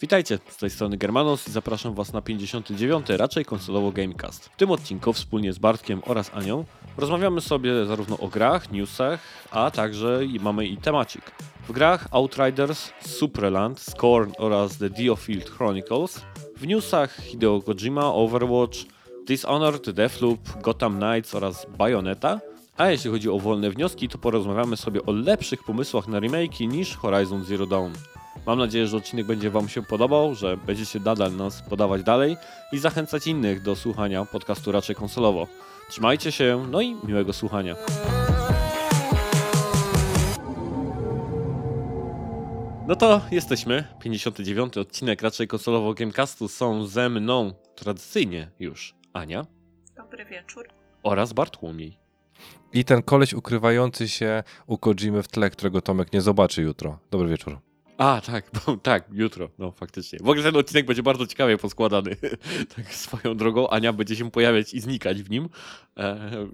Witajcie, z tej strony Germanos i zapraszam Was na 59. raczej konsolowo Gamecast. W tym odcinku wspólnie z Bartkiem oraz Anią rozmawiamy sobie zarówno o grach, newsach, a także mamy i temacik. W grach Outriders, Supraland, Scorn oraz The Diofield Chronicles. W newsach Hideo Kojima, Overwatch, Dishonored, Deathloop, Gotham Knights oraz Bayonetta. A jeśli chodzi o wolne wnioski, to porozmawiamy sobie o lepszych pomysłach na remake niż Horizon Zero Dawn. Mam nadzieję, że odcinek będzie Wam się podobał, że będziecie nadal nas podawać dalej i zachęcać innych do słuchania podcastu raczej konsolowo. Trzymajcie się, no i miłego słuchania. No to jesteśmy. 59. odcinek raczej konsolowo Gamecastu są ze mną tradycyjnie już Ania Dobry wieczór. oraz Bartłomiej. I ten koleś ukrywający się u Kojimy w tle, którego Tomek nie zobaczy jutro. Dobry wieczór. A, tak, bo, tak, jutro, no faktycznie. W ogóle ten odcinek będzie bardzo ciekawie poskładany. tak swoją drogą Ania będzie się pojawiać i znikać w nim e,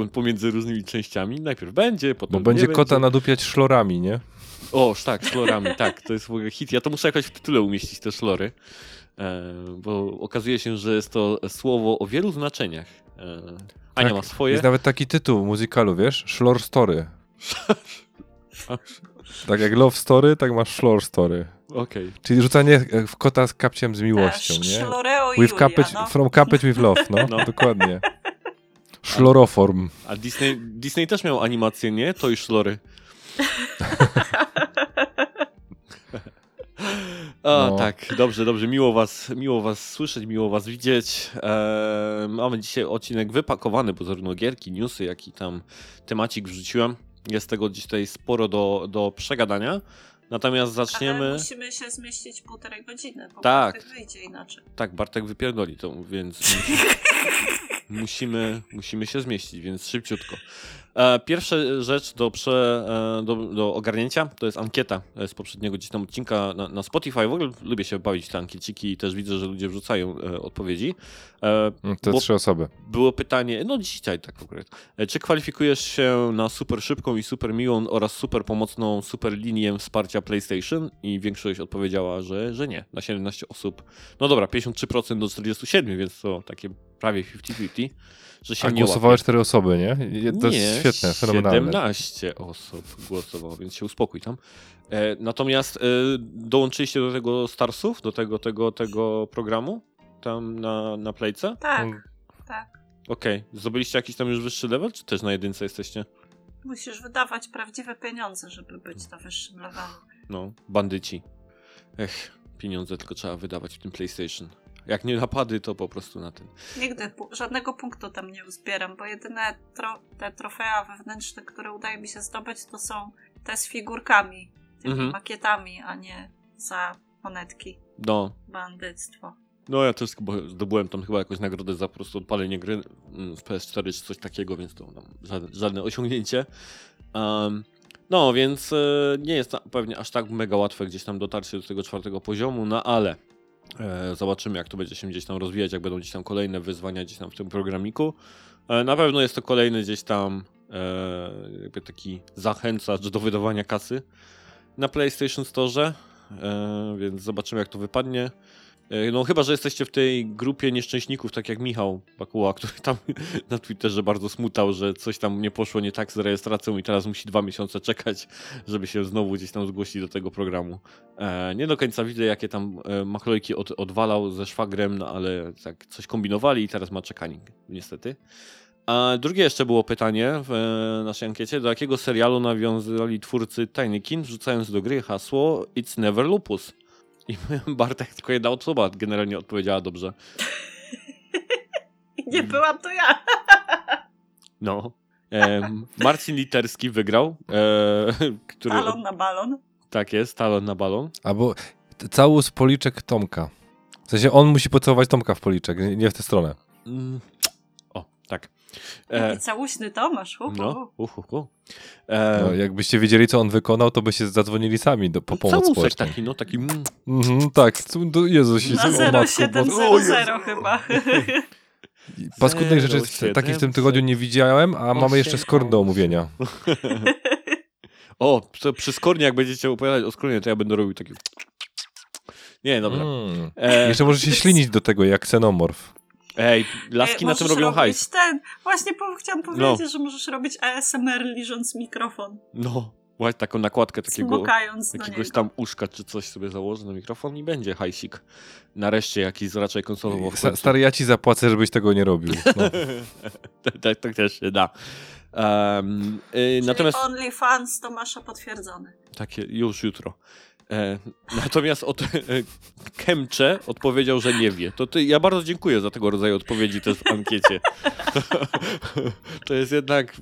pomiędzy różnymi częściami. Najpierw będzie, potem Bo będzie kota będzie. nadupiać szlorami, nie? O, tak, szlorami, tak, to jest w ogóle hit. Ja to muszę jakoś w tytule umieścić, te szlory. E, bo okazuje się, że jest to słowo o wielu znaczeniach. E, Ania Tak, ma swoje. Jest nawet taki tytuł muzykalu, wiesz? Szlor Story. Tak jak Love Story, tak masz Szlor Story. Okej. Czyli rzucanie e, w kota z kapciem z miłością, nie? Szloreo With Julia, no. From carpet with love, no, No. dokładnie. Szloroform. A Disney, Disney też miał animację, nie? To i szlory. A, No. tak, dobrze, dobrze. Miło was, miło was słyszeć, miło was widzieć. Eee, mamy dzisiaj odcinek wypakowany, bo zarówno gierki, newsy, jak i tam temacik wrzuciłem. Jest tego dzisiaj sporo do, do przegadania. Natomiast Ale zaczniemy... musimy się zmieścić półtorej godziny, bo Tak. tak wyjdzie inaczej. Tak, Bartek wypierdoli to, więc musi- musimy, musimy się zmieścić, więc szybciutko. E, Pierwsza rzecz do, prze, e, do, do ogarnięcia to jest ankieta e, z poprzedniego gdzieś tam odcinka na, na Spotify. W ogóle lubię się bawić te ankieciki i też widzę, że ludzie wrzucają odpowiedzi. E, Mm, To Bo- trzy osoby. było pytanie, no dzisiaj tak akurat. E, Czy kwalifikujesz się na super szybką i super miłą oraz super pomocną super linię wsparcia PlayStation? I większość odpowiedziała, że, że nie. Na 17 osób. No dobra, 53% do 47, więc to takie prawie 50-50, że się A nie głosowały łapie. cztery osoby, nie? Nie, świetne, fenomenalne. 17 osób głosowało, więc się uspokój tam. E, natomiast e, dołączyliście do tego Starsów, do tego, tego, tego programu tam na, na Playce? Tak, Mm. tak. Okej. Zdobyliście jakiś tam już wyższy level, czy też na jedynce jesteście? Musisz wydawać prawdziwe pieniądze, żeby być na wyższym levelu. No, bandyci. Ech, pieniądze tylko trzeba wydawać w tym PlayStation. Jak nie napady, to po prostu na ten. Nigdy żadnego punktu tam nie uzbieram, bo jedyne tro- te trofea wewnętrzne, które udaje mi się zdobyć, to są te z figurkami, tymi Mhm. makietami, a nie za monetki. No, Bandyctwo. no ja też zdobyłem tam chyba jakąś nagrodę za po prostu odpalenie gry mm, w PS4 czy coś takiego, więc to tam żadne, żadne osiągnięcie. Um, no, więc e, nie jest to pewnie aż tak mega łatwe gdzieś tam dotarcie do tego czwartego poziomu, no ale zobaczymy jak to będzie się gdzieś tam rozwijać, jak będą gdzieś tam kolejne wyzwania gdzieś tam w tym programiku. E, na pewno jest to kolejny gdzieś tam e, jakby taki zachęcacz do wydawania kasy na PlayStation Store, e, więc zobaczymy jak to wypadnie. E, No chyba, że jesteście w tej grupie nieszczęśników, tak jak Michał Bakuła, który tam na Twitterze bardzo smutał, że coś tam nie poszło nie tak z rejestracją i teraz musi dwa miesiące czekać, żeby się znowu gdzieś tam zgłosić do tego programu. E, nie do końca widzę, jakie tam e, machlojki od, odwalał ze szwagrem, no ale tak coś kombinowali i teraz ma czekanie, niestety. A drugie jeszcze było pytanie w naszej ankiecie, do jakiego serialu nawiązali twórcy Tiny Kin, wrzucając do gry hasło It's Never Lupus. I Bartek tylko jedna osoba generalnie odpowiedziała dobrze. Nie byłam to ja. No. Em, Marcin Literski wygrał, e, który... Balon na balon. Tak jest, talon na balon. Albo całus policzek Tomka. W sensie on musi pocałować Tomka w policzek, nie- nie w tę stronę. Mm. O, tak. E, całuśny Tomasz. Uh, no, uh, uh, uh. E, No, jakbyście wiedzieli, co on wykonał, to by się zadzwonili sami do, po pomoc całusek społeczną. taki, no taki... Mm, Mhm, tak, Jezus, Na o matko, 0700 bo- chyba. Paskudnej rzeczy takich w tym tygodniu nie widziałem, a mamy jeszcze skorn do omówienia. O, to przy skornie, jak będziecie opowiadać o skornie, to ja będę robił taki... Nie, dobra. Mm. E, Jeszcze możesz się ślinić do tego, jak xenomorf. Ej, laski E, na tym robią hajs. ten. Właśnie po, chciałam No. powiedzieć, że możesz robić ASMR liżąc mikrofon, No, właśnie taką nakładkę takiego, jakiegoś tam uszka czy coś sobie założę na mikrofon i będzie hajsik. Nareszcie jakiś raczej konsolowo. Stary, ja ci zapłacę, żebyś tego nie robił. No. tak, tak, tak też się da. Um, y, Czyli natomiast OnlyFans Tomasza potwierdzony. takie już jutro. E, natomiast od e, Kemcze odpowiedział, że nie wie. To ty, ja bardzo dziękuję za tego rodzaju odpowiedzi też w ankiecie. To jest jednak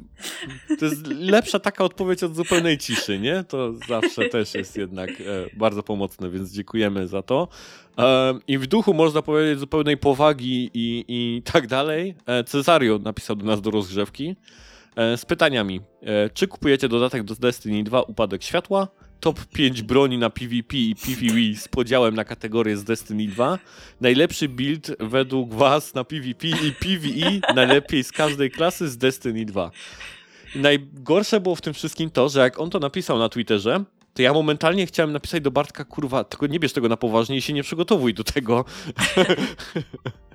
to jest lepsza taka odpowiedź od zupełnej ciszy, nie? To zawsze też jest jednak e, bardzo pomocne, więc dziękujemy za to. I w duchu można powiedzieć zupełnej powagi i, i tak dalej. Cesario napisał do nas do rozgrzewki z pytaniami. Czy kupujecie dodatek do Destiny 2 Upadek Światła? Top 5 broni na PvP i PvE z podziałem na kategorie z Destiny 2. Najlepszy build według Was na PvP i PvE najlepiej z każdej klasy z Destiny 2. I najgorsze było w tym wszystkim to, że jak on to napisał na Twitterze, to ja momentalnie chciałem napisać do Bartka, kurwa, tylko nie bierz tego na poważnie i się nie przygotowuj do tego.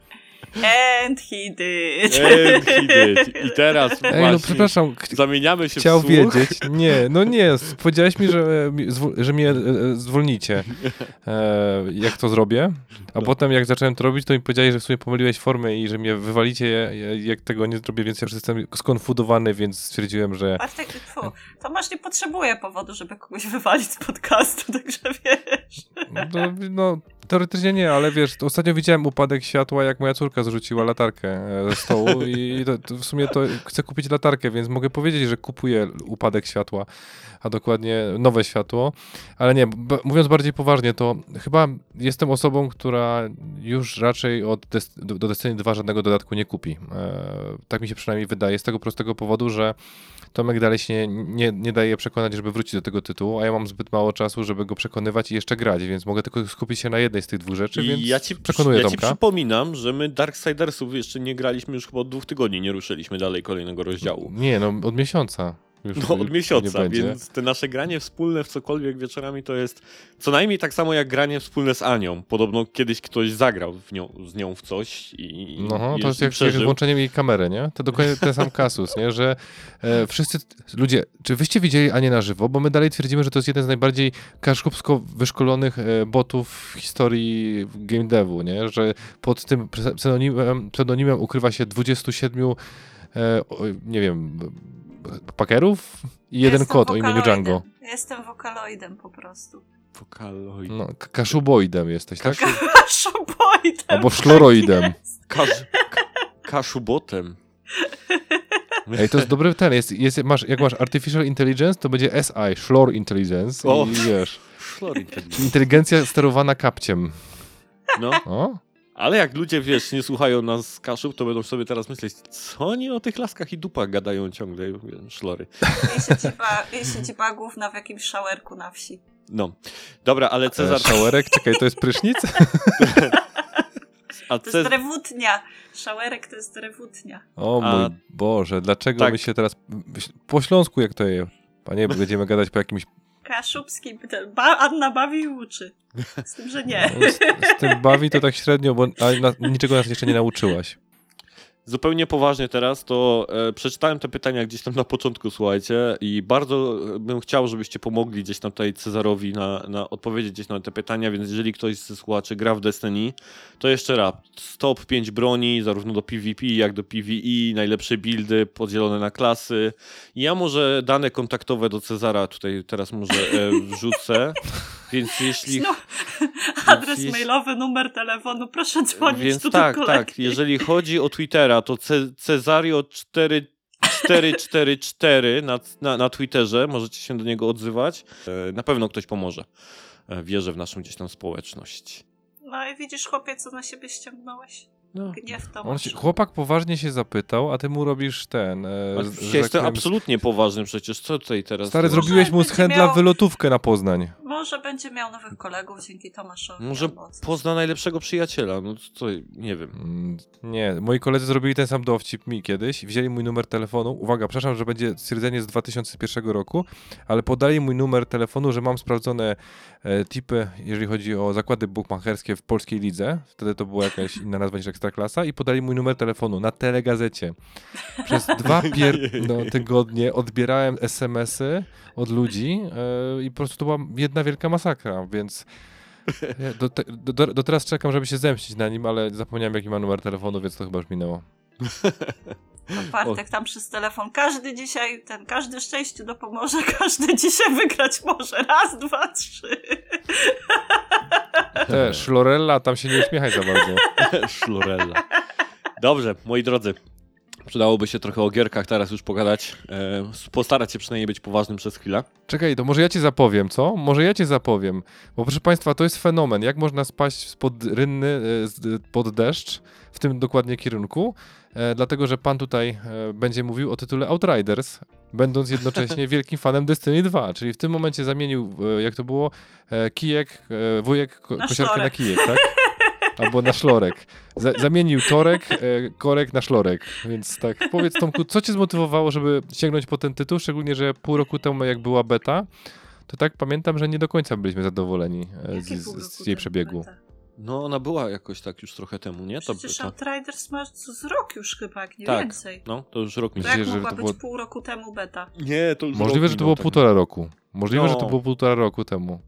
And he did. And he did. I teraz Ej, no właśnie przepraszam, ch- zamieniamy się chciał w słuch. wiedzieć. Nie, no nie, powiedziałeś mi, że, mi- zwo- że mnie e, e, zwolnicie, e, jak to zrobię, a No. potem jak zacząłem to robić, to mi powiedziałeś, że w sumie pomyliłeś formę i że mnie wywalicie, ja- jak tego nie zrobię, więc ja już jestem skonfudowany, więc stwierdziłem, że Bartek, tfu, Tomasz nie potrzebuje powodu, żeby kogoś wywalić z podcastu, także wiesz. no, no teoretycznie nie, ale wiesz, ostatnio widziałem upadek światła, jak moja córka zrzuciła latarkę e, ze stołu i to, to w sumie to chcę kupić latarkę, więc mogę powiedzieć, że kupuję upadek światła, a dokładnie nowe światło, ale nie, mówiąc bardziej poważnie, to chyba jestem osobą, która już raczej od Des- do, do Destiny 2 żadnego dodatku nie kupi. E, tak mi się przynajmniej wydaje, z tego prostego powodu, że Tomek dalej się nie, nie daje przekonać, żeby wrócić do tego tytułu, a ja mam zbyt mało czasu, żeby go przekonywać i jeszcze grać, więc mogę tylko skupić się na jednej z tych dwóch rzeczy, więc I ja ci, przekonuję ja ci Tomka. przypominam, że my Darksidersów jeszcze nie graliśmy już chyba od dwóch tygodni, nie ruszyliśmy dalej kolejnego rozdziału. Nie, no od miesiąca. Już No od miesiąca, więc te nasze granie wspólne w cokolwiek wieczorami to jest co najmniej tak samo jak granie wspólne z Anią. Podobno kiedyś ktoś zagrał nią, z nią w coś i, No, i to jest jak, jak z przeżył. włączeniem jej kamery, nie? To dokładnie ten sam kasus, nie? Że e, wszyscy, ludzie, czy wyście widzieli Anię na żywo? Bo my dalej twierdzimy, że to jest jeden z najbardziej kaszkubsko wyszkolonych e, botów w historii game devu, nie? Że pod tym pse- pseudonimem, pseudonimem ukrywa się 27, e, o, nie wiem, pakerów i jeden Jestem kod o imieniu. Django. Jestem wokaloidem po prostu. Wokaloid. No, kaszuboidem jesteś, tak? Szuboidem. Albo szloroidem. Tak. Kasz, ka, kaszubotem. Ej, to jest dobry ten, jest, jest, masz, jak masz Artificial Intelligence, to będzie SI, Shlor Intelligence O. i wiesz, Szlorik. inteligencja sterowana kapciem. No, O? Ale jak ludzie, wiesz, nie słuchają nas z kaszub, to będą sobie teraz myśleć, co oni o tych laskach i dupach gadają ciągle, szlory. I siedzibba, i siedzibba główna w jakimś szałerku na wsi. No, dobra, ale Cezar Cezar... Szałerek, czekaj, to jest prysznic? A To jest drewutnia. Szałerek to jest drewutnia. O A- mój Boże, dlaczego Tak. my się teraz... Po śląsku jak to jest? Panie, będziemy gadać po jakimś... Kaszubski. Ba Anna bawi i uczy. Z tym, że nie. Z, z tym bawi to tak średnio, bo na, niczego nas jeszcze nie nauczyłaś. Zupełnie poważnie teraz, to e, przeczytałem te pytania gdzieś tam na początku, słuchajcie, i bardzo bym chciał, żebyście pomogli gdzieś tam tutaj Cezarowi na, na odpowiedzieć gdzieś na te pytania, więc jeżeli ktoś ze słuchaczy gra w Destiny, to jeszcze raz, top 5 broni, zarówno do PvP, jak do PvE, najlepsze buildy podzielone na klasy. Ja może dane kontaktowe do Cezara tutaj teraz może e, wrzucę, więc jeśli... No, adres jeśli- mailowy, numer telefonu, proszę dzwonić Więc tu tak, do tak. Jeżeli chodzi o Twittera, to Ce Cesario 4 444 na, na, na Twitterze, możecie się do niego odzywać. E, Na pewno ktoś pomoże. E, Wierzę w naszą gdzieś tam społeczność. No i widzisz, chłopie, co na siebie ściągnąłeś? No. Gniew to się, chłopak poważnie się zapytał, a ty mu robisz ten. E, ja jestem absolutnie poważny przecież, co tutaj teraz? Stary, Może zrobiłeś mu z handla miał- wylotówkę na Poznań. Może będzie miał nowych kolegów dzięki Tomaszowi. Może pozna najlepszego przyjaciela, no co, nie wiem. Mm, Nie, moi koledzy zrobili ten sam dowcip mi kiedyś. Wzięli mój numer telefonu. Uwaga, przepraszam, że będzie stwierdzenie z 2001 roku, ale podali mój numer telefonu, że mam sprawdzone e, tipy, jeżeli chodzi o zakłady bukmacherskie w polskiej lidze. Wtedy to była jakaś inna nazwa niż Ekstraklasa. I podali mój numer telefonu na telegazecie. Przez dwa pier- no, tygodnie odbierałem SMS-y od ludzi e, i po prostu to była jedna wielka masakra, więc ja do, te, do, do teraz czekam, żeby się zemścić na nim, ale zapomniałem jaki ma numer telefonu, więc to chyba już minęło. Bartek tam przez telefon. Każdy dzisiaj, ten, każdy szczęściu dopomoże, każdy dzisiaj wygrać może. Raz, dwa, trzy. Te, Szlorella, tam się nie uśmiechaj za bardzo. Szlorella. Dobrze, moi drodzy. Przydałoby się trochę o gierkach teraz już pogadać. E, postarać się przynajmniej być poważnym przez chwilę. Czekaj, to może ja ci zapowiem, co? Może ja ci zapowiem. Bo proszę państwa, to jest fenomen. Jak można spaść spod rynny, e, z- pod deszcz, w tym dokładnie kierunku? E, dlatego, że pan tutaj e, będzie mówił o tytule Outriders, będąc jednocześnie wielkim fanem Destiny 2. Czyli w tym momencie zamienił, e, jak to było, kijek, wujek, ko- Na kosiarkę na kijek, tak? Albo na szlorek. Za, zamienił torek, korek na szlorek. Więc tak, powiedz Tomku, co cię zmotywowało, żeby sięgnąć po ten tytuł? Szczególnie, że pół roku temu, jak była beta, to tak pamiętam, że nie do końca byliśmy zadowoleni z, z, jej przebiegu. beta? No, ona była jakoś tak już trochę temu, nie? To, Przecież to, Outriders ma z rok już chyba, jak nie Tak. więcej. no, to już rok mi To jak że mogła to być było- pół roku temu beta? Nie, to już Możliwe, rok że to było półtora roku. Możliwe, że to No. było półtora roku temu.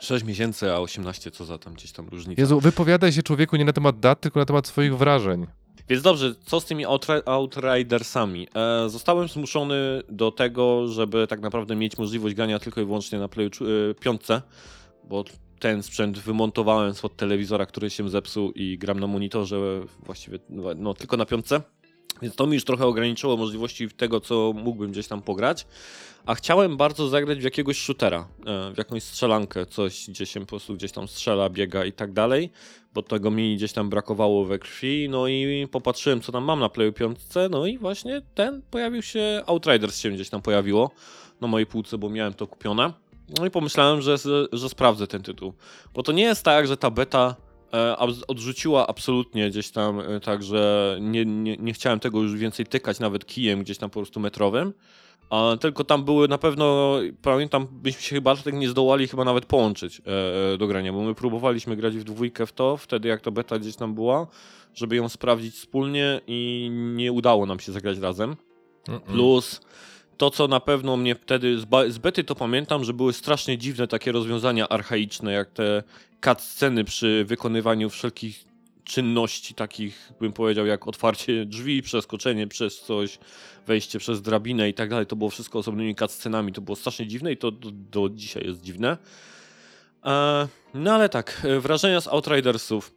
6 miesięcy, a 18 co za tam gdzieś tam różnica. Jezu, wypowiadaj się człowieku nie na temat dat, tylko na temat swoich wrażeń. Więc dobrze, co z tymi Outri- Outridersami? E, zostałem zmuszony do tego, żeby tak naprawdę mieć możliwość grania tylko i wyłącznie na Playu e, piątce, bo ten sprzęt wymontowałem spod telewizora, który się zepsuł i gram na monitorze właściwie no, tylko na piątce. Więc to mi już trochę ograniczyło możliwości tego, co mógłbym gdzieś tam pograć. A chciałem bardzo zagrać w jakiegoś shootera, e, w jakąś strzelankę, coś, gdzie się po prostu gdzieś tam strzela, biega i tak dalej bo tego mi gdzieś tam brakowało we krwi, no i popatrzyłem co tam mam na Playu 5, no i właśnie ten pojawił się, Outriders się gdzieś tam pojawiło na mojej półce, bo miałem to kupione. No i pomyślałem, że, że sprawdzę ten tytuł, bo to nie jest tak, że ta beta e, odrzuciła absolutnie gdzieś tam, e, tak, że nie, nie, nie chciałem tego już więcej tykać nawet kijem gdzieś tam po prostu metrowym, a tylko tam były na pewno, pamiętam, byśmy się chyba tak nie zdołali chyba nawet połączyć e, do grania, bo my próbowaliśmy grać w dwójkę w to, wtedy jak ta beta gdzieś tam była, żeby ją sprawdzić wspólnie i nie udało nam się zagrać razem. Plus to, co na pewno mnie wtedy z, bety to pamiętam, że były strasznie dziwne takie rozwiązania archaiczne, jak te cutsceny przy wykonywaniu wszelkich czynności takich, bym powiedział, jak otwarcie drzwi, przeskoczenie przez coś, wejście przez drabinę i tak dalej. To było wszystko osobnymi cutscenami. To było strasznie dziwne i to do, do dzisiaj jest dziwne. E, no ale tak, e, wrażenia z Outridersów.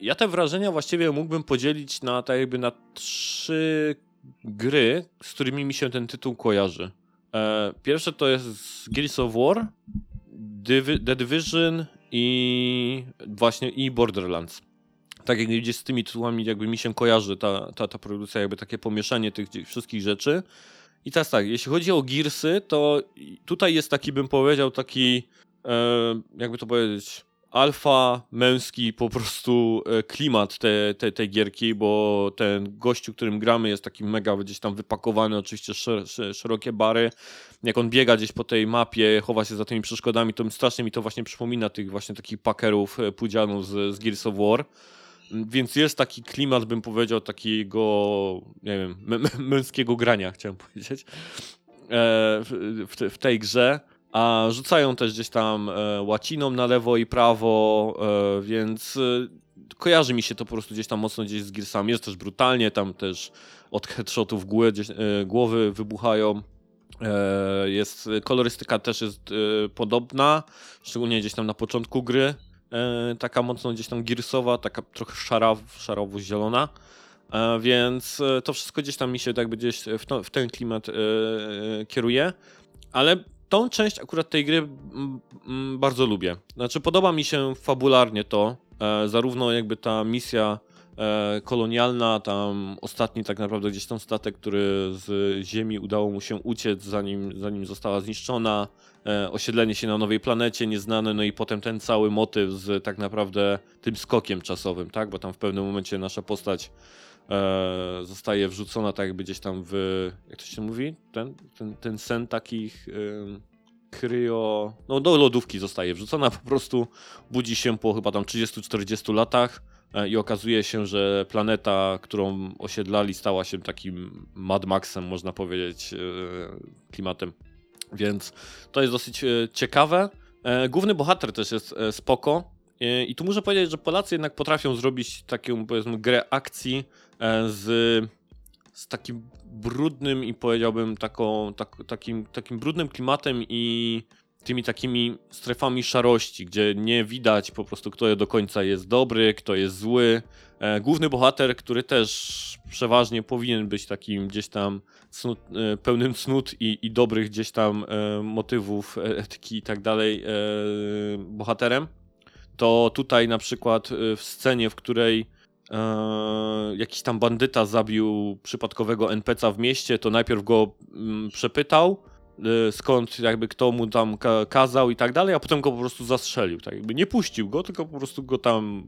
Ja te wrażenia właściwie mógłbym podzielić na tak jakby na trzy gry, z którymi mi się ten tytuł kojarzy. E, pierwsze to jest Gears of War, The Division i właśnie i Borderlands. Tak jak gdzieś z tymi tytułami jakby mi się kojarzy ta, ta, ta produkcja, jakby takie pomieszanie tych wszystkich rzeczy. I teraz tak, jeśli chodzi o Gearsy, to tutaj jest taki, bym powiedział, taki, e, jakby to powiedzieć, alfa męski po prostu e, klimat te, te, tej gierki, bo ten gościu, którym gramy jest taki mega gdzieś tam wypakowany, oczywiście szer, szer, szerokie bary. Jak on biega gdzieś po tej mapie, chowa się za tymi przeszkodami, to strasznie mi to właśnie przypomina tych właśnie takich pakerów e, pudzianów z, z Gears of War. Więc jest taki klimat, bym powiedział, takiego, nie wiem, mę- mę- męskiego grania, chciałem powiedzieć, e, w, te- w tej grze. A rzucają też gdzieś tam e, łaciną na lewo i prawo, e, więc e, kojarzy mi się to po prostu gdzieś tam mocno gdzieś z Gearsami. Jest też brutalnie, tam też od headshotów głowy, gdzieś, głowy wybuchają. Jest, kolorystyka też jest podobna, szczególnie gdzieś tam na początku gry. Taka mocno gdzieś tam girsowa, taka trochę szara, szarowo-zielona. E, więc to wszystko gdzieś tam mi się jakby gdzieś w, to, w ten klimat kieruje. Ale tą część akurat tej gry bardzo lubię. Znaczy podoba mi się fabularnie to, e, zarówno jakby ta misja e, kolonialna, tam ostatni tak naprawdę gdzieś tam statek, który z Ziemi udało mu się uciec, zanim, zanim została zniszczona, e, osiedlenie się na nowej planecie, nieznane, no i potem ten cały motyw z tak naprawdę tym skokiem czasowym, tak, bo tam w pewnym momencie nasza postać e, zostaje wrzucona tak jakby gdzieś tam w, jak to się mówi, ten, ten, ten sen takich... ym, kryo. No, do lodówki zostaje wrzucona po prostu. Budzi się po chyba tam 30-40 latach e, i okazuje się, że planeta, którą osiedlali, stała się takim Mad Maxem, można powiedzieć, e, klimatem. Więc to jest dosyć e, ciekawe. E, Główny bohater też jest e, spoko. E, I tu muszę powiedzieć, że Polacy jednak potrafią zrobić taką, powiedzmy, grę akcji e, z, z takim brudnym i powiedziałbym taką, tak, takim, takim brudnym klimatem i tymi takimi strefami szarości, gdzie nie widać po prostu, kto do końca jest dobry, kto jest zły. E, główny bohater, który też przeważnie powinien być takim gdzieś tam e, pełnym cnót i, i dobrych gdzieś tam e, motywów, e, etyki i tak dalej, e, bohaterem, to tutaj na przykład e, w scenie, w której e, jakiś tam bandyta zabił przypadkowego NPC'a w mieście, to najpierw go mm, przepytał, e, skąd jakby kto mu tam ka kazał i tak dalej, a potem go po prostu zastrzelił. Tak jakby nie puścił go, tylko po prostu go tam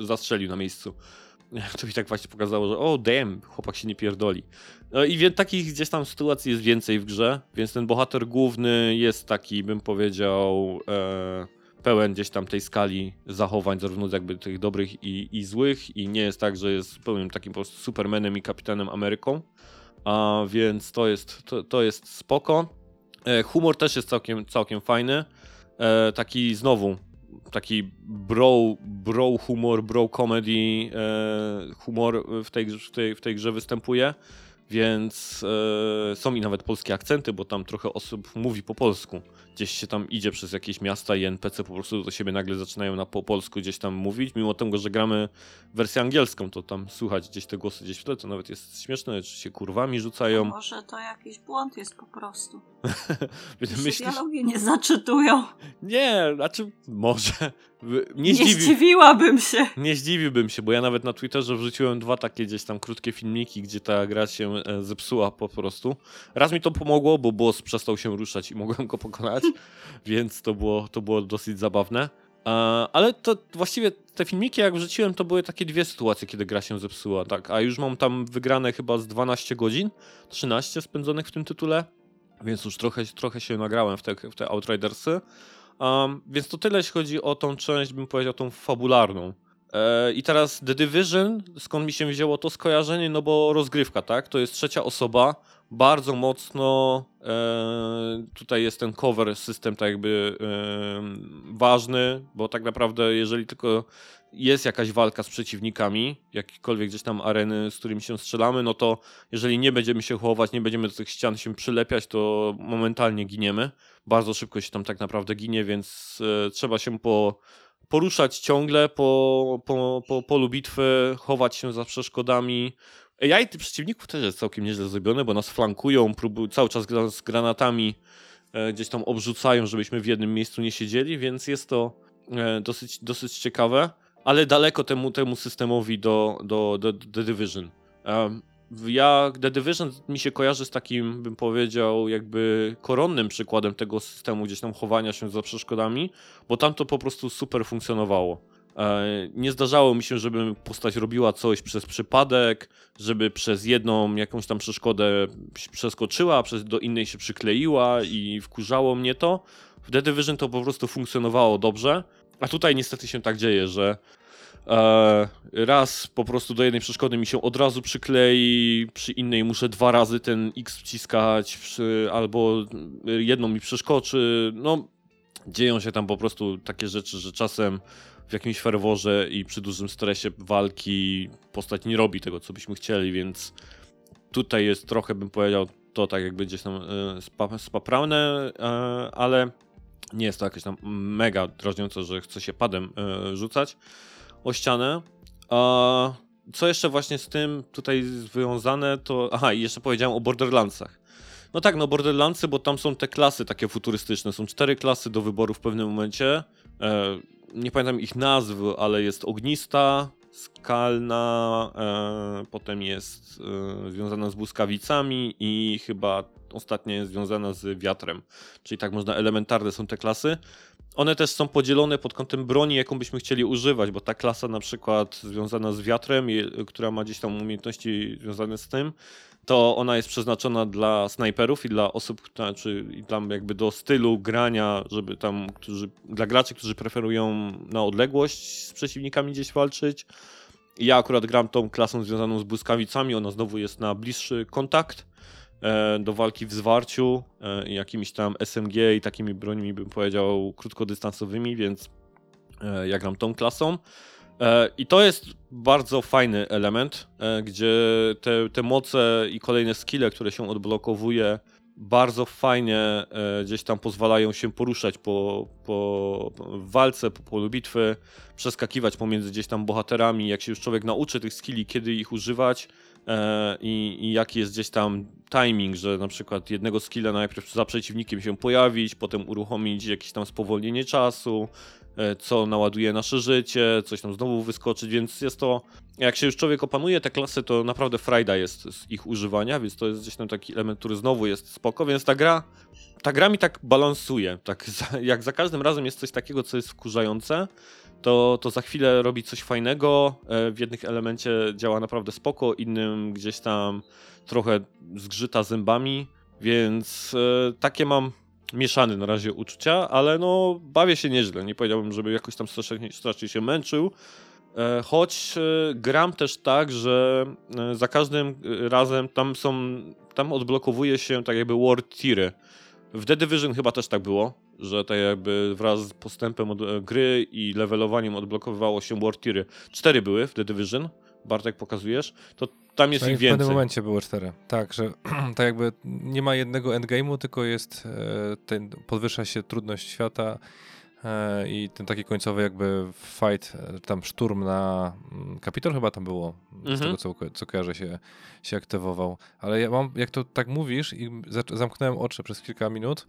zastrzelił na miejscu. To mi tak właśnie pokazało, że o damn, chłopak się nie pierdoli. No i wie, takich gdzieś tam sytuacji jest więcej w grze, więc ten bohater główny jest taki, bym powiedział, e, pełen gdzieś tam tej skali zachowań, zarówno jakby tych dobrych i, i złych, i nie jest tak, że jest pełnym takim po prostu Supermanem i Kapitanem Ameryką. A więc to jest, to, to jest spoko. E, humor też jest całkiem, całkiem fajny. E, taki znowu, taki bro, bro humor, bro comedy e, humor w tej, w, tej, w tej grze występuje. Więc e, są i nawet polskie akcenty, bo tam trochę osób mówi po polsku. Gdzieś się tam idzie przez jakieś miasta i NPC po prostu do siebie nagle zaczynają na po polsku gdzieś tam mówić. Mimo tego, że gramy wersję angielską, to tam słychać gdzieś te głosy gdzieś w tle, to nawet jest śmieszne, czy się kurwami rzucają. Może to jakiś błąd jest po prostu. Myślisz, dialogi nie zaczytują. nie, znaczy może. Nie, Nie, zdziwi, zdziwiłabym się. nie zdziwiłbym się, bo ja nawet na Twitterze wrzuciłem dwa takie gdzieś tam krótkie filmiki, gdzie ta gra się e, zepsuła po prostu. Raz mi to pomogło, bo boss przestał się ruszać i mogłem go pokonać, więc to było, to było dosyć zabawne. Ale to właściwie te filmiki, jak wrzuciłem, to były takie dwie sytuacje, kiedy gra się zepsuła, tak. A już mam tam wygrane chyba z 12 godzin, 13 spędzonych w tym tytule, więc już trochę, trochę się nagrałem w te, w te Outridersy. Um, więc to tyle, jeśli chodzi o tą część, bym powiedział, tą fabularną. E, I teraz The Division, skąd mi się wzięło to skojarzenie, no bo rozgrywka, tak? To jest trzecia osoba, bardzo mocno e, tutaj jest ten cover system tak jakby e, ważny, bo tak naprawdę jeżeli tylko jest jakaś walka z przeciwnikami, jakiekolwiek gdzieś tam areny, z którymi się strzelamy, no to jeżeli nie będziemy się chować, nie będziemy do tych ścian się przylepiać, to momentalnie giniemy. Bardzo szybko się tam tak naprawdę ginie, więc e, trzeba się po, poruszać ciągle po, po, po polu bitwy, chować się za przeszkodami. AI tych przeciwników też jest całkiem nieźle zrobione, bo nas flankują, próbują cały czas gra- z granatami e, gdzieś tam obrzucają, żebyśmy w jednym miejscu nie siedzieli, więc jest to e, dosyć, dosyć ciekawe, ale daleko temu, temu systemowi do, do, do, do The Division. Ja, The Division mi się kojarzy z takim, bym powiedział, jakby koronnym przykładem tego systemu gdzieś tam chowania się za przeszkodami, bo tam to po prostu super funkcjonowało. E, Nie zdarzało mi się, żeby postać robiła coś przez przypadek, żeby przez jedną jakąś tam przeszkodę przeskoczyła, przez do innej się przykleiła i wkurzało mnie to. W The Division to po prostu funkcjonowało dobrze, a tutaj niestety się tak dzieje, że e, raz po prostu do jednej przeszkody mi się od razu przyklei, przy innej muszę dwa razy ten X wciskać, albo jedną mi przeskoczy. No, dzieją się tam po prostu takie rzeczy, że czasem w jakimś ferworze i przy dużym stresie walki postać nie robi tego, co byśmy chcieli, więc tutaj jest trochę, bym powiedział, to tak jakby gdzieś tam e, spa, spaprane, e, ale nie jest to jakieś tam mega drażniące, że chce się padem e, rzucać o ścianę. A co jeszcze właśnie z tym tutaj związane, to... Aha, i jeszcze powiedziałem o Borderlandsach. No tak, no Borderlandsy, bo tam są te klasy takie futurystyczne. Są cztery klasy do wyboru w pewnym momencie. E, nie pamiętam ich nazw, ale jest ognista, skalna, e, potem jest e, związana z błyskawicami i chyba ostatnia jest związana z wiatrem. Czyli tak można elementarne są te klasy. One też są podzielone pod kątem broni, jaką byśmy chcieli używać, bo ta klasa na przykład związana z wiatrem, która ma gdzieś tam umiejętności związane z tym, to ona jest przeznaczona dla snajperów i dla osób, która- czy i tam jakby do stylu grania, żeby tam, którzy, dla graczy, którzy preferują na odległość z przeciwnikami gdzieś walczyć. Ja akurat gram tą klasą związaną z błyskawicami, ona znowu jest na bliższy kontakt do walki w zwarciu, e, jakimiś tam SMG i takimi brońmi bym powiedział krótkodystansowymi, więc e, ja gram tą klasą. E, I to jest bardzo fajny element, e, gdzie te, te moce i kolejne skille, które się odblokowuje, bardzo fajnie e, gdzieś tam pozwalają się poruszać po, po walce, po polu bitwy, przeskakiwać pomiędzy gdzieś tam bohaterami. Jak się już człowiek nauczy tych skilli, kiedy ich używać e, i, i jaki jest gdzieś tam timing, że na przykład jednego skilla najpierw za przeciwnikiem się pojawić, potem uruchomić jakieś tam spowolnienie czasu, e, co naładuje nasze życie, coś tam znowu wyskoczyć, więc jest to, jak się już człowiek opanuje te klasy, to naprawdę frajda jest z ich używania, więc to jest gdzieś tam taki element, który znowu jest spoko, więc ta gra, ta gra mi tak balansuje, tak jak za każdym razem jest coś takiego, co jest wkurzające, to, to za chwilę robi coś fajnego, e, w jednych elemencie działa naprawdę spoko, innym gdzieś tam trochę zgrzyta zębami, więc e, takie mam mieszane na razie uczucia, ale no bawię się nieźle. Nie powiedziałbym, żeby jakoś tam strasznie, strasznie się męczył. E, Choć gram też tak, że za każdym razem tam są, tam odblokowuje się tak jakby war tiry. W The Division chyba też tak było, że tak jakby wraz z postępem od, e, gry i levelowaniem odblokowywało się war tiry. Cztery były w The Division, Bartek pokazujesz, to tam jest Tak, ich w pewnym więcej. momencie było cztery. Tak, że tak jakby nie ma jednego endgame'u, tylko jest e, ten, podwyższa się trudność świata i ten taki końcowy jakby fight, e, tam szturm na mm, Kapitol chyba tam było, z Mhm. tego co, co kojarzę się, się aktywował. Ale ja mam, jak to tak mówisz i zamknąłem oczy przez kilka minut, e,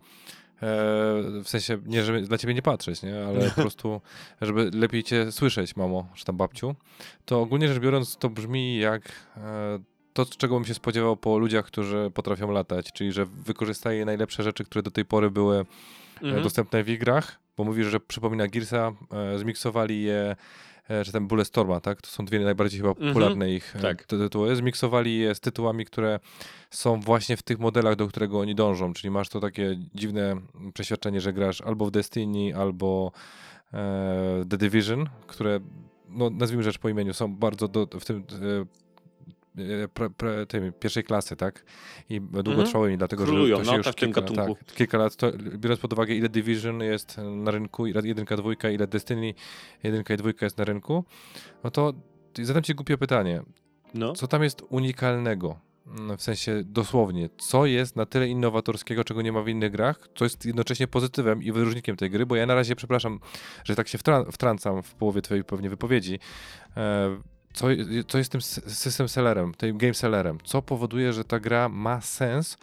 w sensie nie, żeby dla ciebie nie patrzeć, nie? ale po prostu, żeby lepiej cię słyszeć, mamo, czy tam babciu, to ogólnie rzecz biorąc to brzmi jak e, to, czego bym się spodziewał po ludziach, którzy potrafią latać, czyli że wykorzystaje najlepsze rzeczy, które do tej pory były e, Mhm. dostępne w grach, bo mówisz, że przypomina Gearsa, e, zmiksowali je, e, czy tam Bulletstorma, tak? To są dwie najbardziej chyba Mhm. popularne ich e, Tak. ty- tytuły. Zmiksowali je z tytułami, które są właśnie w tych modelach, do którego oni dążą, czyli masz to takie dziwne przeświadczenie, że grasz albo w Destiny, albo e, The Division, które, no nazwijmy rzecz po imieniu, są bardzo do, w tym e, pre, pre, tym, pierwszej klasy, tak? I długotrwałymi, dlatego Królują, że to się no, już tak, kilka, tak, kilka lat, to, biorąc pod uwagę ile Division jest na rynku, ile jedynka, dwójka, ile Destiny jedynka i dwójka jest na rynku, no to zadam ci głupie pytanie. No. Co tam jest unikalnego? Mm, W sensie dosłownie, co jest na tyle innowatorskiego, czego nie ma w innych grach, co jest jednocześnie pozytywem i wyróżnikiem tej gry, bo ja na razie, przepraszam, że tak się wtra- wtrącam w połowie twojej pewnie wypowiedzi, e, co, co jest tym system sellerem, tym game sellerem, co powoduje, że ta gra ma sens,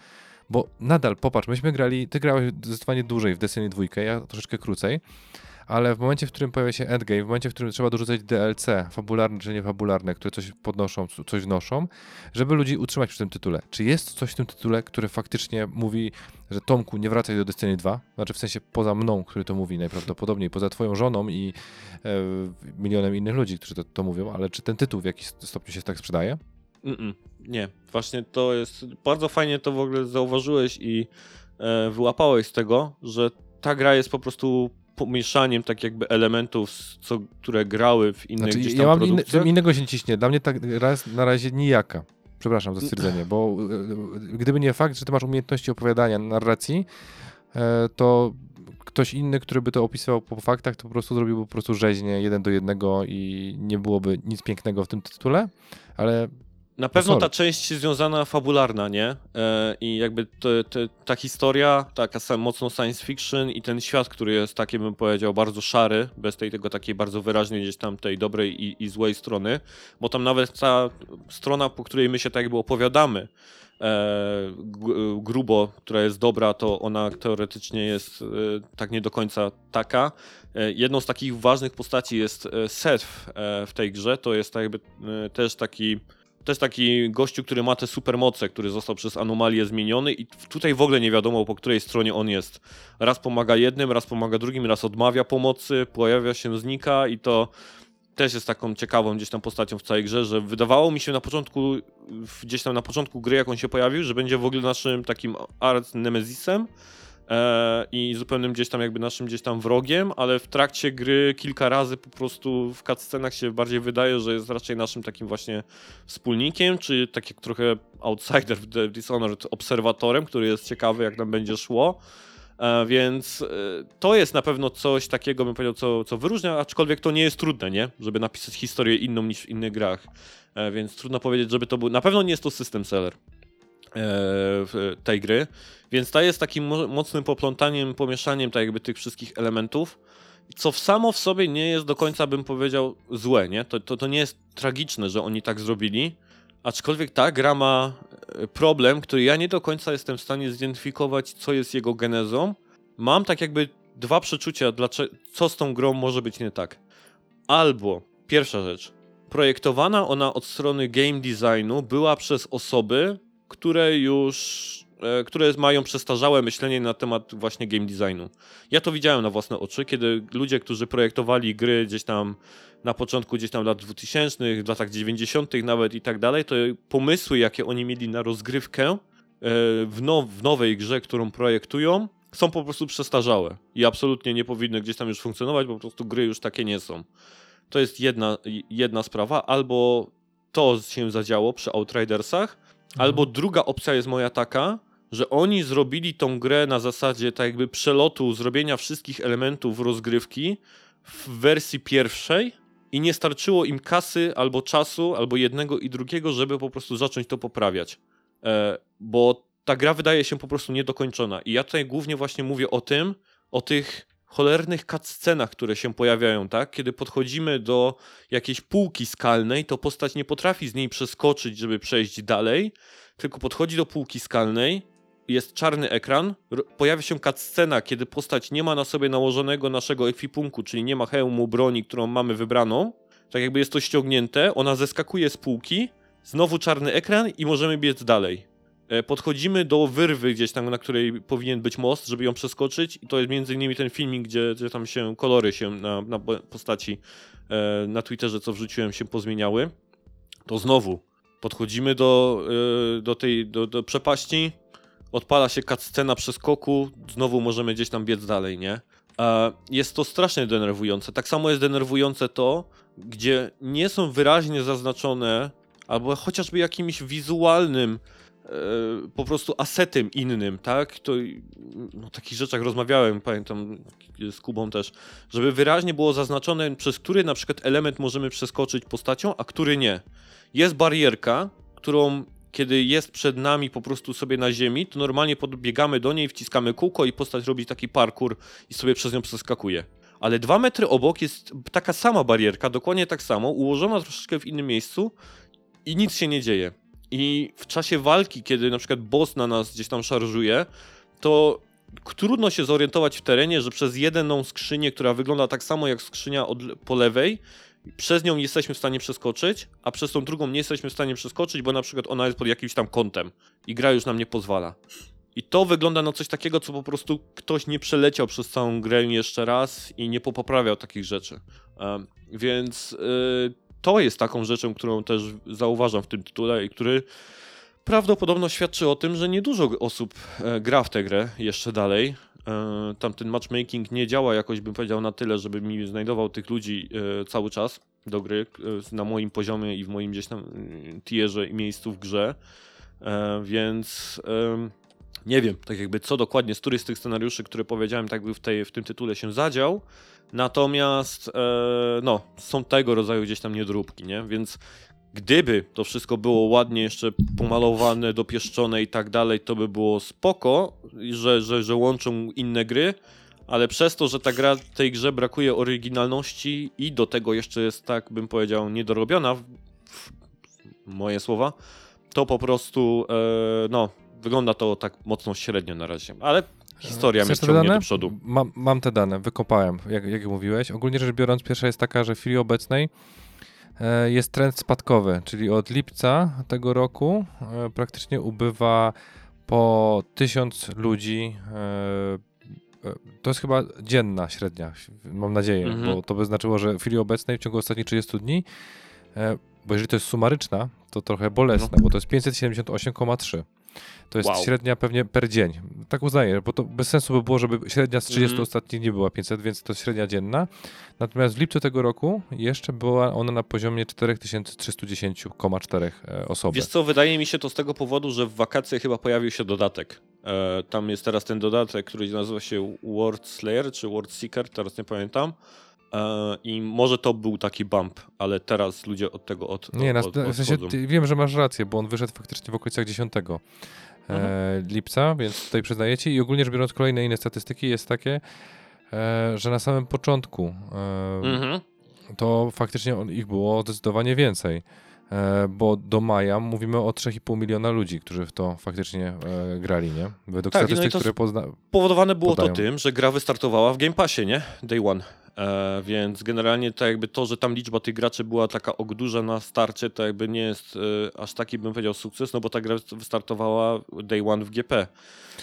bo nadal, popatrz, myśmy grali, ty grałeś zdecydowanie dłużej w Destiny 2, ja troszeczkę krócej, ale w momencie, w którym pojawia się endgame, w momencie, w którym trzeba dorzucać DLC, fabularne czy niefabularne, które coś podnoszą, coś wnoszą, żeby ludzi utrzymać przy tym tytule. Czy jest coś w tym tytule, które faktycznie mówi, że Tomku, nie wracaj do Destiny 2? Znaczy w sensie poza mną, który to mówi najprawdopodobniej, poza twoją żoną i e, milionem innych ludzi, którzy to, to mówią, ale czy ten tytuł w jakiś stopniu się tak sprzedaje? Mm-mm, nie, właśnie to jest. Bardzo fajnie to w ogóle zauważyłeś i e, wyłapałeś z tego, że ta gra jest po prostu pomieszaniem tak jakby elementów, co, które grały w innych Znaczy, gdzieś ja tam mam inny, produkcjach. innego się nie ciśnie. Dla mnie tak raz, na razie nijaka. Przepraszam za stwierdzenie, bo e, gdyby nie fakt, że ty masz umiejętności opowiadania, narracji, e, to ktoś inny, który by to opisywał po faktach, to po prostu zrobiłby po prostu rzeźnie jeden do jednego i nie byłoby nic pięknego w tym tytule, ale Na pewno ta część związana fabularna, nie? E, I jakby te, te, ta historia, taka mocno science fiction i ten świat, który jest taki, bym powiedział, bardzo szary, bez tej tego takiej bardzo wyraźnej gdzieś tam tej dobrej i, i złej strony, bo tam nawet ta strona, po której my się tak jakby opowiadamy, e, grubo, która jest dobra, to ona teoretycznie jest e, tak nie do końca taka. E, jedną z takich ważnych postaci jest e, Seth e, w tej grze, to jest tak jakby też taki to jest taki gościu, który ma te supermoce, który został przez anomalię zmieniony i tutaj w ogóle nie wiadomo, po której stronie on jest. Raz pomaga jednym, raz pomaga drugim, raz odmawia pomocy, pojawia się, znika i to też jest taką ciekawą gdzieś tam postacią w całej grze, że wydawało mi się na początku, gdzieś tam na początku gry, jak on się pojawił, że będzie w ogóle naszym takim art nemezisem i zupełnym gdzieś tam jakby naszym gdzieś tam wrogiem, ale w trakcie gry kilka razy po prostu w cutscenach się bardziej wydaje, że jest raczej naszym takim właśnie wspólnikiem, czy tak jak trochę outsider w Dishonored obserwatorem, który jest ciekawy jak nam będzie szło. E, więc e, to jest na pewno coś takiego, bym powiedział, co, co wyróżnia, aczkolwiek to nie jest trudne, nie? Żeby napisać historię inną niż w innych grach. E, więc trudno powiedzieć, żeby to był. Na pewno nie jest to system seller e, tej gry. Więc ta jest takim mo- mocnym poplątaniem, pomieszaniem tak jakby tych wszystkich elementów, co w samo w sobie nie jest do końca, bym powiedział, złe, nie? To, to, to nie jest tragiczne, że oni tak zrobili, aczkolwiek ta gra ma e, problem, który ja nie do końca jestem w stanie zidentyfikować, co jest jego genezą. Mam tak jakby dwa przeczucia, co z tą grą może być nie tak. Albo, pierwsza rzecz, projektowana ona od strony game designu była przez osoby, które już, e, które mają przestarzałe myślenie na temat właśnie game designu. Ja to widziałem na własne oczy, kiedy ludzie, którzy projektowali gry gdzieś tam na początku gdzieś tam lat 2000, w latach 90. nawet i tak dalej, to pomysły, jakie oni mieli na rozgrywkę e, w, now, w nowej grze, którą projektują, są po prostu przestarzałe i absolutnie nie powinny gdzieś tam już funkcjonować, bo po prostu gry już takie nie są. To jest jedna, jedna sprawa, albo to się zadziało przy Outridersach, albo druga opcja jest moja taka, że oni zrobili tą grę na zasadzie tak jakby przelotu, zrobienia wszystkich elementów rozgrywki w wersji pierwszej i nie starczyło im kasy albo czasu, albo jednego i drugiego, żeby po prostu zacząć to poprawiać. E, bo ta gra wydaje się po prostu niedokończona. I ja tutaj głównie właśnie mówię o tym, o tych cholernych cutscenach, które się pojawiają, tak? Kiedy podchodzimy do jakiejś półki skalnej, to postać nie potrafi z niej przeskoczyć, żeby przejść dalej, tylko podchodzi do półki skalnej, jest czarny ekran, pojawia się cutscena, kiedy postać nie ma na sobie nałożonego naszego ekwipunku, czyli nie ma hełmu, broni, którą mamy wybraną, tak jakby jest to ściągnięte, ona zeskakuje z półki, znowu czarny ekran i możemy biec dalej. E, Podchodzimy do wyrwy gdzieś tam, na której powinien być most, żeby ją przeskoczyć i to jest między innymi ten filmik, gdzie, gdzie tam się kolory się na, na postaci e, na Twitterze, co wrzuciłem, się pozmieniały. To znowu podchodzimy do, e, do tej do, do przepaści, odpala się cutscena przeskoku, znowu możemy gdzieś tam biec dalej, nie? Jest to strasznie denerwujące. Tak samo jest denerwujące to, gdzie nie są wyraźnie zaznaczone, albo chociażby jakimś wizualnym po prostu asetem innym, tak? To no, o takich rzeczach rozmawiałem, pamiętam z Kubą też, żeby wyraźnie było zaznaczone, przez który na przykład element możemy przeskoczyć postacią, a który nie. Jest barierka, którą kiedy jest przed nami po prostu sobie na ziemi, to normalnie podbiegamy do niej, wciskamy kółko i postać robi taki parkour i sobie przez nią przeskakuje. Ale dwa metry obok jest taka sama barierka, dokładnie tak samo, ułożona troszeczkę w innym miejscu i nic się nie dzieje. I w czasie walki, kiedy na przykład boss na nas gdzieś tam szarżuje, to trudno się zorientować w terenie, że przez jedną skrzynię, która wygląda tak samo jak skrzynia od, po lewej, przez nią jesteśmy w stanie przeskoczyć, a przez tą drugą nie jesteśmy w stanie przeskoczyć, bo na przykład ona jest pod jakimś tam kątem i gra już nam nie pozwala. I to wygląda na coś takiego, co po prostu ktoś nie przeleciał przez całą grę jeszcze raz i nie popoprawiał takich rzeczy. Um, więc y, to jest taką rzeczą, którą też zauważam w tym tytule i który prawdopodobno świadczy o tym, że niedużo osób e, gra w tę grę jeszcze dalej. E, Tamten matchmaking nie działa jakoś, bym powiedział, na tyle, żeby mi znajdował tych ludzi e, cały czas do gry na moim poziomie i w moim gdzieś tam mm, tierze i miejscu w grze. Więc nie wiem, tak jakby co dokładnie, z których z tych scenariuszy, które powiedziałem, tak jakby w, tej, w tym tytule się zadział. Natomiast e, no, są tego rodzaju gdzieś tam niedróbki, nie? Więc gdyby to wszystko było ładnie jeszcze pomalowane, dopieszczone i tak dalej, to by było spoko, że, że, że łączą inne gry, ale przez to, że ta gra, tej grze brakuje oryginalności i do tego jeszcze jest, tak bym powiedział, niedorobiona, moje słowa, to po prostu, e, no, wygląda to tak mocno średnio na razie, ale historia mnie ciągnie do przodu. Mam, mam te dane, wykopałem, jak, jak mówiłeś. Ogólnie rzecz biorąc, pierwsza jest taka, że w chwili obecnej e, jest trend spadkowy, czyli od lipca tego roku e, praktycznie ubywa po tysiąc ludzi. E, to jest chyba dzienna średnia, mam nadzieję, Mhm. bo to by znaczyło, że w chwili obecnej w ciągu ostatnich 30 dni, bo jeżeli to jest sumaryczna, to trochę bolesne, bo to jest 578,3. To jest Wow. średnia pewnie per dzień. Tak uznaję, bo to bez sensu by było, żeby średnia z 30 Mhm. ostatnich nie była 500, więc to średnia dzienna. Natomiast w lipcu tego roku jeszcze była ona na poziomie 4310,4 e, osoby. Wiesz co, wydaje mi się to z tego powodu, że w wakacje chyba pojawił się dodatek. E, tam jest teraz ten dodatek, który nazywa się World Slayer czy World Seeker, teraz nie pamiętam. E, I może to był taki bump, ale teraz ludzie od tego od, Nie, na, od, w sensie, wiem, że masz rację, bo on wyszedł faktycznie w okolicach 10 e, Mhm. lipca, więc tutaj przyznajecie. I ogólnie rzecz biorąc, kolejne inne statystyki jest takie, e, że na samym początku Mhm. to faktycznie ich było zdecydowanie więcej. E, bo do maja mówimy o 3,5 miliona ludzi, którzy w to faktycznie e, grali, nie? Według Tak, no i statystyk, to które pozna... Powodowane było Podają. to tym, że gra wystartowała w Game Passie, nie? Day one. E, więc generalnie to jakby to, że tam liczba tych graczy była taka duża na starcie, to jakby nie jest e, aż taki, bym powiedział, sukces, no bo ta gra wystartowała Day one w GP.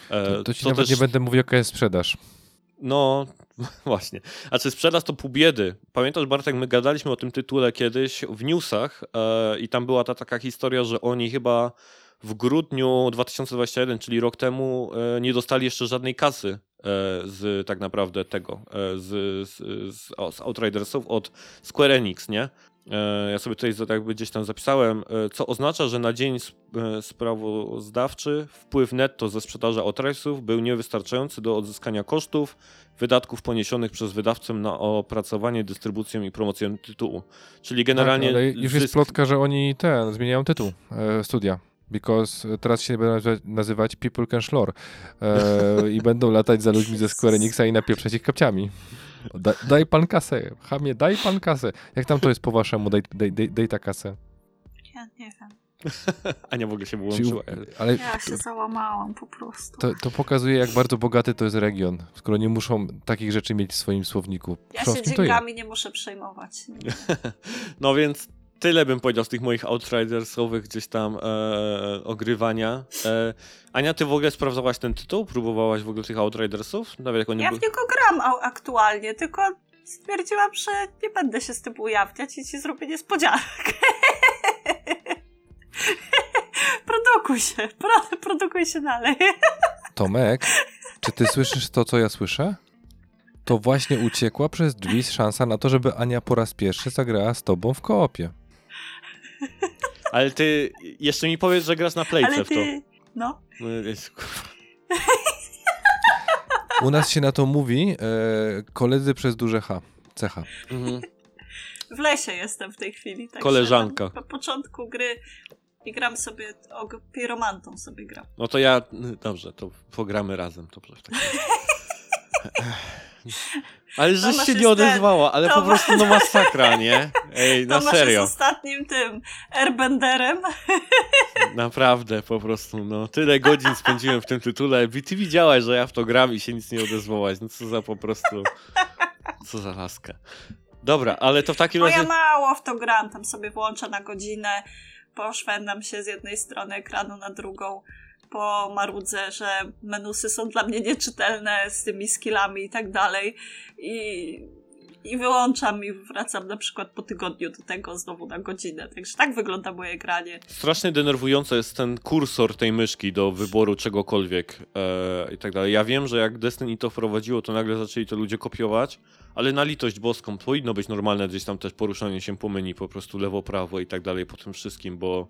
E, To, to ci co nawet też- nie będę mówił, jaka jest sprzedaż. No, właśnie. A czy sprzedaż to pół biedy? Pamiętasz, Bartek, my gadaliśmy o tym tytule kiedyś w newsach e, i tam była ta taka historia, że oni chyba w grudniu 2021, czyli rok temu, e, nie dostali jeszcze żadnej kasy e, z tak naprawdę tego, z, z, z, o, z Outridersów od Square Enix, nie? E, Ja sobie tutaj jakby gdzieś tam zapisałem, e, co oznacza, że na dzień e, sprawozdawczy wpływ netto ze sprzedaży Outridersów był niewystarczający do odzyskania kosztów, wydatków poniesionych przez wydawcę na opracowanie, dystrybucję i promocję tytułu. Czyli generalnie tak, ale już jest zysk- plotka, że oni ten, zmieniają tytuł e, studia. Because teraz się będą nazywać, People Can Shlor e, i będą latać za ludźmi ze Square Enixa i napieprzać ich kapciami. Da, daj pan kasę, chamie, daj pan kasę. Jak tam to jest po waszemu, daj, daj, daj, daj ta kasę. Ja nie wiem. Ania w ogóle się wyłączyła. ale Ja się załamałam po prostu. to, to pokazuje, jak bardzo bogaty to jest region, skoro nie muszą takich rzeczy mieć w swoim słowniku. Ja Co się dziękami nie muszę przejmować. No więc tyle bym powiedział z tych moich Outridersowych gdzieś tam e, ogrywania. E, Ania, ty w ogóle sprawdzałaś ten tytuł? Próbowałaś w ogóle tych Outridersów? Nawet jak oni Ja były... w niego gram aktualnie, tylko stwierdziłam, że nie będę się z tym ujawniać i ci zrobię niespodzianek. produkuj się, pro, produkuj się dalej. Tomek, czy ty słyszysz to, co ja słyszę? To właśnie uciekła przez drzwi szansa na to, żeby Ania po raz pierwszy zagrała z tobą w koopie. Ale ty jeszcze mi powiedz, że grasz na playce Ale w to. ty, no, No, jest-. U nas się na to mówi e, koledzy przez duże H. CH. Mhm. w lesie jestem w tej chwili. także Koleżanka. Na, na początku gry i gram sobie, o, piromantą sobie gram. No to ja... Dobrze, to pogramy razem. Dobrze, w takim razie. Ale żeś się nie odezwała, ale po Tomasz- prostu no masakra, nie? Ej, na Tomasz serio. jest ostatnim tym airbenderem. Naprawdę, po prostu, no. Tyle godzin spędziłem w tym tytule. I Ty widziałaś, że ja w to gram i się nic nie odezwałaś. No co za po prostu... Co za laska. Dobra, ale to w takim Bo ja razie... mało w to gram, tam sobie włączę na godzinę, poszwędam się z jednej strony ekranu na drugą, pomarudzę, że menusy są dla mnie nieczytelne z tymi skillami i tak dalej i, i wyłączam i wracam na przykład po tygodniu do tego znowu na godzinę, także tak wygląda moje granie. Strasznie denerwujący jest ten kursor tej myszki do wyboru czegokolwiek e, i tak dalej. Ja wiem, że jak Destiny to wprowadziło, to nagle zaczęli to ludzie kopiować, ale na litość boską powinno być normalne gdzieś tam też poruszanie się po menu, po prostu lewo, prawo i tak dalej po tym wszystkim, bo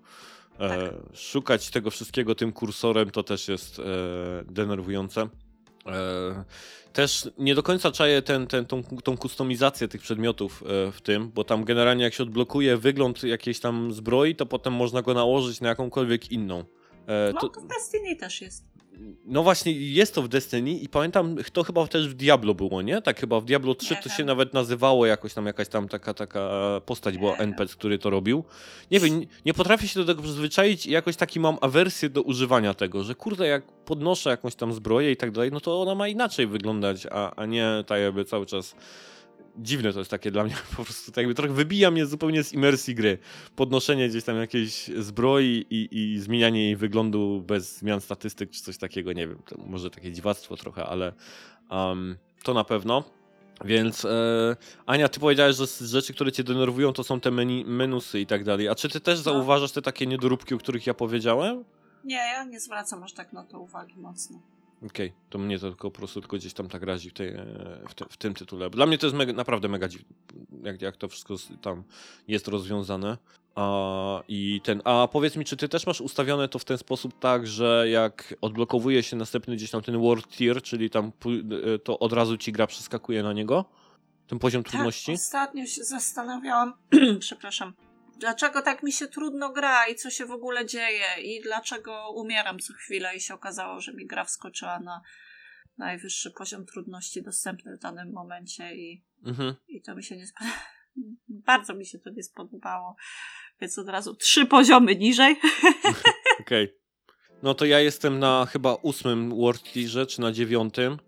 e, szukać tego wszystkiego tym kursorem to też jest e, denerwujące. E, też nie do końca czaję ten, ten, tą, tą kustomizację tych przedmiotów w tym, bo tam generalnie jak się odblokuje wygląd jakiejś tam zbroi, to potem można go nałożyć na jakąkolwiek inną. No to, to w Destiny też jest. No właśnie, jest to w Destiny i pamiętam, to chyba też w Diablo było, nie? Tak chyba w Diablo 3 nie to się nawet nazywało jakoś tam, jakaś tam taka, taka postać była, NPC, który to robił. Nie wiem, nie, potrafię się do tego przyzwyczaić i jakoś taki mam awersję do używania tego, że kurde, jak podnoszę jakąś tam zbroję i tak dalej, no to ona ma inaczej wyglądać, a, a nie tak jakby cały czas dziwne to jest takie dla mnie, po prostu tak jakby trochę wybija mnie zupełnie z imersji gry. Podnoszenie gdzieś tam jakiejś zbroi i, i zmienianie jej wyglądu bez zmian statystyk czy coś takiego, nie wiem, to może takie dziwactwo trochę, ale um, to na pewno. Więc e, Ania, ty powiedziałeś, że rzeczy, które cię denerwują, to są te menu, menusy i tak dalej. A czy ty też no. zauważasz te takie niedoróbki, o których ja powiedziałem? Nie, ja nie zwracam aż tak na to uwagi mocno. Okej, okay. to mnie to tylko po prostu tylko gdzieś tam tak razi w, tej, e, w, te, w tym tytule. Dla mnie to jest mega, naprawdę mega dziwne, jak, jak to wszystko tam jest rozwiązane. A, i ten, a powiedz mi, czy ty też masz ustawione to w ten sposób tak, że jak odblokowuje się następny gdzieś tam ten world tier, czyli tam e, to od razu ci gra przeskakuje na niego? Ten poziom tak, trudności? Ostatnio się zastanawiałam, przepraszam, dlaczego tak mi się trudno gra i co się w ogóle dzieje i dlaczego umieram co chwilę i się okazało, że mi gra wskoczyła na najwyższy poziom trudności dostępny w danym momencie i, mhm. i to mi się nie spodobało. Bardzo mi się to nie spodobało, więc od razu trzy poziomy niżej. Okej. Okay. No to ja jestem na chyba ósmym World czy na dziewiątym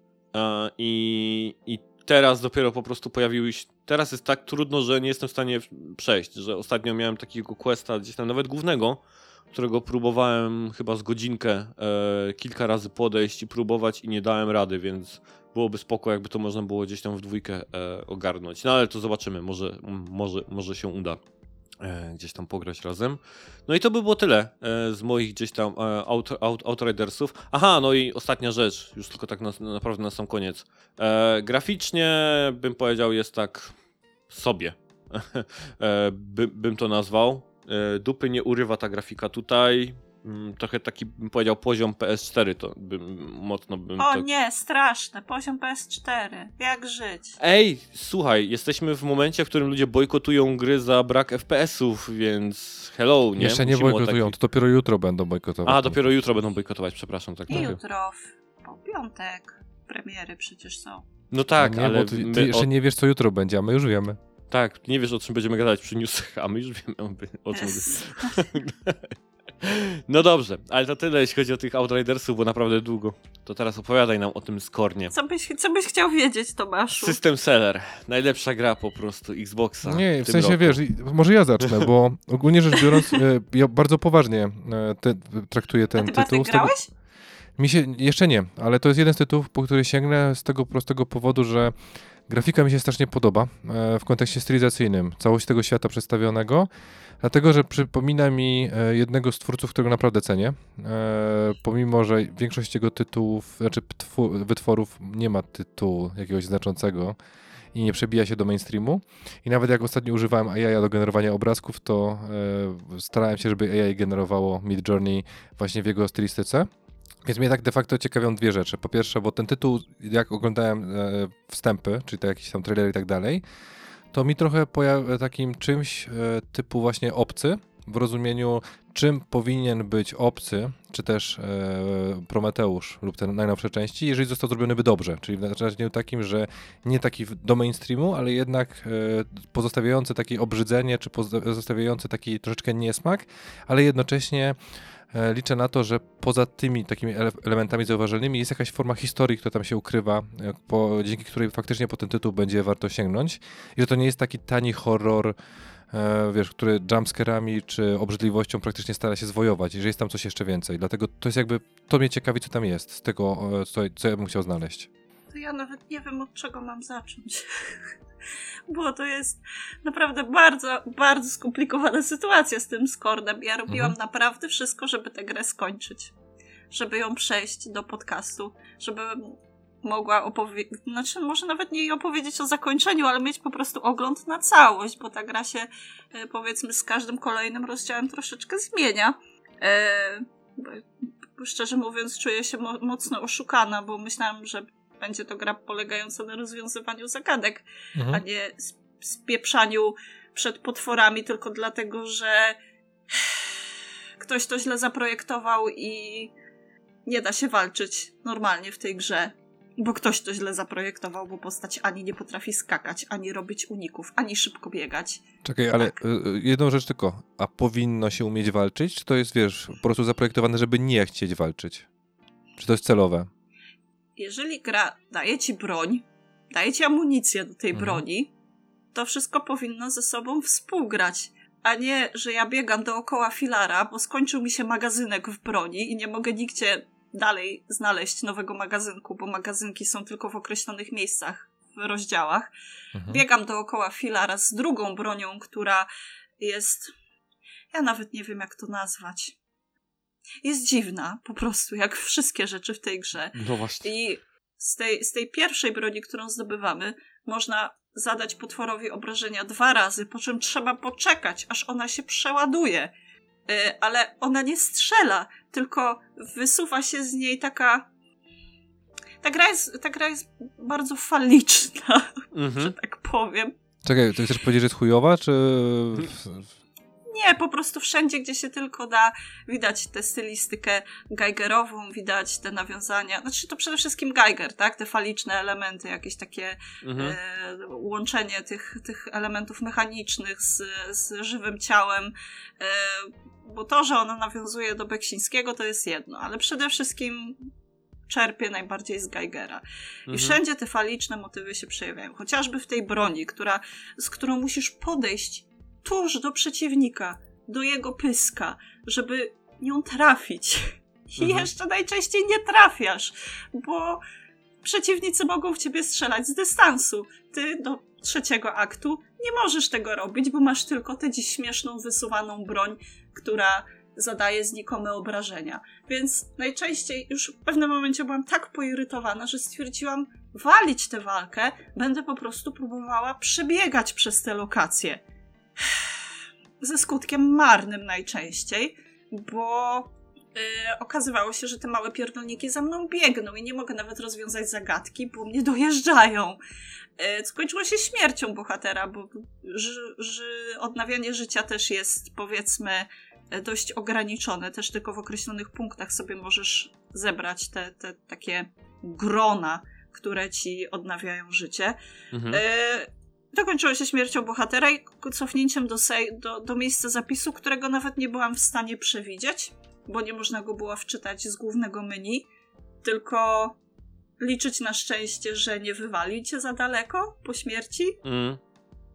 i, i teraz dopiero po prostu pojawiły się. Teraz jest tak trudno, że nie jestem w stanie przejść. Że ostatnio miałem takiego questa, gdzieś tam nawet głównego, którego próbowałem chyba z godzinkę e, kilka razy podejść i próbować i nie dałem rady, więc byłoby spoko, jakby to można było gdzieś tam w dwójkę e, ogarnąć. No ale to zobaczymy, może, może, może się uda. E, gdzieś tam pograć razem. No i to by było tyle e, z moich gdzieś tam e, Outridersów. Aha, no i ostatnia rzecz, już tylko tak na, naprawdę na sam koniec. graficznie bym powiedział jest tak sobie. By, bym to nazwał. dupy nie urywa ta grafika tutaj. Mm, trochę taki bym powiedział poziom PS4 to bym mocno bym O nie, straszne, poziom PS4. Jak żyć? Ej, słuchaj, jesteśmy w momencie, w którym ludzie bojkotują gry za brak FPS-ów, więc hello, nie? Jeszcze nie bojkotują, taki... to dopiero jutro będą bojkotować. A, dopiero jutro będą bojkotować, przepraszam. Tak I jutro, po piątek, premiery przecież są. No tak, no nie, ale... Ty, ty jeszcze nie wiesz, co jutro będzie, a my już wiemy. Tak, nie wiesz, o czym będziemy gadać przy newsach, a my już wiemy o czym... No dobrze, ale to tyle, jeśli chodzi o tych Outridersów, bo naprawdę długo. To teraz opowiadaj nam o tym skornie. Co byś, co byś chciał wiedzieć, Tomaszu? System Seller. Najlepsza gra po prostu Xboxa. Nie, w, w sensie roku. wiesz, może ja zacznę, bo ogólnie rzecz biorąc, e, ja bardzo poważnie e, te, traktuję ten A ty tytuł. grałeś? Tego... Mi się, jeszcze nie, ale to jest jeden z tytułów, po który sięgnę z tego prostego powodu, że grafika mi się strasznie podoba e, w kontekście stylizacyjnym, całość tego świata przedstawionego. Dlatego, że przypomina mi e, jednego z twórców, którego naprawdę cenię. E, pomimo, że większość jego tytułów, znaczy wytworów nie ma tytułu jakiegoś znaczącego i nie przebija się do mainstreamu. I nawet jak ostatnio używałem AI do generowania obrazków, to starałem się, żeby AI generowało Mid Journey właśnie w jego stylistyce. Więc mnie tak de facto ciekawią dwie rzeczy. Po pierwsze, bo ten tytuł, jak oglądałem wstępy, czyli to jakieś tam trailery i tak dalej, to mi trochę pojawia takim czymś e, typu właśnie obcy, w rozumieniu czym powinien być obcy, czy też e, Prometeusz lub te najnowsze części, jeżeli został zrobiony by dobrze, czyli w znaczeniu takim, że nie taki do mainstreamu, ale jednak e, pozostawiający takie obrzydzenie, czy pozostawiający taki troszeczkę niesmak, ale jednocześnie E, liczę na to, że poza tymi takimi elementami zauważalnymi jest jakaś forma historii, która tam się ukrywa, e, po, dzięki której faktycznie po ten tytuł będzie warto sięgnąć. I że to nie jest taki tani horror, e, wiesz, który jumpscarami czy obrzydliwością praktycznie stara się zwojować, że jest tam coś jeszcze więcej. Dlatego to jest jakby, to mnie ciekawi, co tam jest z tego, co, co ja bym chciał znaleźć. To ja nawet nie wiem, od czego mam zacząć. bo to jest naprawdę bardzo, bardzo skomplikowana sytuacja z tym Skordem. Ja robiłam mhm. naprawdę wszystko, żeby tę grę skończyć. Żeby ją przejść do podcastu, żeby mogła opowiedzieć, znaczy może nawet nie opowiedzieć o zakończeniu, ale mieć po prostu ogląd na całość, bo ta gra się e, powiedzmy z każdym kolejnym rozdziałem troszeczkę zmienia. E, szczerze mówiąc, czuję się mo mocno oszukana, bo myślałam, że będzie to gra polegająca na rozwiązywaniu zagadek, Mhm. a nie sp- spieprzaniu przed potworami tylko dlatego, że ktoś to źle zaprojektował i nie da się walczyć normalnie w tej grze. Bo ktoś to źle zaprojektował, bo postać ani nie potrafi skakać, ani robić uników, ani szybko biegać. Czekaj, ale Tak. y, y, jedną rzecz tylko. A powinno się umieć walczyć? Czy to jest, wiesz, po prostu zaprojektowane, żeby nie chcieć walczyć? Czy to jest celowe? Jeżeli gra daje ci broń, daje ci amunicję do tej Mhm. broni, to wszystko powinno ze sobą współgrać. A nie, że ja biegam dookoła filara, bo skończył mi się magazynek w broni i nie mogę nigdzie dalej znaleźć nowego magazynku, bo magazynki są tylko w określonych miejscach, w rozdziałach. Mhm. Biegam dookoła filara z drugą bronią, która jest. Ja nawet nie wiem, jak to nazwać. Jest dziwna, po prostu, jak wszystkie rzeczy w tej grze. No właśnie. I z tej, z tej pierwszej broni, którą zdobywamy, można zadać potworowi obrażenia dwa razy, po czym trzeba poczekać, aż ona się przeładuje. Y, ale ona nie strzela, tylko wysuwa się z niej taka. Ta gra jest, ta gra jest bardzo faliczna, że Mhm. tak powiem. Czekaj, to chcesz powiedzieć, że jest chujowa, czy... Nie, po prostu wszędzie, gdzie się tylko da, widać tę stylistykę Geigerową, widać te nawiązania. Znaczy, to przede wszystkim Geiger, tak? Te faliczne elementy, jakieś takie Mhm. e, łączenie tych, tych elementów mechanicznych z, z żywym ciałem. E, bo to, że ona nawiązuje do Beksińskiego, to jest jedno, ale przede wszystkim czerpie najbardziej z Geigera. I Mhm. wszędzie te faliczne motywy się przejawiają. Chociażby w tej broni, która, z którą musisz podejść tuż do przeciwnika, do jego pyska, żeby nią trafić. I Mhm. jeszcze najczęściej nie trafiasz, bo przeciwnicy mogą w ciebie strzelać z dystansu. Ty do trzeciego aktu nie możesz tego robić, bo masz tylko tę dziś śmieszną, wysuwaną broń, która zadaje znikome obrażenia. Więc najczęściej już w pewnym momencie byłam tak poirytowana, że stwierdziłam, walić tę walkę, będę po prostu próbowała przebiegać przez te lokacje. Ze skutkiem marnym najczęściej, bo yy, okazywało się, że te małe pierdolniki za mną biegną i nie mogę nawet rozwiązać zagadki, bo mnie dojeżdżają. Yy, skończyło się śmiercią bohatera, bo ży, ży, odnawianie życia też jest, powiedzmy, e, dość ograniczone. Też tylko w określonych punktach sobie możesz zebrać te, te takie grona, które ci odnawiają życie. Mhm. E, dokończyło się śmiercią bohatera i cofnięciem do, sej- do, do miejsca zapisu, którego nawet nie byłam w stanie przewidzieć, bo nie można go było wczytać z głównego menu, tylko liczyć na szczęście, że nie wywali cię za daleko po śmierci. Mhm.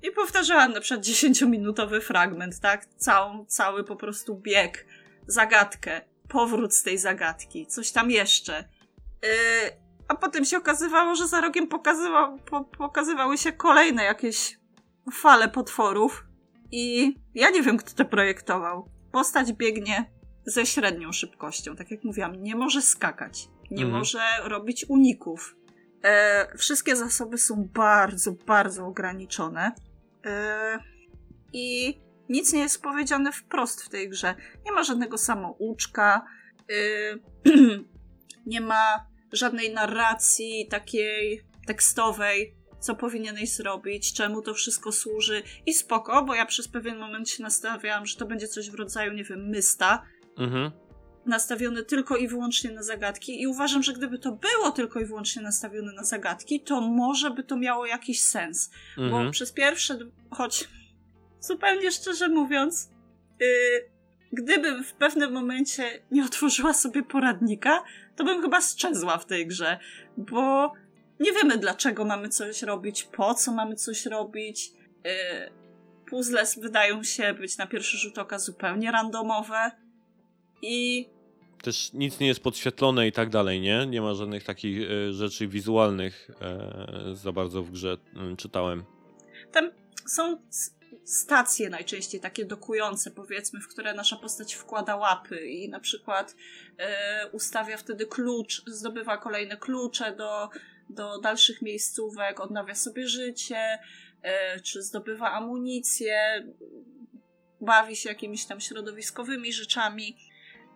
I powtarzałam na przykład 10-minutowy fragment, tak? Całą, cały po prostu bieg, zagadkę, powrót z tej zagadki, coś tam jeszcze. Yy, a potem się okazywało, że za rogiem pokazywał, po, pokazywały się kolejne jakieś fale potworów. I ja nie wiem, kto to projektował. Postać biegnie ze średnią szybkością. Tak jak mówiłam, nie może skakać, nie Mhm. może robić uników. E, wszystkie zasoby są bardzo, bardzo ograniczone. E, I nic nie jest powiedziane wprost w tej grze. Nie ma żadnego samouczka, e, nie ma żadnej narracji takiej tekstowej, co powinieneś zrobić, czemu to wszystko służy. I spoko, bo ja przez pewien moment się nastawiałam, że to będzie coś w rodzaju, nie wiem, mysta, Mhm. nastawiony tylko i wyłącznie na zagadki i uważam, że gdyby to było tylko i wyłącznie nastawione na zagadki, to może by to miało jakiś sens. Bo Mhm. przez pierwsze, choć zupełnie szczerze mówiąc, yy, gdybym w pewnym momencie nie otworzyła sobie poradnika, to bym chyba sczezła w tej grze, bo nie wiemy dlaczego mamy coś robić, po co mamy coś robić. Yy, puzzle wydają się być na pierwszy rzut oka zupełnie randomowe i Też nic nie jest podświetlone i tak dalej, nie? Nie ma żadnych takich e, rzeczy wizualnych e, za bardzo w grze, mm, czytałem. tam są stacje najczęściej takie dokujące, powiedzmy, w które nasza postać wkłada łapy i na przykład e, ustawia wtedy klucz, zdobywa kolejne klucze do, do dalszych miejscówek, odnawia sobie życie, e, czy zdobywa amunicję, bawi się jakimiś tam środowiskowymi rzeczami.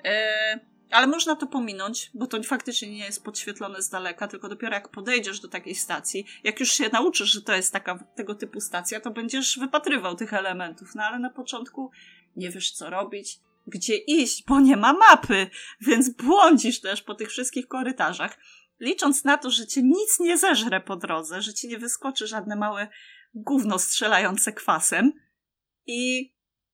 E, ale można to pominąć, bo to faktycznie nie jest podświetlone z daleka, tylko dopiero jak podejdziesz do takiej stacji, jak już się nauczysz, że to jest taka tego typu stacja, to będziesz wypatrywał tych elementów. No ale na początku nie wiesz co robić, gdzie iść, bo nie ma mapy, więc błądzisz też po tych wszystkich korytarzach. Licząc na to, że cię nic nie zeżre po drodze, że ci nie wyskoczy żadne małe gówno strzelające kwasem. I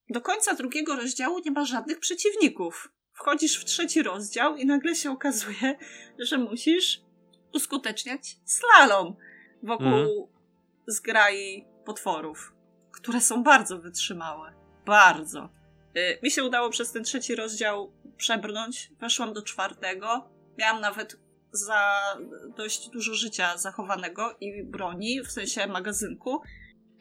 do końca drugiego rozdziału nie ma żadnych przeciwników. Wchodzisz w trzeci rozdział i nagle się okazuje, że musisz uskuteczniać slalom wokół Mhm. zgrai potworów, które są bardzo wytrzymałe. Bardzo. Y, Mi się udało przez ten trzeci rozdział przebrnąć. Weszłam do czwartego. Miałam nawet za dość dużo życia zachowanego i broni, w sensie magazynku.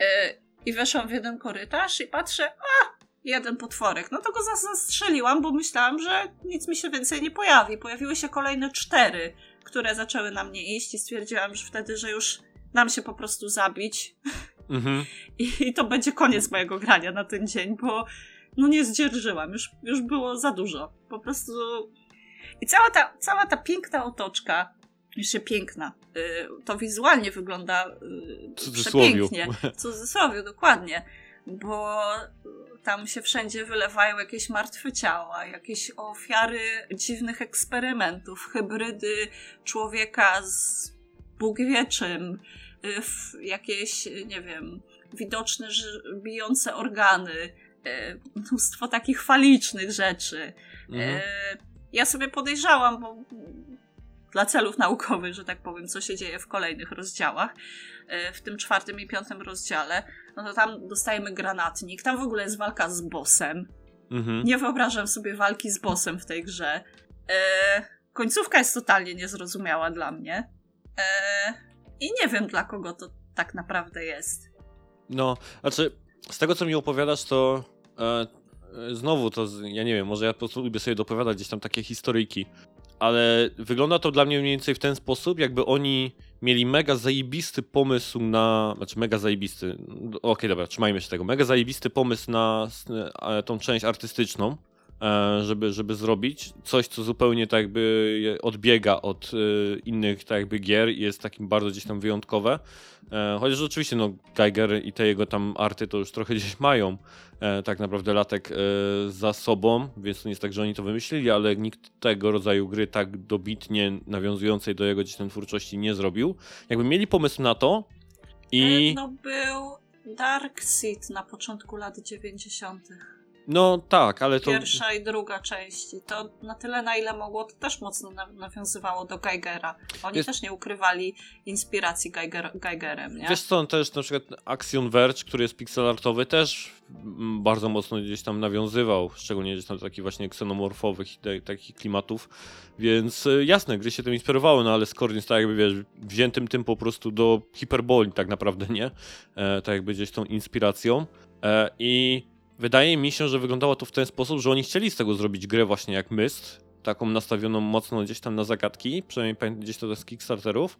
Y, I weszłam w jeden korytarz i patrzę, a, jeden potworek. No to go zas- zastrzeliłam, bo myślałam, że nic mi się więcej nie pojawi. Pojawiły się kolejne cztery, które zaczęły na mnie iść i stwierdziłam, że wtedy, że już nam się po prostu zabić Mhm. i, i to będzie koniec mojego grania na ten dzień, bo no nie zdzierżyłam, już, już było za dużo. Po prostu... I cała ta, cała ta piękna otoczka, jeszcze piękna, y, to wizualnie wygląda y, cudzysłowiu. przepięknie. W cudzysłowie, dokładnie. Bo tam się wszędzie wylewają jakieś martwe ciała, jakieś ofiary dziwnych eksperymentów, hybrydy człowieka z Bóg wie czym, y, jakieś, y, nie wiem, widoczne bijące organy, y, mnóstwo takich falicznych rzeczy. Mhm. E, Ja sobie podejrzałam, bo dla celów naukowych, że tak powiem, co się dzieje w kolejnych rozdziałach, w tym czwartym i piątym rozdziale, no to tam dostajemy granatnik, tam w ogóle jest walka z bossem. Mhm. Nie wyobrażam sobie walki z bossem w tej grze. E, końcówka jest totalnie niezrozumiała dla mnie. E, I nie wiem, dla kogo to tak naprawdę jest. No, znaczy, z tego co mi opowiadasz, to e, e, znowu to, ja nie wiem, może ja po prostu lubię sobie dopowiadać gdzieś tam takie historyjki, ale wygląda to dla mnie mniej więcej w ten sposób, jakby oni mieli mega zajebisty pomysł na, znaczy mega zajebisty, no, okej dobra, trzymajmy się tego, mega zajebisty pomysł na e, tą część artystyczną, żeby, żeby zrobić coś, co zupełnie tak jakby odbiega od e, innych tak jakby gier i jest takim bardzo gdzieś tam wyjątkowe. E, Chociaż oczywiście no, Geiger i te jego tam arty to już trochę gdzieś mają e, tak naprawdę latek e, za sobą, więc to nie jest tak, że oni to wymyślili, ale nikt tego rodzaju gry tak dobitnie nawiązującej do jego gdzieś tam twórczości nie zrobił. Jakby mieli pomysł na to i E, No był Dark Seed na początku lat 90. no tak, ale to Pierwsza i druga część. To na tyle, na ile mogło, to też mocno na- nawiązywało do Geigera. Oni Wiesz- też nie ukrywali inspiracji Geiger, Geigerem, nie? Wiesz co, też na przykład Action Verge, który jest pixelartowy, też bardzo mocno gdzieś tam nawiązywał, szczególnie gdzieś tam do takich właśnie ksenomorfowych i te, takich klimatów, więc y, jasne, gry się tym inspirowały, no ale Scorn jest tak jakby, wiesz, wziętym tym po prostu do hiperboli tak naprawdę, nie? E, tak jakby gdzieś tą inspiracją e, i wydaje mi się, że wyglądało to w ten sposób, że oni chcieli z tego zrobić grę właśnie jak Myst, taką nastawioną mocno gdzieś tam na zagadki, przynajmniej gdzieś to z Kickstarterów,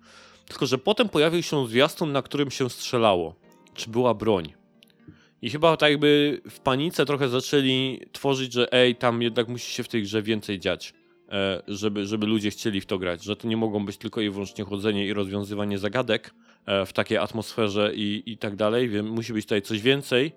tylko, że potem pojawił się zwiastun, na którym się strzelało. Czy była broń? I chyba tak jakby w panice trochę zaczęli tworzyć, że ej, tam jednak musi się w tej grze więcej dziać, e, żeby, żeby ludzie chcieli w to grać, że to nie mogą być tylko i wyłącznie chodzenie i rozwiązywanie zagadek e, w takiej atmosferze i, i tak dalej, więc musi być tutaj coś więcej.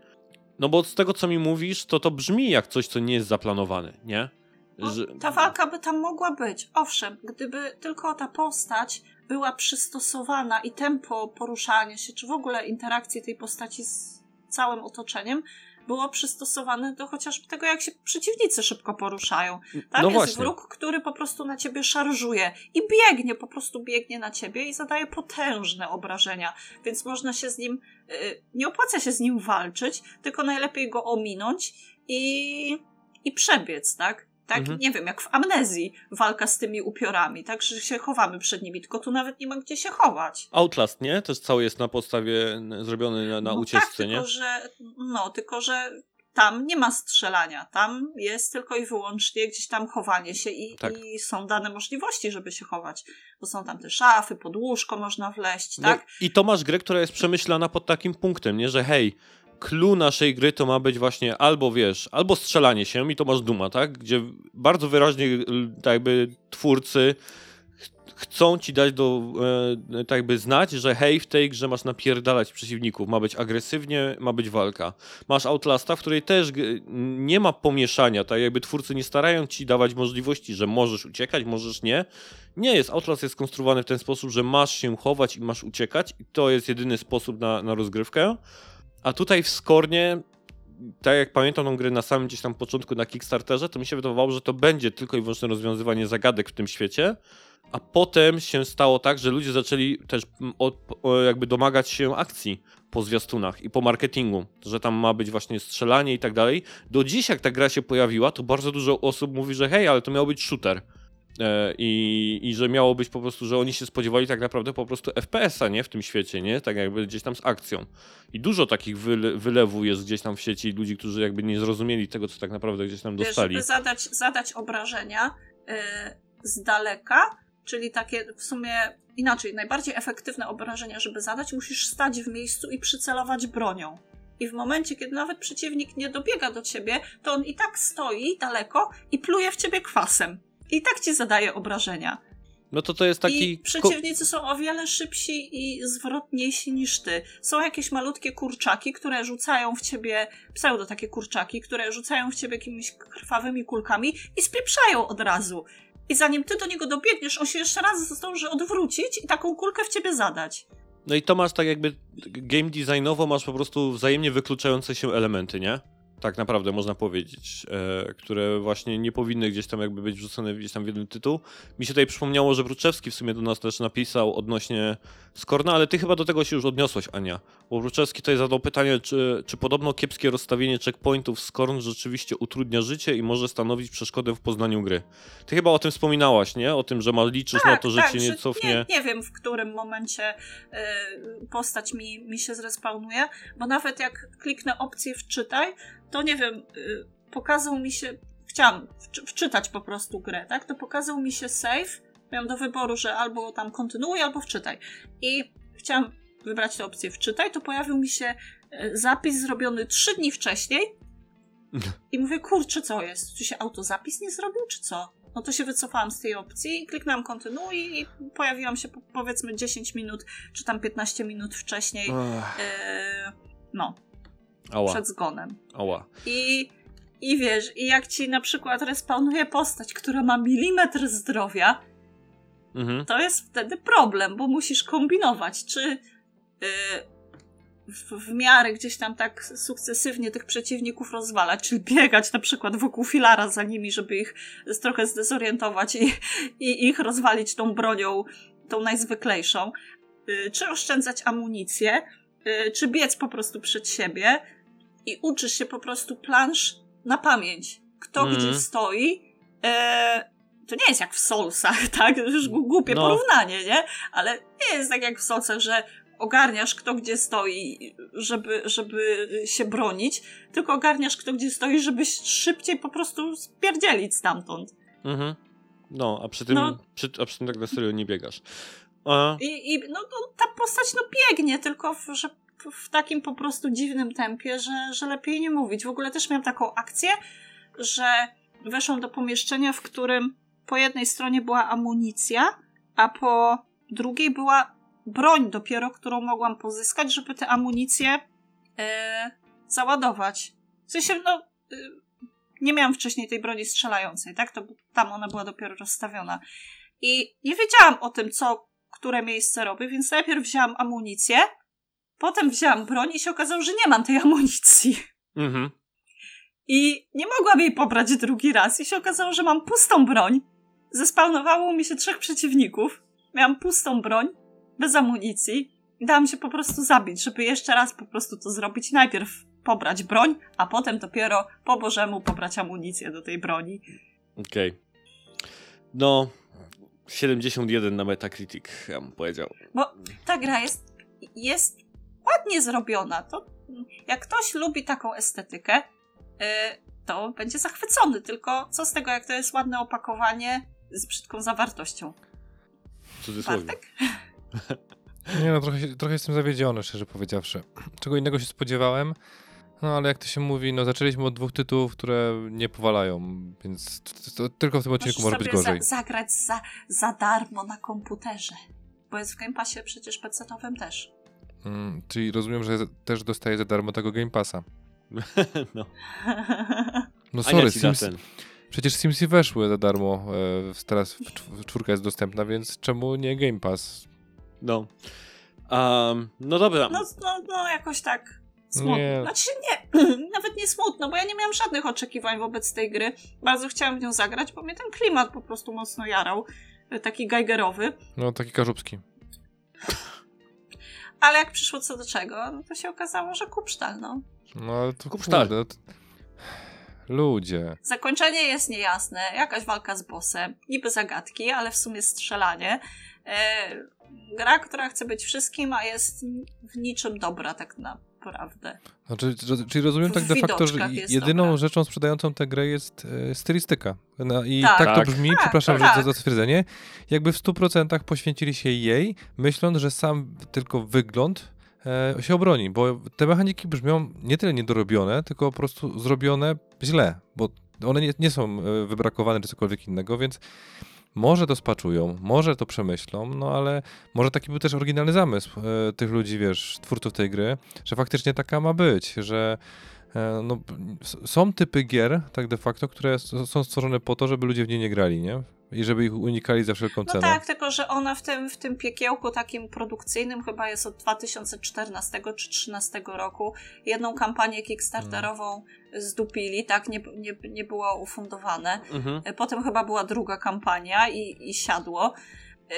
No bo z tego, co mi mówisz, to to brzmi jak coś, co nie jest zaplanowane, nie? No, Że- Ta walka by tam mogła być. Owszem, gdyby tylko ta postać była przystosowana i tempo poruszania się, czy w ogóle interakcji tej postaci z całym otoczeniem było przystosowane do chociażby tego, jak się przeciwnicy szybko poruszają. Tam no jest właśnie. wróg, który po prostu na ciebie szarżuje i biegnie, po prostu biegnie na ciebie i zadaje potężne obrażenia, więc można się z nim, y, nie opłaca się z nim walczyć, tylko najlepiej go ominąć i, i przebiec, tak? Tak, Mhm. nie wiem, jak w amnezji walka z tymi upiorami, tak, że się chowamy przed nimi, tylko tu nawet nie ma gdzie się chować. Outlast, nie? Też cały jest na podstawie zrobiony na, na no ucieczce, tak, nie? tylko, że, no, tylko, że tam nie ma strzelania, tam jest tylko i wyłącznie gdzieś tam chowanie się i, Tak. i są dane możliwości, żeby się chować, bo są tam te szafy, pod łóżko można wleźć, No tak? I to masz grę, która jest przemyślana pod takim punktem, nie? Że hej, clue naszej gry to ma być właśnie albo wiesz, albo strzelanie się i to masz Duma, tak? Gdzie bardzo wyraźnie tak jakby twórcy chcą ci dać do, e, tak jakby znać, że hej, w tej grze masz napierdalać przeciwników, ma być agresywnie, ma być walka. Masz Outlasta, w której też nie ma pomieszania, tak jakby twórcy nie starają ci dawać możliwości, że możesz uciekać, możesz nie. Nie jest, Outlast jest skonstruowany w ten sposób, że masz się chować i masz uciekać i to jest jedyny sposób na, na rozgrywkę. A tutaj w Skornie tak jak pamiętam tą grę na samym gdzieś tam początku na Kickstarterze, to mi się wydawało, że to będzie tylko i wyłącznie rozwiązywanie zagadek w tym świecie, a potem się stało tak, że ludzie zaczęli też od, jakby domagać się akcji po zwiastunach i po marketingu, że tam ma być właśnie strzelanie i tak dalej. Do dziś, jak ta gra się pojawiła, to bardzo dużo osób mówi, że hej, ale to miał być shooter. E, I, I że miało być po prostu, że oni się spodziewali tak naprawdę po prostu FPS-a, nie? W tym świecie, nie? Tak jakby gdzieś tam z akcją. I dużo takich wyle, wylewów jest gdzieś tam w sieci ludzi, którzy jakby nie zrozumieli tego, co tak naprawdę gdzieś tam dostali. Żeby zadać, zadać obrażenia yy, z daleka, czyli takie w sumie inaczej, najbardziej efektywne obrażenia, żeby zadać, musisz stać w miejscu i przycelować bronią. I w momencie, kiedy nawet przeciwnik nie dobiega do ciebie, to on i tak stoi daleko i pluje w ciebie kwasem. I tak ci zadaje obrażenia. No to to jest taki... I przeciwnicy są o wiele szybsi i zwrotniejsi niż ty. Są jakieś malutkie kurczaki, które rzucają w ciebie, pseudo takie kurczaki, które rzucają w ciebie jakimiś krwawymi kulkami i spieprzają od razu. I zanim ty do niego dobiegniesz, on się jeszcze raz zdąży odwrócić i taką kulkę w ciebie zadać. No i to masz tak jakby game designowo masz po prostu wzajemnie wykluczające się elementy, nie? Tak naprawdę można powiedzieć, e, które właśnie nie powinny gdzieś tam jakby być wrzucone gdzieś tam w jeden tytuł. Mi się tutaj przypomniało, że Bruczewski w sumie do nas też napisał odnośnie Skorna, ale ty chyba do tego się już odniosłeś, Ania. Bo Bruczewski tutaj zadał pytanie, czy, czy podobno kiepskie rozstawienie checkpointów Skorn rzeczywiście utrudnia życie i może stanowić przeszkodę w poznaniu gry. Ty chyba o tym wspominałaś, nie? O tym, że ma liczyć tak, na to, że tak, cię nie cofnie. Nie, nie wiem, w którym momencie y, postać mi, mi się zrespawnuje, bo nawet jak kliknę opcję wczytaj, to nie wiem, y, pokazał mi się, chciałam wczytać po prostu grę, tak? To pokazał mi się save, miałam do wyboru, że albo tam kontynuuj, albo wczytaj. I chciałam wybrać tę opcję wczytaj, to pojawił mi się y, zapis zrobiony trzy dni wcześniej i mówię, kurczę, co jest? Czy się autozapis nie zrobił, czy co? No to się wycofałam z tej opcji, kliknęłam kontynuuj i pojawiłam się powiedzmy 10 minut, czy tam 15 minut wcześniej. Yy, no, Ała. przed zgonem. Ała. I, I wiesz, i jak ci na przykład respawnuje postać, która ma milimetr zdrowia, mhm. to jest wtedy problem, bo musisz kombinować, czy yy, w, w miarę gdzieś tam tak sukcesywnie tych przeciwników rozwalać, czyli biegać na przykład wokół filara za nimi, żeby ich trochę zdezorientować i, i ich rozwalić tą bronią, tą najzwyklejszą, yy, czy oszczędzać amunicję, yy, czy biec po prostu przed siebie, i uczysz się po prostu plansz na pamięć. Kto mm. gdzie stoi. E, to nie jest jak w Soulsach, tak? To już głupie no. porównanie, nie? Ale nie jest tak jak w Soulsach, że ogarniasz kto gdzie stoi, żeby, żeby się bronić, tylko ogarniasz kto gdzie stoi, żeby szybciej po prostu spierdzielić stamtąd. Mhm. No, a przy tym, no. Przy, a przy tym tak na serio nie biegasz. A... I, i no, no, ta postać no biegnie, tylko że w takim po prostu dziwnym tempie, że, że lepiej nie mówić. W ogóle też miałam taką akcję, że weszłam do pomieszczenia, w którym po jednej stronie była amunicja, a po drugiej była broń dopiero, którą mogłam pozyskać, żeby tę amunicję e, załadować. W sensie, no, e, nie miałam wcześniej tej broni strzelającej, tak? To tam ona była dopiero rozstawiona. I nie wiedziałam o tym, co, które miejsce robię, więc najpierw wzięłam amunicję, Potem wzięłam broń i się okazało, że nie mam tej amunicji. Mhm. I nie mogłam jej pobrać drugi raz i się okazało, że mam pustą broń. Zespawnowało mi się trzech przeciwników. Miałam pustą broń, bez amunicji. I dałam się po prostu zabić, żeby jeszcze raz po prostu to zrobić. Najpierw pobrać broń, a potem dopiero po Bożemu pobrać amunicję do tej broni. Okej. Okay. No, 71 na Metacritic, ja bym powiedział. Bo ta gra jest, jest ładnie zrobiona. To jak ktoś lubi taką estetykę, y, to będzie zachwycony. Tylko co z tego, jak to jest ładne opakowanie z brzydką zawartością? Cudzysłowie. Bartek? Nie no, trochę, trochę jestem zawiedziony, szczerze powiedziawszy. Czego innego się spodziewałem. No ale jak to się mówi, no zaczęliśmy od dwóch tytułów, które nie powalają, więc to, to, to tylko w tym odcinku może być gorzej. Za, zagrać za, za darmo na komputerze. Bo jest w Game Passie przecież PC-owym też. Mm, czyli rozumiem, że też dostaję za darmo tego Game Passa. no. No sorry, Sims, ten. przecież Simsy weszły za darmo, e, teraz czwórka jest dostępna, więc czemu nie Game Pass? No. Um, no dobra. No, no, no jakoś tak smutno. Nie. Znaczy nie, nawet nie smutno, bo ja nie miałam żadnych oczekiwań wobec tej gry. Bardzo chciałam w nią zagrać, bo mnie ten klimat po prostu mocno jarał. y, Taki geigerowy. No taki karzubski. Ale jak przyszło co do czego, no to się okazało, że kupsztal, no. No ale to Kup kurde, to... Ludzie. Zakończenie jest niejasne, jakaś walka z bossem, niby zagadki, ale w sumie strzelanie. E, gra, która chce być wszystkim, a jest w niczym dobra tak naprawdę. Znaczy, ro- czyli rozumiem tak de facto, że jedyną dobra. rzeczą sprzedającą tę grę jest e, stylistyka. No, I Tak. tak, to Tak. brzmi, Tak, przepraszam tak. Za, za stwierdzenie, jakby w 100% poświęcili się jej, myśląc, że sam tylko wygląd e, się obroni, bo te mechaniki brzmią nie tyle niedorobione, tylko po prostu zrobione źle, bo one nie, nie są e, wybrakowane czy cokolwiek innego, więc może to spaczują, może to przemyślą, no ale może taki był też oryginalny zamysł e, tych ludzi, wiesz, twórców tej gry, że faktycznie taka ma być, że no, s- są typy gier, tak de facto, które są stworzone po to, żeby ludzie w nie nie grali, nie? I żeby ich unikali za wszelką No cenę. tak, tylko że ona w tym, w tym piekiełku takim produkcyjnym chyba jest od 2014 czy 2013 roku. Jedną kampanię kickstarterową zdupili, tak, nie, nie, nie było ufundowane. Mhm. Potem chyba była druga kampania i, i siadło. Yy,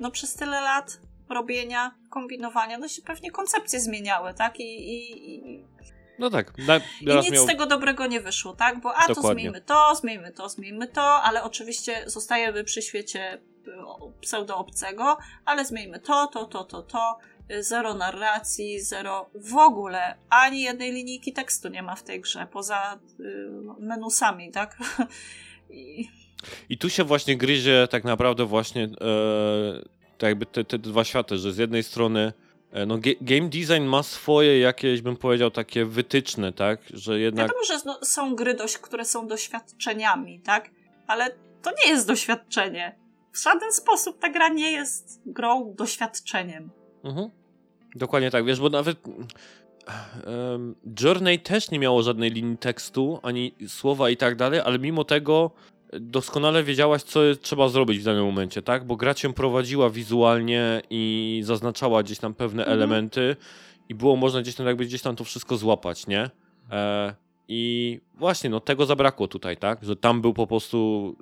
No przez tyle lat robienia, kombinowania, no się pewnie koncepcje zmieniały, tak? I, i, i, No tak. I nic miał... z tego dobrego nie wyszło, tak? Bo a to Dokładnie. zmieńmy to, zmieńmy to, zmieńmy to, ale oczywiście zostajemy przy świecie y, pseudo-obcego, ale zmieńmy to, to, to, to, to. y, Zero narracji, zero w ogóle, ani jednej linijki tekstu nie ma w tej grze, poza y, menusami, tak? I, I tu się właśnie gryzie tak naprawdę właśnie e, tak jakby te, te dwa światy, że z jednej strony no, ge, game design ma swoje jakieś, bym powiedział, takie wytyczne, tak? Że jednak... Wiadomo, że no, są gry, dość, które są doświadczeniami, tak? Ale to nie jest doświadczenie. W żaden sposób ta gra nie jest grą doświadczeniem. Mhm. Dokładnie tak, wiesz, bo nawet em, Journey też nie miało żadnej linii tekstu, ani słowa i tak dalej, ale mimo tego doskonale wiedziałaś, co trzeba zrobić w danym momencie, tak? Bo gra cię prowadziła wizualnie i zaznaczała gdzieś tam pewne Mhm. elementy i było można gdzieś tam jakby gdzieś tam to wszystko złapać, nie? E, I właśnie, no tego zabrakło tutaj, tak? Że tam był po prostu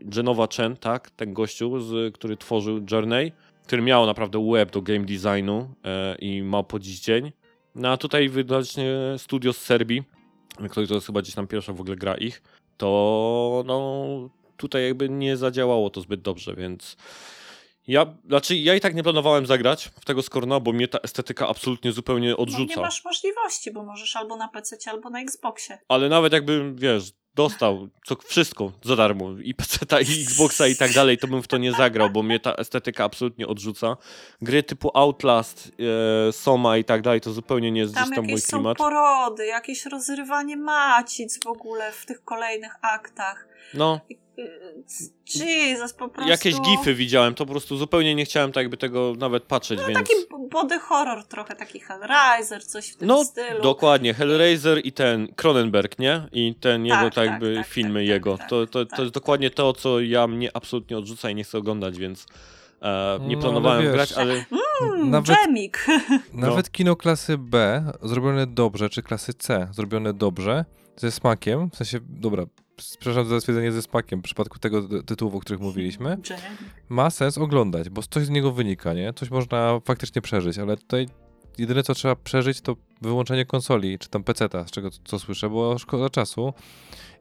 y, Genova Chen, tak? Ten gościu, z, który tworzył Journey, który miał naprawdę web do game designu e, i ma po dziś dzień. No a tutaj widocznie studio z Serbii, który to jest chyba gdzieś tam pierwsza w ogóle gra ich, to no tutaj jakby nie zadziałało to zbyt dobrze, więc ja, znaczy ja i tak nie planowałem zagrać w tego Skorna, bo mnie ta estetyka absolutnie zupełnie No, odrzuca. nie masz możliwości, bo możesz albo na PC, albo na Xboxie. Ale nawet jakbym, wiesz, dostał co, wszystko za darmo, i PC, i Xboxa i tak dalej, to bym w to nie zagrał, bo mnie ta estetyka absolutnie odrzuca. Gry typu Outlast, e, Soma i tak dalej, to zupełnie nie jest Tam gdzieś tam mój jakieś są klimat. porody, jakieś rozrywanie macic w ogóle w tych kolejnych aktach. No, Jesus, po prostu... jakieś gify widziałem, to po prostu zupełnie nie chciałem tak jakby tego nawet patrzeć, No więc... taki body horror trochę, taki Hellraiser, coś w tym No, stylu. dokładnie, Hellraiser i ten Cronenberg, nie? I ten jego, tak, tak, jakby tak, filmy tak, jego. tak, to, to, tak. to jest dokładnie to, co ja mnie absolutnie odrzuca i nie chcę oglądać, więc e, nie No, planowałem ale wiesz- grać, ale Mm, Nawet- Dżemik. Nawet kino klasy B zrobione dobrze, czy klasy C zrobione dobrze, ze smakiem, w sensie, dobra, przepraszam za stwierdzenie ze smakiem w przypadku tego ty- tytułu, o których mówiliśmy, ma sens oglądać, bo coś z niego wynika, nie? Coś można faktycznie przeżyć, ale tutaj jedyne co trzeba przeżyć to wyłączenie konsoli, czy tam peceta, z czego co słyszę, bo szkoda czasu.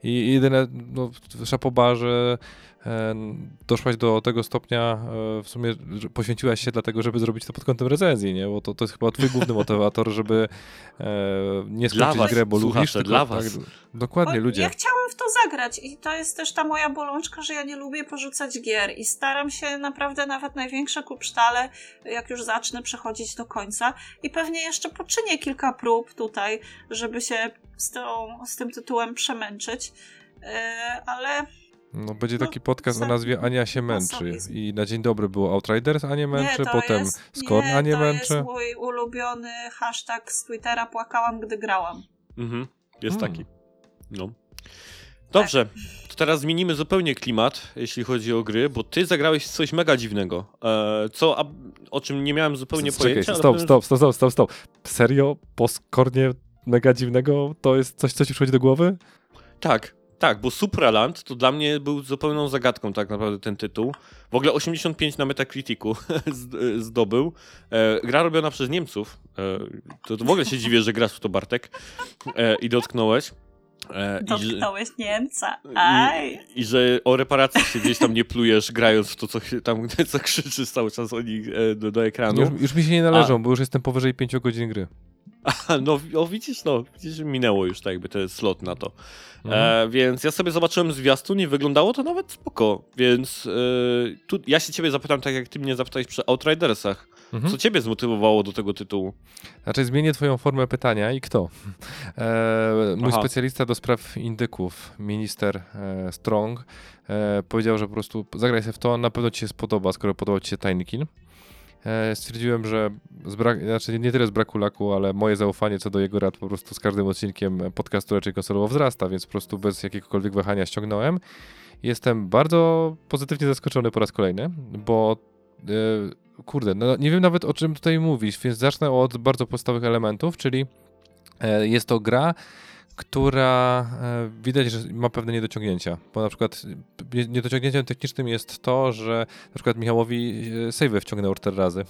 I jedyne, no, szapoba, że doszłaś do tego stopnia, e, w sumie poświęciłaś się dlatego, żeby zrobić to pod kątem recenzji, nie? Bo to, to jest chyba twój główny motywator, żeby e, nie skończyć grę, bo lubisz, tylko dla tak, was. dokładnie, Bo ludzie. Ja chciałam w to zagrać i to jest też ta moja bolączka, że ja nie lubię porzucać gier i staram się naprawdę nawet największe kupsztale, jak już zacznę przechodzić do końca i pewnie jeszcze poczynię kilka kilka prób tutaj, żeby się z, tą, z tym tytułem przemęczyć, yy, ale No, będzie No, taki podcast o za- nazwie Ania się męczy. I na dzień dobry było Outriders Ania męczy, nie, to potem jest, Scorn nie, Anię to męczy. jest mój ulubiony hashtag z Twittera, płakałam, gdy grałam. Mhm, jest Hmm. taki. No. Dobrze, to teraz zmienimy zupełnie klimat, jeśli chodzi o gry, bo ty zagrałeś coś mega dziwnego, e, co, a, o czym nie miałem zupełnie Czekaj, pojęcia. stop, stop, stop, stop, stop, stop. Serio? Po Skornie mega dziwnego to jest coś, co ci przychodzi do głowy? Tak, tak, bo Supraland to dla mnie był zupełną zagadką tak naprawdę ten tytuł. W ogóle 85 na Metacriticu zdobył. E, gra robiona przez Niemców. E, to, to w ogóle się dziwię, że grasz w to Bartek e, i dotknąłeś. E, i, Dotknąłeś Niemca. Aj! I że o reparacjach się gdzieś tam nie plujesz, grając w to, co się tam co krzyczysz cały czas o nich e, do, do ekranu. Już, już mi się nie należą, bo już jestem powyżej 5 godzin gry. No o, widzisz, no, widzisz, minęło już tak jakby ten slot na to. Mhm. E, więc ja sobie zobaczyłem zwiastun i wyglądało to nawet spoko. Więc e, tu ja się ciebie zapytam tak jak ty mnie zapytałeś przy Outridersach. Mhm. Co ciebie zmotywowało do tego tytułu? Znaczy zmienię twoją formę pytania i kto? E, mój Aha. specjalista do spraw indyków, minister e, Strong, e, powiedział, że po prostu zagraj się w to, na pewno ci się spodoba, skoro podobał ci się Tiny Kin. E, stwierdziłem, że z brak, znaczy nie tyle z braku laku, ale moje zaufanie co do jego rad po prostu z każdym odcinkiem podcastu raczej konsolowo wzrasta, więc po prostu bez jakiegokolwiek wahania ściągnąłem. Jestem bardzo pozytywnie zaskoczony po raz kolejny, bo e, kurde, no nie wiem nawet o czym tutaj mówisz, więc zacznę od bardzo podstawowych elementów, czyli e, jest to gra, która e, widać, że ma pewne niedociągnięcia, bo na przykład niedociągnięciem technicznym jest to, że na przykład Michałowi e, save wciągnął cztery razy,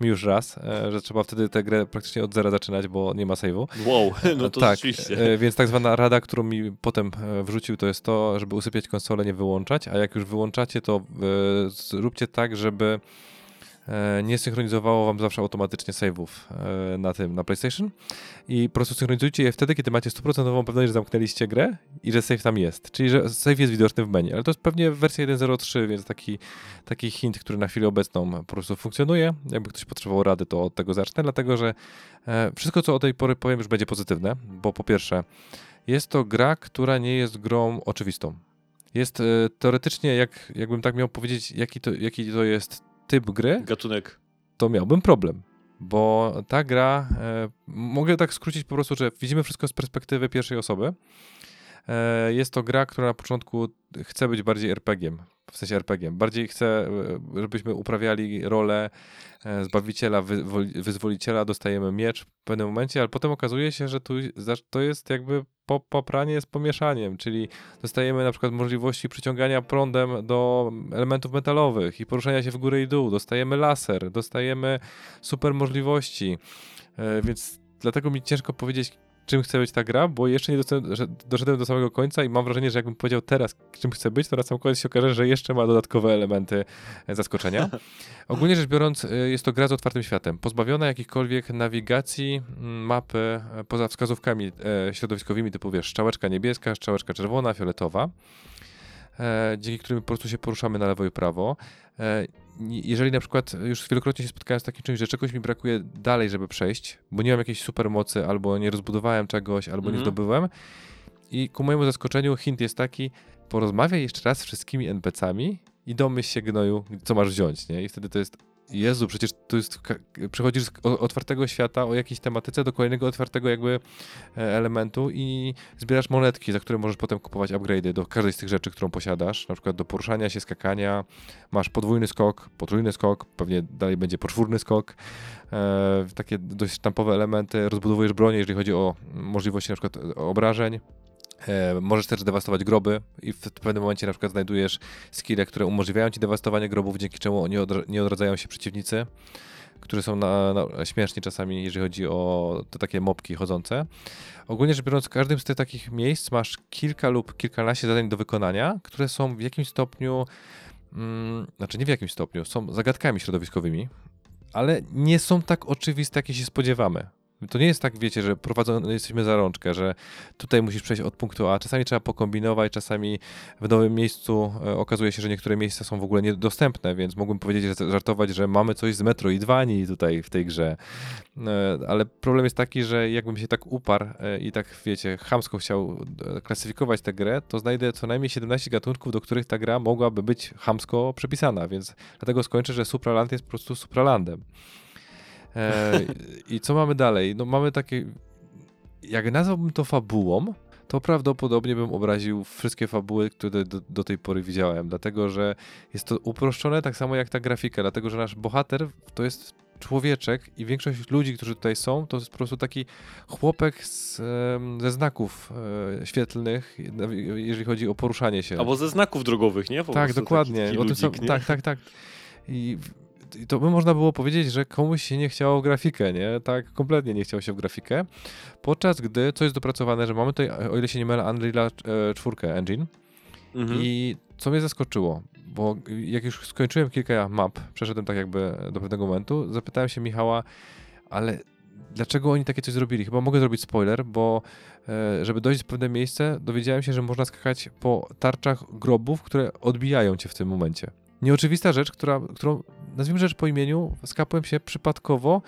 mi już raz, e, że trzeba wtedy tę grę praktycznie od zera zaczynać, bo nie ma save'u. Wow, no to tak, rzeczywiście. więc tak zwana rada, którą mi potem wrzucił, to jest to, żeby usypiać konsolę, nie wyłączać, a jak już wyłączacie, to zróbcie tak, żeby nie synchronizowało wam zawsze automatycznie save'ów e, na tym, na PlayStation i po prostu synchronizujcie je wtedy, kiedy macie 100% pewność, że zamknęliście grę i że save tam jest, czyli że save jest widoczny w menu, ale to jest pewnie wersja 1.03, więc taki, taki hint, który na chwilę obecną po prostu funkcjonuje. Jakby ktoś potrzebował rady, to od tego zacznę, dlatego że e, wszystko, co o tej pory powiem, już będzie pozytywne, bo po pierwsze, jest to gra, która nie jest grą oczywistą. Jest e, teoretycznie, jak, jakbym tak miał powiedzieć, jaki to, jaki to jest typ gry, Gatunek. to miałbym problem. Bo ta gra, e, mogę tak skrócić po prostu, że widzimy wszystko z perspektywy pierwszej osoby. E, jest to gra, która na początku chce być bardziej RPG-iem, w sensie RPG-iem. Bardziej chce, e, żebyśmy uprawiali rolę e, zbawiciela, wyzwoli- wyzwoliciela, dostajemy miecz w pewnym momencie, ale potem okazuje się, że tu to jest jakby po, popranie z pomieszaniem, czyli dostajemy na przykład możliwości przyciągania prądem do elementów metalowych i poruszania się w górę i dół, dostajemy laser, dostajemy super możliwości, więc dlatego mi ciężko powiedzieć, czym chce być ta gra, bo jeszcze nie doszedłem, do samego końca i mam wrażenie, że jakbym powiedział teraz, czym chce być, to na sam koniec się okaże, że jeszcze ma dodatkowe elementy e, zaskoczenia. Ogólnie rzecz biorąc, e, jest to gra z otwartym światem, pozbawiona jakichkolwiek nawigacji, mapy, e, poza wskazówkami środowiskowymi, typu wiesz, strzałeczka niebieska, strzałeczka czerwona, fioletowa, dzięki którym po prostu się poruszamy na lewo i prawo. Jeżeli na przykład już wielokrotnie się spotkałem z takim czymś, że czegoś mi brakuje dalej, żeby przejść, bo nie mam jakiejś super mocy, albo nie rozbudowałem czegoś, albo nie Mhm. zdobyłem. I ku mojemu zaskoczeniu hint jest taki, porozmawiaj jeszcze raz z wszystkimi NPC-ami i domyśl się gnoju, co masz wziąć, nie? I wtedy to jest Jezu, przecież to jest, przychodzisz z otwartego świata o jakiejś tematyce do kolejnego otwartego jakby e, elementu i zbierasz monetki, za które możesz potem kupować upgrade'y do każdej z tych rzeczy, którą posiadasz, na przykład do poruszania się, skakania, masz podwójny skok, potrójny skok, pewnie dalej będzie poczwórny skok, e, takie dość sztampowe elementy, rozbudowujesz bronię, jeżeli chodzi o możliwości na przykład obrażeń, E, możesz też dewastować groby i w pewnym momencie na przykład znajdujesz skille, które umożliwiają ci dewastowanie grobów, dzięki czemu nie odradzają się przeciwnicy, którzy są na, na, śmieszni czasami, jeżeli chodzi o te takie mopki chodzące. Ogólnie rzecz biorąc, w każdym z tych takich miejsc masz kilka lub kilkanaście zadań do wykonania, które są w jakimś stopniu, mm, znaczy nie w jakimś stopniu, są zagadkami środowiskowymi, ale nie są tak oczywiste, jakie się spodziewamy. To nie jest tak, wiecie, że prowadzony jesteśmy za rączkę, że tutaj musisz przejść od punktu A. Czasami trzeba pokombinować, czasami w nowym miejscu e, okazuje się, że niektóre miejsca są w ogóle niedostępne, więc mógłbym powiedzieć, że żartować, że mamy coś z Metroidvanii tutaj w tej grze. E, ale problem jest taki, że jakbym się tak uparł e, i tak, wiecie, chamsko chciał klasyfikować tę grę, to znajdę co najmniej 17 gatunków, do których ta gra mogłaby być chamsko przypisana, więc dlatego skończę, że Supraland jest po prostu Supralandem. E, I co mamy dalej? No mamy takie, jak nazwałbym to fabułą, to prawdopodobnie bym obraził wszystkie fabuły, które do, do, tej pory widziałem, dlatego że jest to uproszczone tak samo jak ta grafika, dlatego że nasz bohater to jest człowieczek i większość ludzi, którzy tutaj są, to jest po prostu taki chłopek z, ze znaków e, świetlnych, jeżeli chodzi o poruszanie się. Albo ze znaków drogowych, nie? Po tak, dokładnie. Ludzik, są, tak, tak, tak. I i to by można było powiedzieć, że komuś się nie chciało grafikę, nie? Tak, kompletnie nie chciało się w grafikę. Podczas gdy, co jest dopracowane, że mamy tutaj, o ile się nie mylę, Unreal 4 e, Engine. Mhm. I co mnie zaskoczyło, bo jak już skończyłem kilka map, przeszedłem tak jakby do pewnego momentu, zapytałem się Michała, ale dlaczego oni takie coś zrobili? Chyba mogę zrobić spoiler, bo e, żeby dojść w pewne miejsce, dowiedziałem się, że można skakać po tarczach grobów, które odbijają cię w tym momencie. Nieoczywista rzecz, która, którą nazwijmy rzecz po imieniu, skapłem się przypadkowo,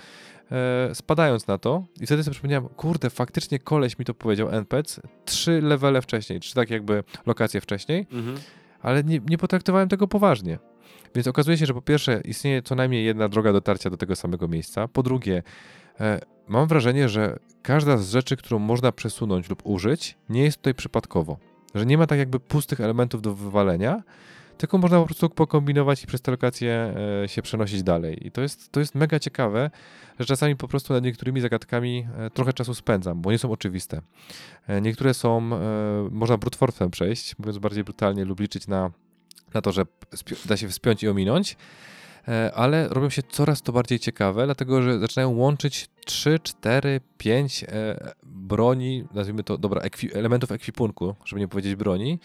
e, spadając na to i wtedy sobie przypomniałem, kurde, faktycznie koleś mi to powiedział, NPC, trzy levele wcześniej, trzy tak jakby lokacje wcześniej, mhm. ale nie, nie potraktowałem tego poważnie. Więc okazuje się, że po pierwsze istnieje co najmniej jedna droga dotarcia do tego samego miejsca, po drugie e, mam wrażenie, że każda z rzeczy, którą można przesunąć lub użyć, nie jest tutaj przypadkowo. Że nie ma tak jakby pustych elementów do wywalenia, tylko można po prostu pokombinować i przez te lokacje e, się przenosić dalej. I to jest, to jest mega ciekawe, że czasami po prostu nad niektórymi zagadkami e, trochę czasu spędzam, bo nie są oczywiste. E, niektóre są, można brute force'em przejść, mówiąc bardziej brutalnie, lub liczyć na, na to, że da się wspiąć i ominąć, ale robią się coraz to bardziej ciekawe, dlatego że zaczynają łączyć 3, 4, 5 broni, nazwijmy to, dobra, elementów ekwipunku, żeby nie powiedzieć broni,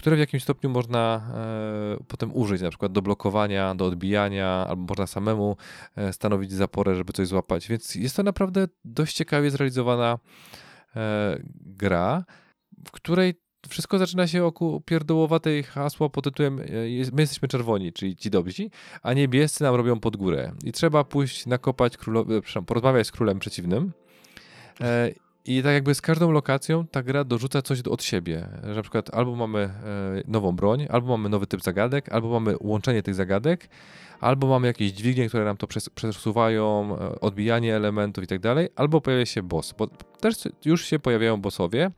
które w jakimś stopniu można e, potem użyć, na przykład do blokowania, do odbijania, albo można samemu e, stanowić zaporę, żeby coś złapać. Więc jest to naprawdę dość ciekawie zrealizowana e, gra, w której wszystko zaczyna się wokół pierdołowatej hasła pod tytułem my jesteśmy czerwoni, czyli ci dobrzy, a niebiescy nam robią pod górę. I trzeba pójść nakopać królowi, porozmawiać z królem przeciwnym i tak jakby z każdą lokacją ta gra dorzuca coś od siebie. Że na przykład albo mamy e, nową broń, albo mamy nowy typ zagadek, albo mamy łączenie tych zagadek, albo mamy jakieś dźwignie, które nam to przesuwają, e, odbijanie elementów i tak dalej, albo pojawia się boss, bo też już się pojawiają bossowie.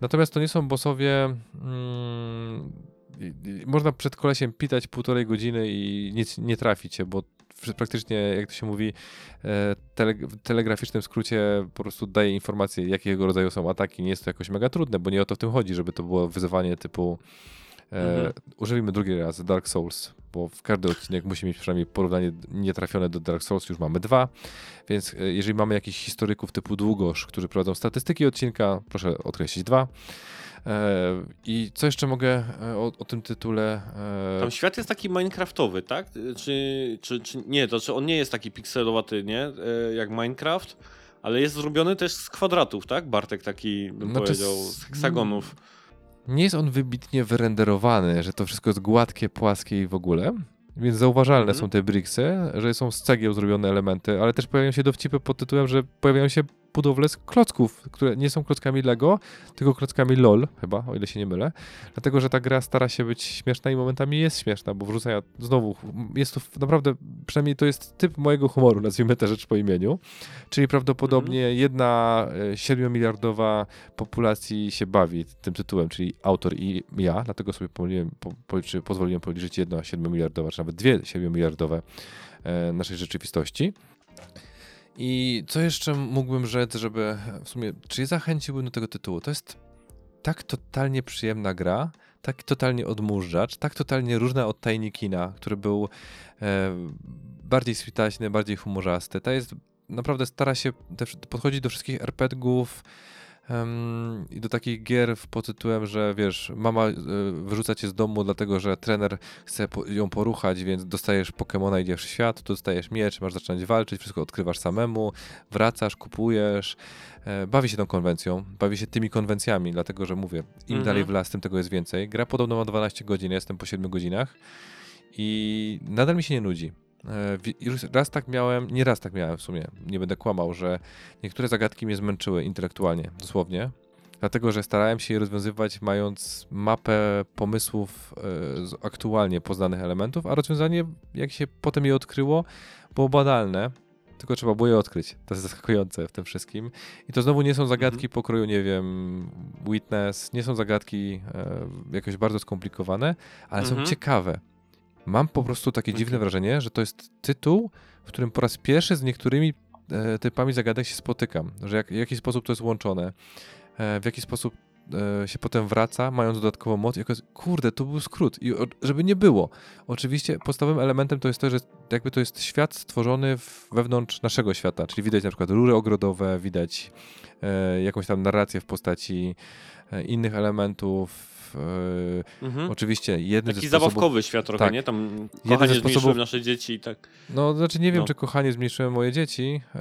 Natomiast to nie są bossowie. Mm, można przed kolesiem pitać półtorej godziny i nic nie trafić się, bo praktycznie, jak to się mówi, e, tele, w telegraficznym skrócie po prostu daje informację, jakiego rodzaju są ataki. Nie jest to jakoś mega trudne, bo nie o to w tym chodzi, żeby to było wyzywanie typu e, mhm. używimy drugi raz Dark Souls, bo w każdy odcinek musi mieć przynajmniej porównanie nietrafione do Dark Souls, już mamy dwa, więc e, jeżeli mamy jakichś historyków typu Długosz, którzy prowadzą statystyki odcinka, proszę odkreślić dwa. E, I co jeszcze mogę e, o, o tym tytule? E, Tam świat jest taki Minecraftowy, tak? Czy, czy, czy nie, to czy on nie jest taki pikselowaty, nie? Jak Minecraft, ale jest zrobiony też z kwadratów, tak? Bartek taki bym znaczy, powiedział, z heksagonów. Nie jest on wybitnie wyrenderowany, że to wszystko jest gładkie, płaskie i w ogóle. Więc zauważalne mm. są te bricksy, że są z cegieł zrobione elementy, ale też pojawiają się dowcipy pod tytułem, że pojawiają się budowlę z klocków, które nie są klockami Lego, tylko klockami LOL, chyba, o ile się nie mylę. Dlatego, że ta gra stara się być śmieszna i momentami jest śmieszna, bo wrzuca ja znowu, jest to naprawdę, przynajmniej to jest typ mojego humoru, nazwijmy tę rzecz po imieniu. Czyli prawdopodobnie mhm. jedna 7-miliardowa e, populacji się bawi tym tytułem, czyli autor i ja, dlatego sobie pomyliłem, po, policzy, pozwoliłem policzyć jedna 7-miliardowa, czy nawet dwie 7-miliardowe e, naszej rzeczywistości. I co jeszcze mógłbym rzec, żeby w sumie, czy zachęciłbym do tego tytułu? To jest tak totalnie przyjemna gra, tak totalnie odmurzacz, tak totalnie różna od Tiny Kina, który był e, bardziej switaśny, bardziej humorzasty. Ta jest naprawdę stara się podchodzić do wszystkich RPGów I do takich gier w- pod tytułem, że wiesz, mama y, wyrzuca cię z domu, dlatego że trener chce ją poruchać, więc dostajesz Pokemona, idziesz w świat, tu dostajesz miecz, masz zacząć walczyć, wszystko odkrywasz samemu, wracasz, kupujesz. E, bawi się tą konwencją, bawi się tymi konwencjami, dlatego że mówię, im Mhm. dalej w las, tym tego jest więcej. Gra podobno ma 12 godzin, ja jestem po 7 godzinach i nadal mi się nie nudzi. E, raz tak miałem, nie raz tak miałem w sumie, nie będę kłamał, że niektóre zagadki mnie zmęczyły intelektualnie, dosłownie. Dlatego, że starałem się je rozwiązywać mając mapę pomysłów e, z aktualnie poznanych elementów, a rozwiązanie, jak się potem je odkryło, było badalne, tylko trzeba było je odkryć. To jest zaskakujące w tym wszystkim. I to znowu nie są zagadki pokroju, nie wiem, Witness, nie są zagadki e, jakoś bardzo skomplikowane, ale Mhm. są ciekawe. Mam po prostu takie dziwne Okej. wrażenie, że to jest tytuł, w którym po raz pierwszy z niektórymi e, typami zagadek się spotykam, że jak, w jaki sposób to jest łączone, e, w jaki sposób e, się potem wraca, mając dodatkową moc. I okaz- kurde, to był skrót. I o, żeby nie było. Oczywiście podstawowym elementem to jest to, że jakby to jest świat stworzony w, wewnątrz naszego świata, czyli widać na przykład rury ogrodowe, widać e, jakąś tam narrację w postaci e, innych elementów. E, Mhm. oczywiście jednym Taki sposobów... zabawkowy świat trochę, tak. nie? Tam ze kochanie sposobów- zmniejszyłem nasze dzieci i tak. No, znaczy nie wiem, No. czy kochanie zmniejszyłem moje dzieci. E,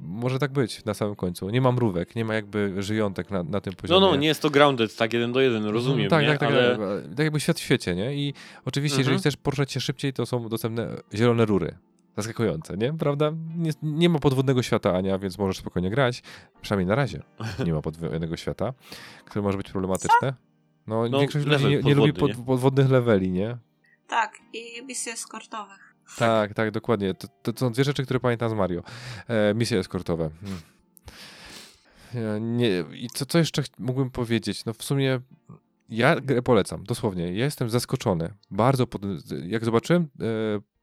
może tak być na samym końcu. Nie ma mrówek, nie ma jakby żyjątek na, na tym No, poziomie. no, nie jest to grounded tak jeden do jeden, rozumiem, tak, nie? tak, tak, ale... tak, tak jakby świat w świecie, nie? I oczywiście, jeżeli Mhm. chcesz poruszać się szybciej, to są dostępne zielone rury. Zaskakujące, nie? Prawda? Nie, nie ma podwodnego świata, Ania, więc możesz spokojnie grać. Przynajmniej na razie nie ma podwodnego świata, które może być problematyczne. No, No, większość ludzi nie, nie lubi pod, podwodnych leveli, nie? Tak, i misje eskortowych. Tak, tak, dokładnie. To, to są dwie rzeczy, które pamiętam z Mario. E, misje eskortowe. Hmm. E, Nie, I co, co jeszcze mógłbym powiedzieć? No w sumie ja grę polecam, dosłownie. Ja jestem zaskoczony. Bardzo, pod, jak zobaczyłem, e,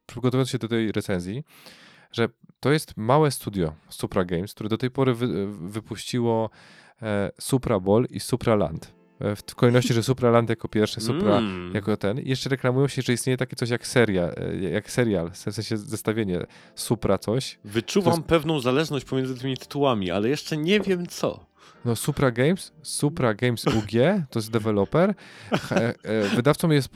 przygotowując się do tej recenzji, że to jest małe studio Supra Games, które do tej pory wy, wypuściło e, Supra Ball i Supra Land. E, w kolejności, że Supra Land jako pierwszy, Supra Mm. jako ten. I jeszcze reklamują się, że istnieje takie coś jak seria, e, jak serial, w sensie zestawienie Supra coś. Wyczuwam to jest- pewną zależność pomiędzy tymi tytułami, ale jeszcze nie wiem co. No Supra Games, Supra Games UG, to jest deweloper. E, wydawcą jest,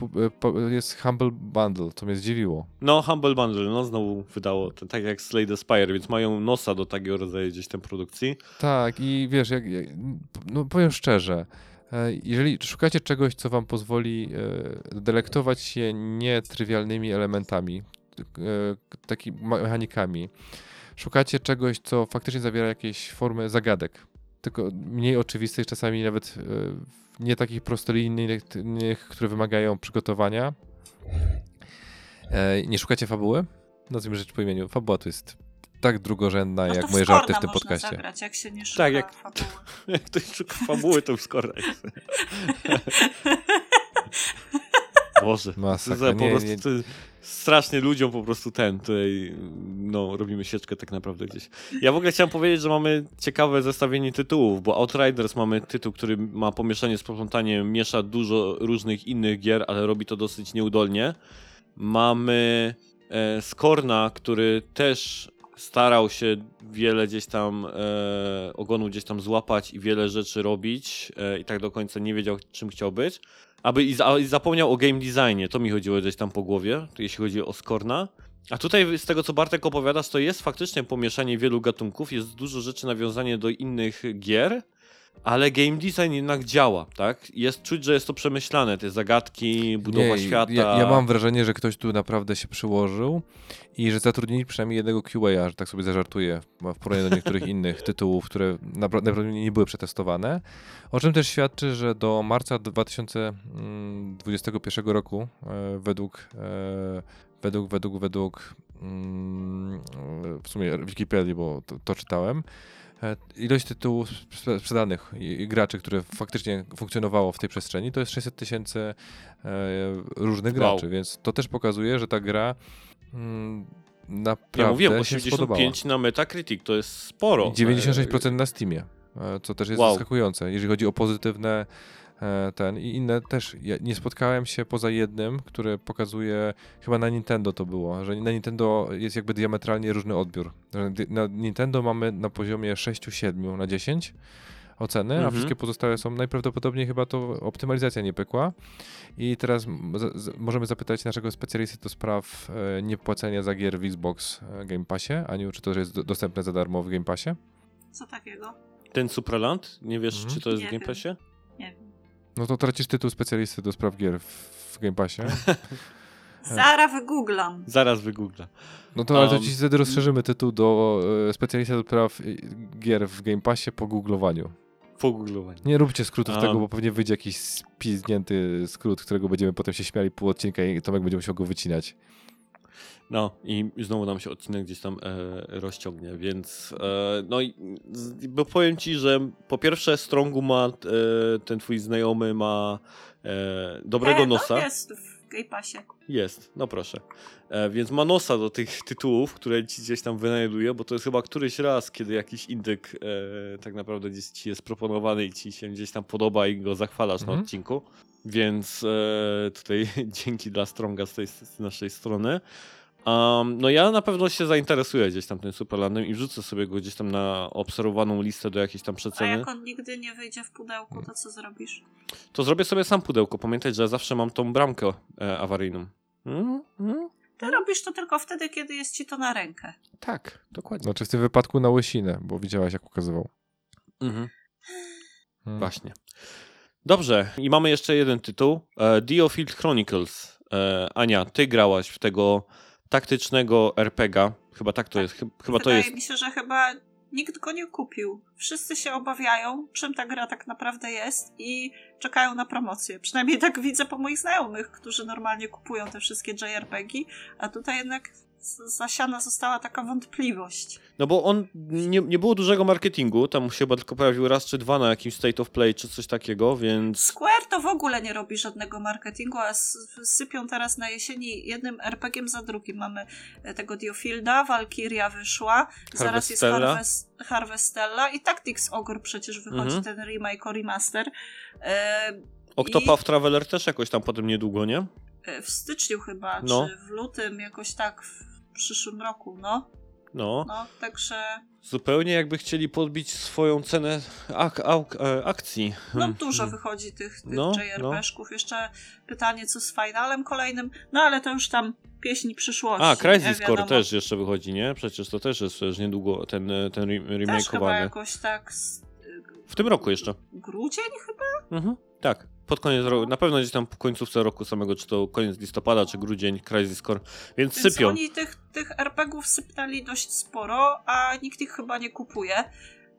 jest Humble Bundle, co mnie zdziwiło. No, Humble Bundle, no znowu wydało, to, tak jak Slay the Spire, więc mają nosa do takiego rodzaju gdzieś tam produkcji. Tak, i wiesz, jak, no powiem szczerze, jeżeli szukacie czegoś, co wam pozwoli e, delektować się nietrywialnymi elementami, e, takimi mechanikami, szukacie czegoś, co faktycznie zawiera jakieś formy zagadek, tylko mniej oczywistych, czasami nawet e, nie takich prostolinijnych, które wymagają przygotowania. E, Nie szukacie fabuły? Nazwijmy rzecz po imieniu. Fabuła to jest tak drugorzędna, No jak moje żarty w tym można podcaście. zagrać, jak się nie szuka Tak, jak- fabuły. Jak ktoś szuka fabuły, to w jest. Boże, Masakra. po Nie, prostu nie. to strasznie ludziom po prostu ten, tutaj no, robimy sieczkę tak naprawdę gdzieś. Ja w ogóle chciałem powiedzieć, że mamy ciekawe zestawienie tytułów, bo Outriders mamy tytuł, który ma pomieszanie z poplątaniem, miesza dużo różnych innych gier, ale robi to dosyć nieudolnie. Mamy e, Skorna, który też starał się wiele gdzieś tam e, ogonu gdzieś tam złapać i wiele rzeczy robić e, i tak do końca nie wiedział czym chciał być. Aby i, za, i zapomniał o game designie, to mi chodziło gdzieś tam po głowie, jeśli chodzi o Skorna. A tutaj z tego co Bartek opowiadasz, to jest faktycznie pomieszanie wielu gatunków, jest dużo rzeczy nawiązanie do innych gier, ale game design jednak działa, tak? Jest czuć, że jest to przemyślane, te zagadki, budowa Nie, świata. Ja, ja mam wrażenie, że ktoś tu naprawdę się przyłożył i że zatrudnili przynajmniej jednego QA, że tak sobie zażartuję, w porównaniu do niektórych innych tytułów, które napra- naprawdę nie były przetestowane. O czym też świadczy, że do marca 2021 roku e, według, e, według, według, według mm, w sumie Wikipedii, bo to, to czytałem, ilość tytułów sprze- sprzedanych i, graczy, które faktycznie funkcjonowało w tej przestrzeni, to jest 600 tysięcy e, różnych Wow. graczy, więc to też pokazuje, że ta gra mm, naprawdę Ja mówiłem, się spodobała. 85 na Metacritic, to jest sporo. I 96% na Steamie, e, co też jest Wow. zaskakujące, jeżeli chodzi o pozytywne e, ten i inne też. Ja nie spotkałem się poza jednym, który pokazuje, chyba na Nintendo to było, że na Nintendo jest jakby diametralnie różny odbiór. Na Nintendo mamy na poziomie 6-7 na 10, oceny, a Mhm. wszystkie pozostałe są najprawdopodobniej chyba to optymalizacja nie pykła. I teraz m- z, z, możemy zapytać naszego specjalisty do spraw e, niepłacenia za gier w Xbox e, Game Passie. Aniu, czy to jest do, dostępne za darmo w Game Passie? Co takiego? Ten Supraland? Nie wiesz, Mhm. czy to jest Nie w Game. Passie? Wiem. No to tracisz tytuł specjalisty do spraw gier w, w Game Passie. Zara wygooglam. Zaraz wygoogla. No to, ale to Um, ci wtedy rozszerzymy tytuł do specjalisty do spraw e, gier w Game Passie po googlowaniu. Po googlowaniu. Nie róbcie skrótów Um. tego, bo pewnie wyjdzie jakiś spiznięty skrót, którego będziemy potem się śmiali pół odcinka i Tomek będzie musiał go wycinać. No i znowu nam się odcinek gdzieś tam e, rozciągnie, więc e, no i z- bo powiem ci, że po pierwsze Strongu ma, e, ten twój znajomy ma e, dobrego e, nosa. No jest w Game Passie. Jest, no proszę. E, więc ma nosa do tych tytułów, które ci gdzieś tam wynajduje, bo to jest chyba któryś raz, kiedy jakiś indyk e, tak naprawdę gdzieś ci jest proponowany i ci się gdzieś tam podoba i go zachwalasz na Mhm. odcinku. Więc e, tutaj dzięki dla Stronga z tej z naszej strony. Um, no ja na pewno się zainteresuję gdzieś tam tym Superlandem i wrzucę sobie go gdzieś tam na obserwowaną listę do jakiejś tam A przeceny. jak on nigdy nie wyjdzie w pudełku, to co zrobisz? To zrobię sobie sam pudełko. Pamiętaj, że zawsze mam tą bramkę e, awaryjną. Mm, mm. Ty robisz to tylko wtedy, kiedy jest ci to na rękę. Tak, dokładnie. Znaczy w tym wypadku na łysinę, bo widziałaś jak ukazywał. Mhm. Hmm. Właśnie. Dobrze, i mamy jeszcze jeden tytuł. E, Diofield Chronicles. E, Ania, ty grałaś w tego taktycznego RPGa. Chyba tak to jest. Chy- Chyba to Wydaje jest. mi się, że chyba nikt go nie kupił. Wszyscy się obawiają, czym ta gra tak naprawdę jest i czekają na promocję. Przynajmniej tak widzę po moich znajomych, którzy normalnie kupują te wszystkie JRPG, a tutaj jednak zasiana została taka wątpliwość. No bo on nie, nie było dużego marketingu. Tam się chyba tylko pojawił raz czy dwa na jakimś State of Play czy coś takiego, więc. Square to w ogóle nie robi żadnego marketingu, a sypią teraz na jesieni jednym RPG za drugim. Mamy e, tego Diofielda, Valkyria wyszła, zaraz jest Harvestella. Harvest, Harvestella i Tactics Ogre przecież wychodzi Mhm. ten remake o remaster. E, Octopath Traveler też jakoś tam potem niedługo, nie? e, w styczniu chyba, No. czy w lutym, jakoś tak w przyszłym roku, no. No. No, także Zupełnie jakby chcieli podbić swoją cenę ak ak e, akcji. no Hmm. dużo wychodzi tych, tych No, JRPG-ków. Jeszcze pytanie, co z finalem kolejnym, no ale to już tam pieśń przyszłości. A? Crisis Core też jeszcze wychodzi, nie? Przecież to też jest już niedługo ten, e, ten re- Też chyba remakeowany. jakoś tak z, W tym roku jeszcze. grudzień chyba? Mhm. Tak. Pod koniec roku, na pewno gdzieś tam po końcówce roku samego, czy to koniec listopada, czy grudzień, Crisis Core. Więc, Więc sypią. oni tych, tych RPGów sypnęli dość sporo, a nikt ich chyba nie kupuje.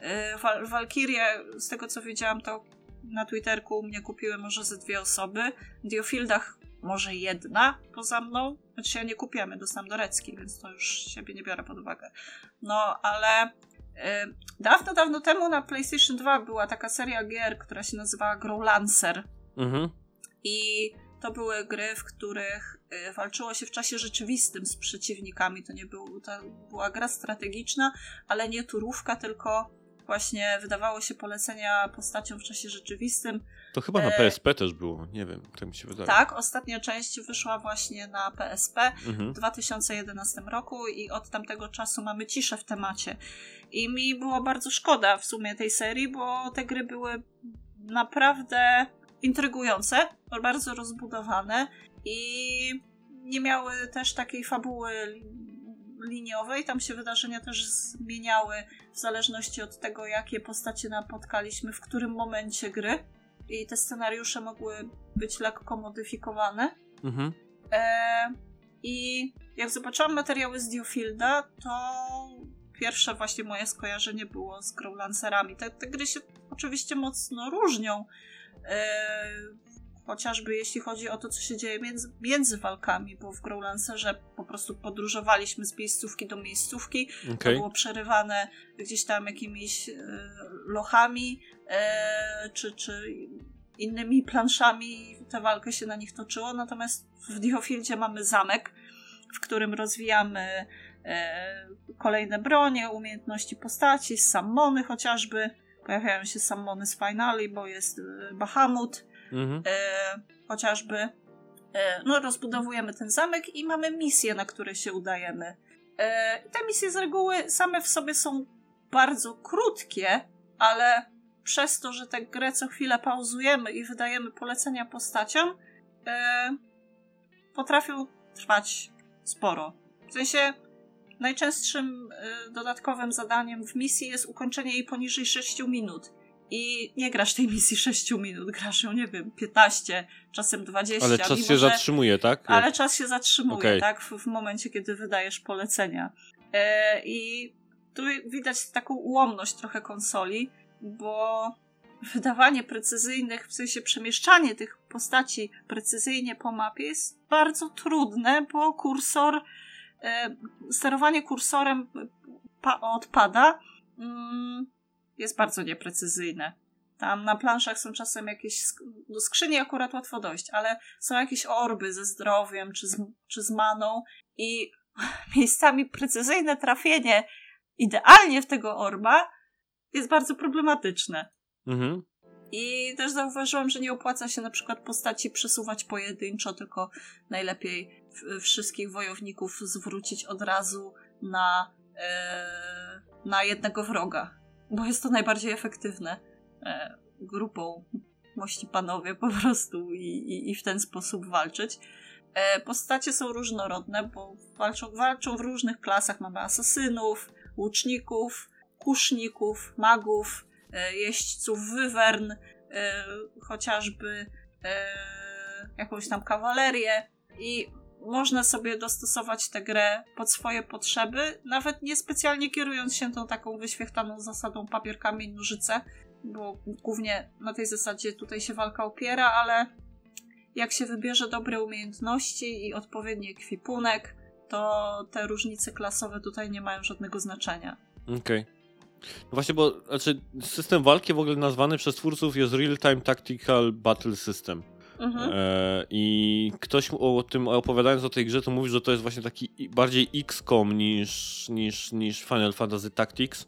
Yy, Wal Valkyrie, z tego co wiedziałam, to na Twitterku u mnie kupiły może ze dwie osoby. W Diofieldach może jedna poza mną. Znaczy ja nie kupiłem, ja dostałam do Recki, więc to już siebie nie biorę pod uwagę. No, ale yy, dawno, dawno temu na PlayStation 2 była taka seria gier, która się nazywała Growlancer. Mhm. I to były gry, w których y, walczyło się w czasie rzeczywistym z przeciwnikami. To nie był, to była gra strategiczna, ale nie turówka, tylko właśnie wydawało się polecenia postaciom w czasie rzeczywistym. To chyba na E, PSP też było, nie wiem, tak mi się wydaje. Tak, ostatnia część wyszła właśnie na PSP Mhm. w 2011 roku i od tamtego czasu mamy ciszę w temacie. I mi było bardzo szkoda w sumie tej serii, bo te gry były naprawdę intrygujące, bardzo rozbudowane i nie miały też takiej fabuły li- liniowej. Tam się wydarzenia też zmieniały w zależności od tego, jakie postacie napotkaliśmy w którym momencie gry. I te scenariusze mogły być lekko modyfikowane. Mhm. E, I jak zobaczyłam materiały z Dewfielda, to pierwsze właśnie moje skojarzenie było z Growlancerami. Te, te gry się oczywiście mocno różnią. E, chociażby jeśli chodzi o to, co się dzieje między, między walkami, bo w Growlancerze po prostu podróżowaliśmy z miejscówki do miejscówki. To Okej. było przerywane gdzieś tam jakimiś e, lochami e, czy, czy innymi planszami. Tę walkę się na nich toczyło. Natomiast w Diofieldzie mamy zamek, w którym rozwijamy e, kolejne bronie, umiejętności postaci, sammony chociażby. Pojawiają się sammony z finali, bo jest e, Bahamut Mhm. e, chociażby. E, no, rozbudowujemy ten zamek i mamy misje, na które się udajemy. E, te misje z reguły same w sobie są bardzo krótkie, ale przez to, że tę grę co chwilę pauzujemy i wydajemy polecenia postaciom, potrafią trwać sporo. W sensie najczęstszym e, dodatkowym zadaniem w misji jest ukończenie jej poniżej 6 minut. I nie grasz tej misji 6 minut, grasz ją, nie wiem, 15, czasem 20. Ale czas mimo się że- zatrzymuje, tak? ale czas się zatrzymuje, Okej. tak? W, w momencie, kiedy wydajesz polecenia. E, I tu widać taką ułomność trochę konsoli, bo wydawanie precyzyjnych, w sensie przemieszczanie tych postaci precyzyjnie po mapie jest bardzo trudne, bo kursor, sterowanie kursorem pa, odpada mm, jest bardzo nieprecyzyjne. Tam na planszach są czasem jakieś, do skrzyni akurat łatwo dojść, ale są jakieś orby ze zdrowiem czy z, czy z maną i miejscami precyzyjne trafienie idealnie w tego orba jest bardzo problematyczne. Mhm. I też zauważyłam, że nie opłaca się na przykład postaci przesuwać pojedynczo, tylko najlepiej wszystkich wojowników zwrócić od razu na, e, na jednego wroga, bo jest to najbardziej efektywne e, grupą mości panowie po prostu i, i, i w ten sposób walczyć. E, postacie są różnorodne, bo walczą, walczą w różnych klasach. Mamy asasynów, łuczników, kuszników, magów, e, jeźdźców wywern, e, chociażby e, jakąś tam kawalerię i można sobie dostosować tę grę pod swoje potrzeby, nawet nie specjalnie kierując się tą taką wyświechtaną zasadą papier, kamień, nożyce, bo głównie na tej zasadzie tutaj się walka opiera, ale jak się wybierze dobre umiejętności i odpowiedni ekwipunek, to te różnice klasowe tutaj nie mają żadnego znaczenia. Okej. No właśnie, bo znaczy, system walki w ogóle nazwany przez twórców jest Real Time Tactical Battle System. Mhm. E, I ktoś o tym opowiadając o tej grze, to mówi, że to jest właśnie taki bardziej XCOM niż, niż, niż Final Fantasy Tactics.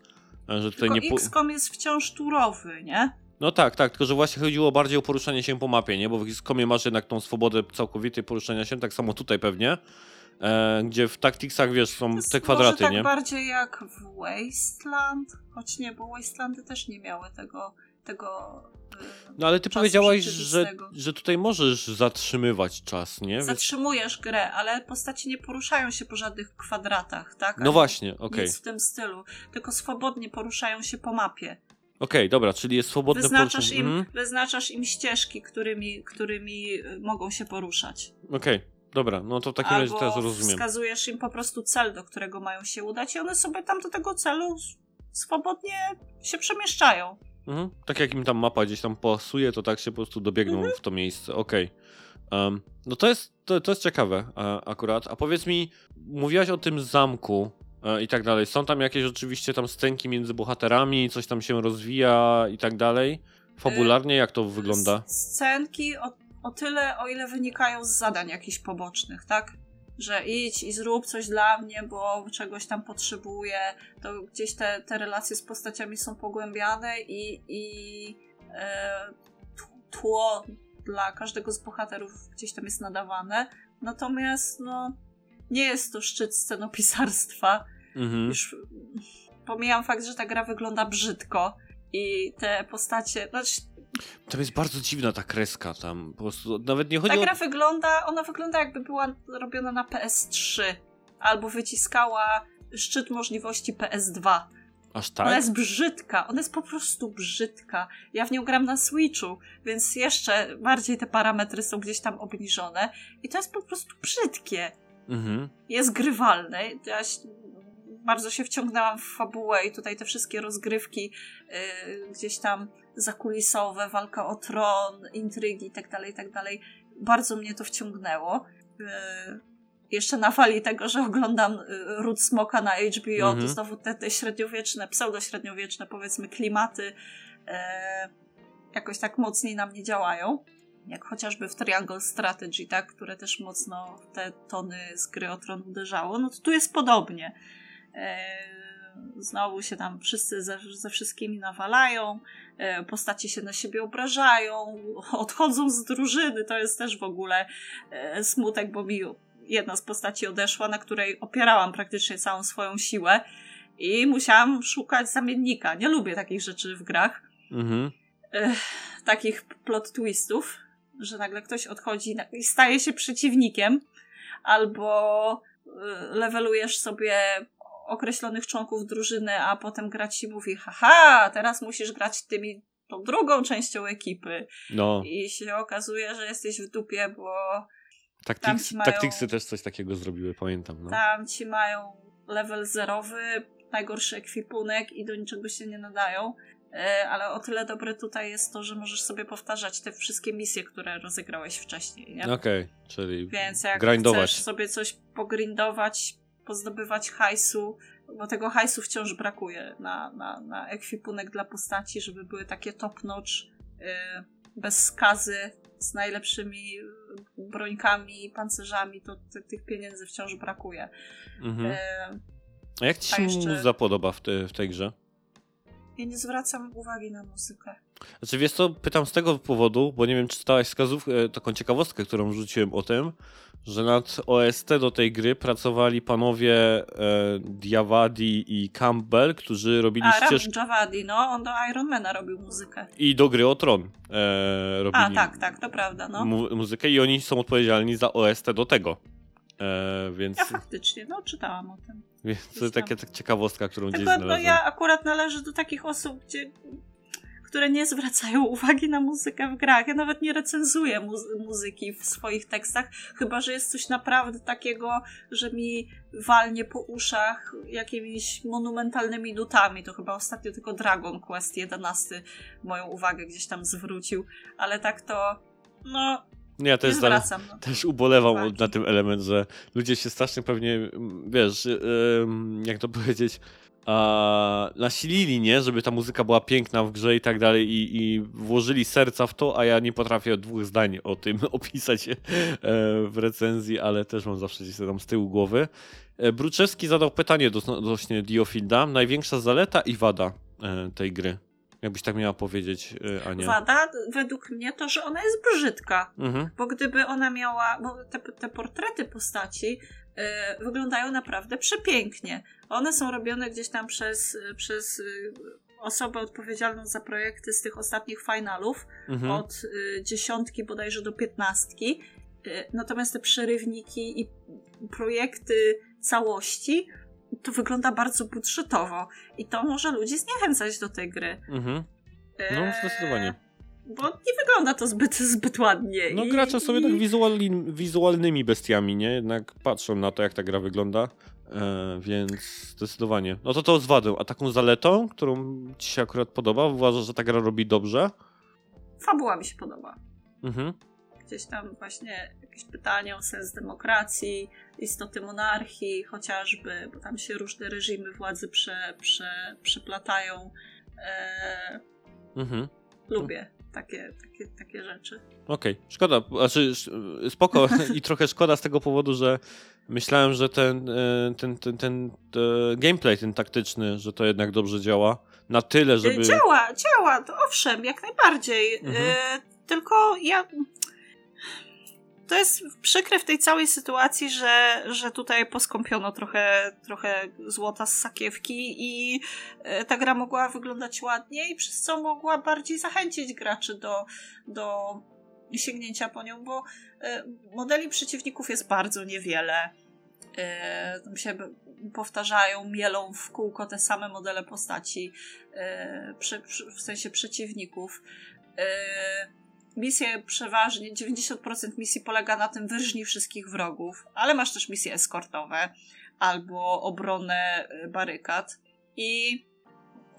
E, Że tutaj Tylko nie po... XCOM jest wciąż turowy, nie? No tak, tak, tylko że właśnie chodziło bardziej o poruszanie się po mapie, nie? Bo w XCOMie masz jednak tą swobodę całkowitej poruszania się, tak samo tutaj pewnie. E, gdzie w Tacticsach, wiesz, są jest te kwadraty, może tak nie? bardziej jak w Wasteland, choć nie, bo Wastelandy też nie miały tego, tego y, No ale ty powiedziałaś, że, że tutaj możesz zatrzymywać czas, nie? Zatrzymujesz grę, ale postaci nie poruszają się po żadnych kwadratach, tak? No właśnie, okej. Nic w tym stylu, tylko swobodnie poruszają się po mapie. Okej, dobra, czyli jest swobodne Wyznaczasz im, Mhm. wyznaczasz im ścieżki, którymi, którymi y, mogą się poruszać. Okej, dobra, no to w takim razie Albo teraz rozumiem. wskazujesz im po prostu cel, do którego mają się udać i one sobie tam do tego celu swobodnie się przemieszczają. Mhm. Tak jak im tam mapa gdzieś tam pasuje, to tak się po prostu dobiegną Mhm. w to miejsce. Okej. Em, no to jest, to, to jest ciekawe a, akurat. A powiedz mi, mówiłaś o tym zamku e, i tak dalej. Są tam jakieś oczywiście tam scenki między bohaterami, coś tam się rozwija i tak dalej? Fabularnie jak to wygląda? Scenki o, o tyle, o ile wynikają z zadań jakichś pobocznych, tak? Że idź i zrób coś dla mnie, bo czegoś tam potrzebuję. To gdzieś te, te relacje z postaciami są pogłębiane i, i e, tło dla każdego z bohaterów gdzieś tam jest nadawane. Natomiast no, nie jest to szczyt scenopisarstwa. Mhm. Już pomijam fakt, że ta gra wygląda brzydko i te postacie. Znaczy, Tam jest bardzo dziwna ta kreska tam. Po prostu nawet nie chodzi ta o... gra wygląda, ona wygląda jakby była robiona na PS3 albo wyciskała szczyt możliwości PS2. Aż Ona tak? jest brzydka, ona jest po prostu brzydka. Ja w nią gram na Switchu, więc jeszcze bardziej te parametry są gdzieś tam obniżone i to jest po prostu brzydkie. Mhm. jest grywalny. Ja bardzo się wciągnęłam w fabułę i tutaj te wszystkie rozgrywki y, gdzieś tam zakulisowe, walka o tron, intrygi itd., itd. Bardzo mnie to wciągnęło. Y, jeszcze na fali tego, że oglądam y, Ród Smoka na HBO, Mhm. to znowu te, te średniowieczne, pseudośredniowieczne powiedzmy klimaty y, jakoś tak mocniej na mnie działają jak chociażby w Triangle Strategy, tak, które też mocno w te tony z gry o tron uderzało, no to tu jest podobnie. E, znowu się tam wszyscy ze, ze wszystkimi nawalają, e, postacie się na siebie obrażają, odchodzą z drużyny, to jest też w ogóle e, smutek, bo mi jedna z postaci odeszła, na której opierałam praktycznie całą swoją siłę i musiałam szukać zamiennika. Nie lubię takich rzeczy w grach. Mhm. takich plot twistów, że nagle ktoś odchodzi i staje się przeciwnikiem, albo y, levelujesz sobie określonych członków drużyny, a potem gra ci mówi, haha, teraz musisz grać tymi tą drugą częścią ekipy No, i się okazuje, że jesteś w dupie, bo Tactics, mają- Tacticsy też coś takiego zrobiły, pamiętam. No. tam ci mają level zerowy, najgorszy ekwipunek i do niczego się nie nadają. E, Ale o tyle dobre tutaj jest to, że możesz sobie powtarzać te wszystkie misje, które rozegrałeś wcześniej, nie? Okej, czyli Więc jak grindować. chcesz sobie coś pogrindować, pozdobywać hajsu, bo tego hajsu wciąż brakuje na, na, na ekwipunek dla postaci, żeby były takie top-notch, y, bez skazy, z najlepszymi y, brońkami, pancerzami, to ty, tych pieniędzy wciąż brakuje. Mhm. Y, A jak ci się jeszcze- muza podoba w, te, w tej grze? ja nie zwracam uwagi na muzykę. Znaczy wiesz co, pytam z tego powodu, bo nie wiem czy czytałaś wskazówkę, taką ciekawostkę, którą rzuciłem o tym, że nad OST do tej gry pracowali panowie e, Diawadi i Campbell, którzy robili A, ścieżki Javadi, no, on do Ironmana robił muzykę. i do gry o Tron e, robili A, tak, tak, to prawda, no. mu- muzykę i oni są odpowiedzialni za OST do tego. E, więc Ja faktycznie, no, czytałam o tym. więc to gdzieś tam. taka tak ciekawostka, którą gdzieś Tylko no, znalazłem. ja akurat należę do takich osób, gdzie, które nie zwracają uwagi na muzykę w grach. Ja nawet nie recenzuję muzy- muzyki w swoich tekstach, chyba że jest coś naprawdę takiego, że mi walnie po uszach jakimiś monumentalnymi nutami. To chyba ostatnio tylko Dragon Quest 11 moją uwagę gdzieś tam zwrócił, ale tak to no Ja nie też za, zwracam. No. też ubolewam uwagi. na tym element, że ludzie się strasznie pewnie, mm, wiesz, ym, jak to powiedzieć, a, nasilili, nie? Żeby ta muzyka była piękna w grze i tak dalej i, i włożyli serca w to, a ja nie potrafię dwóch zdań o tym opisać e, w recenzji, ale też mam zawsze gdzieś tam z tyłu głowy. E, Bruczewski zadał pytanie odnośnie Diofielda. Największa zaleta i wada e, tej gry. Jakbyś tak miała powiedzieć, e, Ania. Wada według mnie to, że ona jest brzydka. Mhm. Bo gdyby ona miała, bo te, te portrety postaci wyglądają naprawdę przepięknie. One są robione gdzieś tam przez, przez y, osobę odpowiedzialną za projekty z tych ostatnich finalów, Mhm. od y, dziesiątki bodajże do piętnastki. Y, natomiast te przerywniki i projekty całości to wygląda bardzo budżetowo i to może ludzi zniechęcać do tej gry. Mhm. No, Eee, zdecydowanie. Bo nie wygląda to zbyt, zbyt ładnie. No I- gracze sobie i- tak wizualni, wizualnymi bestiami, nie? Jednak patrzą na to, jak ta gra wygląda, e, więc zdecydowanie. No to to z wadą, a taką zaletą, którą ci się akurat podoba, uważasz, że ta gra robi dobrze? Fabuła mi się podoba. Mhm. Gdzieś tam właśnie jakieś pytania o sens demokracji, istoty monarchii chociażby, bo tam się różne reżimy władzy prze, prze, przeplatają. E, Mhm. lubię takie, takie, takie rzeczy. Okej, szkoda, znaczy spoko i trochę szkoda z tego powodu, że myślałem, że ten, e, ten, ten, ten, e, gameplay, ten taktyczny, że to jednak dobrze działa. Na tyle, żeby... Działa, działa, to owszem, jak najbardziej. Mhm. E, tylko ja. To jest przykre w tej całej sytuacji, że, że tutaj poskąpiono trochę, trochę złota z sakiewki i e, ta gra mogła wyglądać ładniej, przez co mogła bardziej zachęcić graczy do, do sięgnięcia po nią, bo e, modeli przeciwników jest bardzo niewiele. E, Tam się powtarzają, mielą w kółko te same modele postaci, w sensie przeciwników. Misje przeważnie, 90% misji polega na tym wyrżnij wszystkich wrogów, ale masz też misje eskortowe albo obronę e, barykad i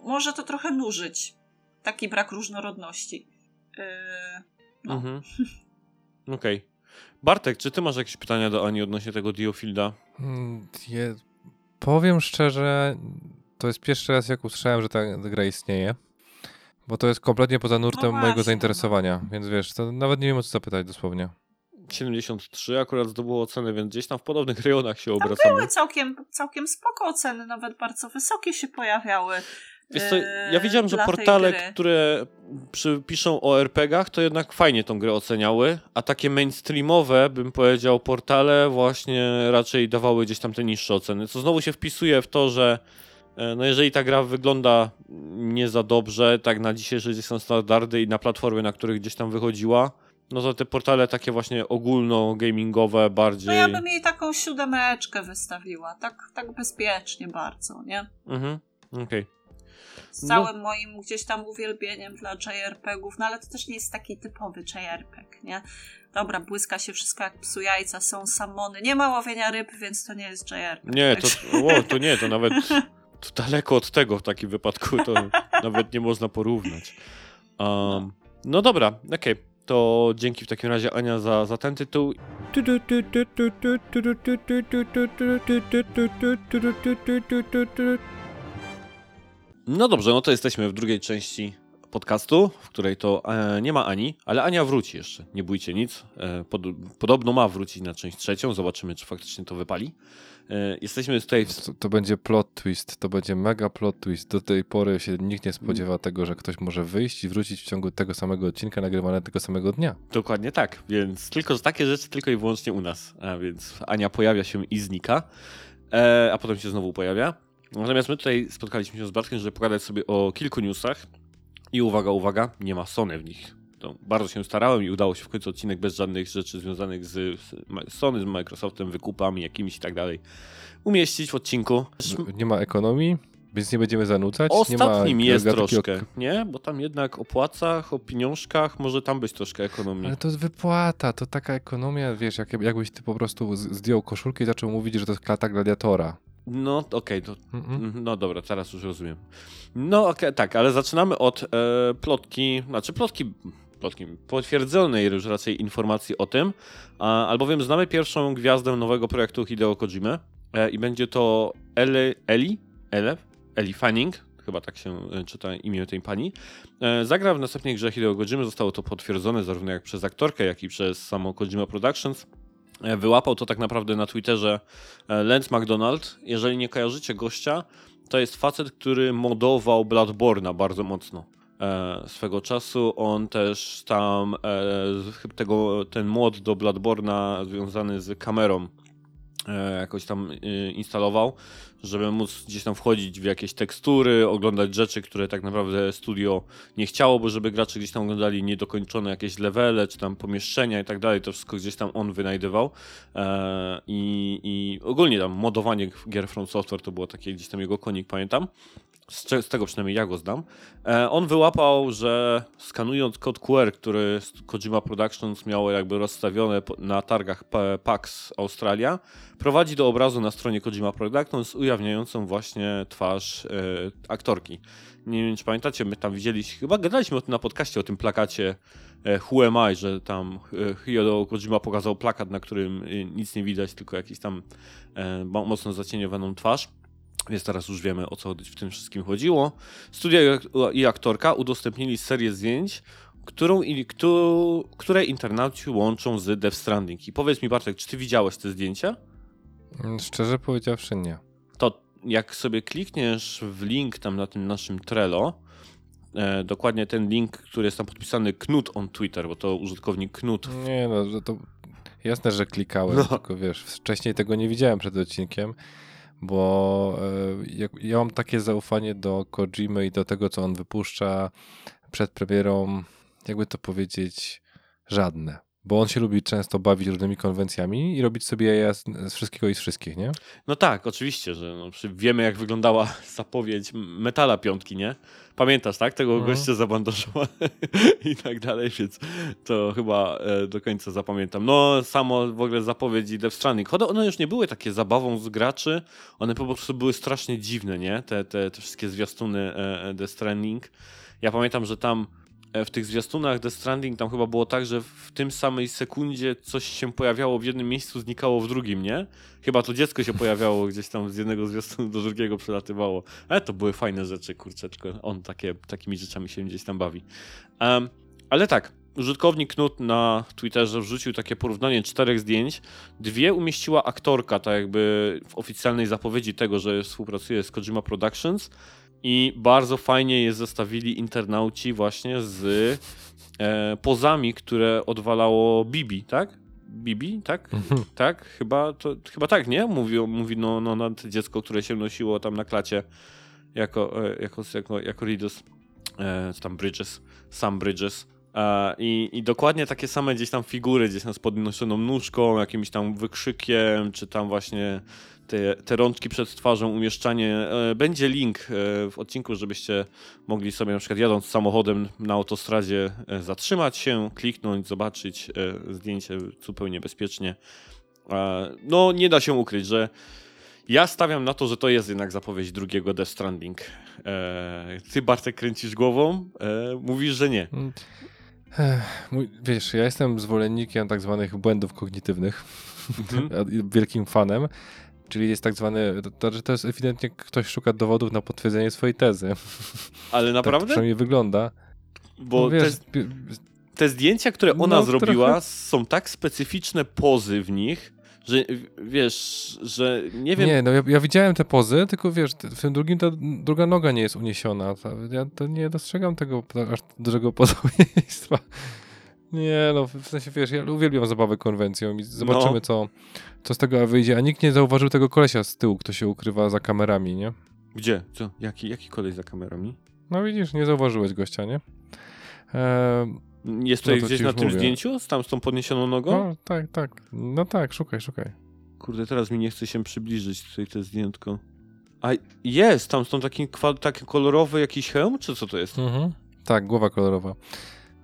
może to trochę nużyć. Taki brak różnorodności. E, no. Mhm. Okej. Bartek, czy ty masz jakieś pytania do Ani odnośnie tego Diofielda? Mm, Je, powiem szczerze, to jest pierwszy raz, jak usłyszałem, że ta gra istnieje. Bo to jest kompletnie poza nurtem No mojego zainteresowania, więc wiesz, to nawet nie wiem o co zapytać dosłownie. 73 akurat zdobyło ocenę, więc gdzieś tam w podobnych rejonach się Tam obracamy. były całkiem, całkiem spoko oceny, nawet bardzo wysokie się pojawiały. Wiesz co, e, ja widziałem, że portale, które przypiszą o RPG-ach, to jednak fajnie tą grę oceniały, a takie mainstreamowe, bym powiedział, portale właśnie raczej dawały gdzieś tam te niższe oceny, co znowu się wpisuje w to, że E, no jeżeli ta gra wygląda nie za dobrze, tak na dzisiejsze gdzieś są standardy i na platformy, na których gdzieś tam wychodziła, no to te portale takie właśnie ogólno-gamingowe bardziej... No ja bym jej taką siódemeczkę wystawiła, tak, tak bezpiecznie bardzo, nie? Mhm, okej. Z No. całym moim gdzieś tam uwielbieniem dla JRPG-ów, no ale to też nie jest taki typowy JRPG, nie? Dobra, błyska się wszystko jak psu jajca, są samony, nie ma łowienia ryb, więc to nie jest JRPG. Nie, to, o, to nie, to nawet to daleko od tego w takim wypadku, to nawet nie można porównać. Um, no dobra, okej. To dzięki w takim razie Ania za, za ten tytuł. No dobrze, no to jesteśmy w drugiej części podcastu, w której to e, nie ma Ani, ale Ania wróci jeszcze. Nie bójcie nic. E, pod, podobno ma wrócić na część trzecią. Zobaczymy, czy faktycznie to wypali. E, jesteśmy tutaj w To, to będzie plot twist, to będzie mega plot twist. Do tej pory się nikt nie spodziewa tego, że ktoś może wyjść i wrócić w ciągu tego samego odcinka nagrywane tego samego dnia. Dokładnie tak, więc tylko takie rzeczy tylko i wyłącznie u nas. A więc Ania pojawia się i znika, e, a potem się znowu pojawia. Natomiast my tutaj spotkaliśmy się z Bartkiem, żeby pogadać sobie o kilku newsach. I uwaga, uwaga, nie ma Sony w nich. To bardzo się starałem i udało się w końcu odcinek bez żadnych rzeczy związanych z z Sony, z Microsoftem, wykupami jakimiś i tak dalej umieścić w odcinku. Nie ma ekonomii, więc nie będziemy zanucać. Ostatnim nie ma jest troszkę, nie? Bo tam jednak o płacach, o pieniążkach może tam być troszkę ekonomii. Ale to jest wypłata, to taka ekonomia, wiesz, jak, jakbyś ty po prostu zdjął koszulkę i zaczął mówić, że to jest klata gladiatora. No, okej, to Mhm. Mhm, No dobra, teraz już rozumiem. No okej, tak, ale zaczynamy od e, plotki, znaczy plotki, plotki, potwierdzonej już raczej informacji o tym, albowiem znamy pierwszą gwiazdę nowego projektu Hideo Kojimy e, i będzie to Eli, Eli, Eli Fanning, chyba tak się e, czyta imię tej pani. E, zagra w następnej grze Hideo Kojimy, zostało to potwierdzone zarówno jak przez aktorkę, jak i przez samo Kojima Productions. Wyłapał to tak naprawdę na Twitterze Lance McDonald. Jeżeli nie kojarzycie gościa, to jest facet, który modował Bloodborne'a bardzo mocno. E, swego czasu on też tam e, tego, ten mod do Bloodborne'a związany z kamerą e, jakoś tam instalował, żeby móc gdzieś tam wchodzić w jakieś tekstury, oglądać rzeczy, które tak naprawdę studio nie chciało, bo żeby gracze gdzieś tam oglądali niedokończone jakieś levele, czy tam pomieszczenia i tak dalej, to wszystko gdzieś tam on wynajdywał. I, I ogólnie tam modowanie gier From Software to było takie gdzieś tam jego konik, pamiętam. Z, tego przynajmniej ja go znam. E, on wyłapał, że skanując kod QR, który Kojima Productions miało jakby rozstawione na targach PAX Australia, prowadzi do obrazu na stronie Kojima Productions ujawniającą właśnie twarz e, aktorki. Nie wiem, czy pamiętacie, my tam widzieliśmy, chyba gadaliśmy o tym na podcaście, o tym plakacie e, Who Am I, że tam Hideo Kojima pokazał plakat, na którym nic nie widać, tylko jakiś tam mo- mocno zacieniowaną twarz. Więc teraz już wiemy o co w tym wszystkim chodziło. Studia i ak- i aktorka udostępnili serię zdjęć, którą, któ- które internauci łączą z Death Stranding. I powiedz mi Bartek, czy ty widziałeś te zdjęcia? Mm, Szczerze powiedziawszy nie. to jak sobie klikniesz w link tam na tym naszym Trello, e, dokładnie ten link, który jest tam podpisany Knut on Twitter, bo to użytkownik Knut. Nie no, to jasne, że klikałem, No. tylko wiesz, wcześniej tego nie widziałem przed odcinkiem, bo e, jak, ja mam takie zaufanie do Kojimy i do tego, co on wypuszcza przed premierą, jakby to powiedzieć, żadne. Bo on się lubi często bawić różnymi konwencjami i robić sobie jaja z, z wszystkiego i z wszystkich, nie? No tak, oczywiście, że no, wiemy jak wyglądała zapowiedź Metala piątki, nie? Pamiętasz, tak? Tego Mhm. gościa zabandażowa i tak dalej, więc to chyba e, do końca zapamiętam. No, samo w ogóle zapowiedzi Death Stranding. One już nie były takie zabawą z graczy, one po prostu były strasznie dziwne, nie? Te, te, te wszystkie zwiastuny e, e, Death Stranding. Ja pamiętam, że tam w tych zwiastunach Death Stranding tam chyba było tak, że w tym samej sekundzie coś się pojawiało w jednym miejscu, znikało w drugim, nie? Chyba to dziecko się pojawiało gdzieś tam z jednego zwiastunu do drugiego przelatywało. Ale to były fajne rzeczy, kurczę, tylko on takie, takimi rzeczami się gdzieś tam bawi. Em, ale tak, użytkownik Knut na Twitterze wrzucił takie porównanie czterech zdjęć. Dwie umieściła aktorka, tak jakby w oficjalnej zapowiedzi tego, że współpracuje z Kojima Productions. I bardzo fajnie je zestawili internauci właśnie z e, pozami, które odwalało Bibi, tak? Bibi, tak? Tak, chyba, to, chyba tak, nie? Mówi, mówi no, no, no, dziecko, które się nosiło tam na klacie jako, e, jako, jako, jako Ridus, e, tam Bridges, sam Bridges. E, I, I dokładnie takie same gdzieś tam figury, gdzieś tam z podnoszoną nóżką, jakimś tam wykrzykiem, czy tam właśnie te, te rączki przed twarzą, umieszczanie. E, będzie link e, w odcinku, żebyście mogli sobie na przykład jadąc samochodem na autostradzie zatrzymać się, kliknąć, zobaczyć zdjęcie zupełnie bezpiecznie. No, nie da się ukryć, że ja stawiam na to, że to jest jednak zapowiedź drugiego Death Stranding. Ty, Bartek, kręcisz głową, mówisz, że nie. Wiesz, ja jestem zwolennikiem tak zwanych błędów kognitywnych, Mhm. wielkim fanem, czyli jest tak zwany, to, to, to jest ewidentnie ktoś szuka dowodów na potwierdzenie swojej tezy. Ale Tak to naprawdę? przynajmniej wygląda. Bo no, wiesz, te, te zdjęcia, które ona No, zrobiła, trochę- są tak specyficzne pozy w nich, że wiesz, że nie wiem. Nie, no ja, ja widziałem te pozy, tylko wiesz, w tym drugim ta druga noga nie jest uniesiona. Ja to nie dostrzegam tego aż dużego podobieństwa. Nie, no w sensie wiesz, ja uwielbiam zabawę konwencją i zobaczymy, No. co, co z tego wyjdzie. A nikt nie zauważył tego kolesia z tyłu, kto się ukrywa za kamerami, nie? Gdzie? Co? Jaki, jaki kolej za kamerami? No widzisz, nie zauważyłeś gościa, nie? Eee, Jest tutaj No to gdzieś na tym mówię. zdjęciu? Z tam z tą podniesioną nogą? no tak, tak. No tak, szukaj, szukaj. Kurde, teraz mi nie chce się przybliżyć tutaj to zdjętko. A jest, tam są taki, taki kolorowy jakiś hełm, czy co to jest? Mhm. Tak, głowa kolorowa.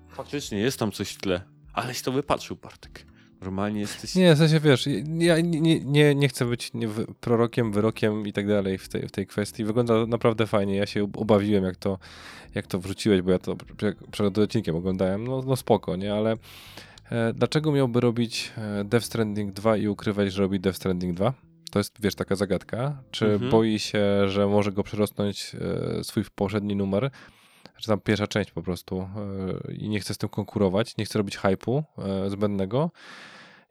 Faktycznie, jest tam coś w tle. Aleś to wypatrzył, Bartek. Normalnie jesteś... Nie, w sensie wiesz, ja nie, nie, nie, chcę być prorokiem, wyrokiem i tak dalej w tej, w tej kwestii. Wygląda naprawdę fajnie. Ja się ubawiłem, jak to, jak to wrzuciłeś, bo ja to przed, przed odcinkiem oglądałem. No, no spoko, nie? Ale e, dlaczego miałby robić e, Death Stranding 2 i ukrywać, że robi Death Stranding 2? To jest, wiesz, taka zagadka. Czy Mhm. boi się, że może go przerosnąć e, swój poprzedni numer? Czy tam pierwsza część po prostu e, i nie chce z tym konkurować, nie chce robić hypu e, zbędnego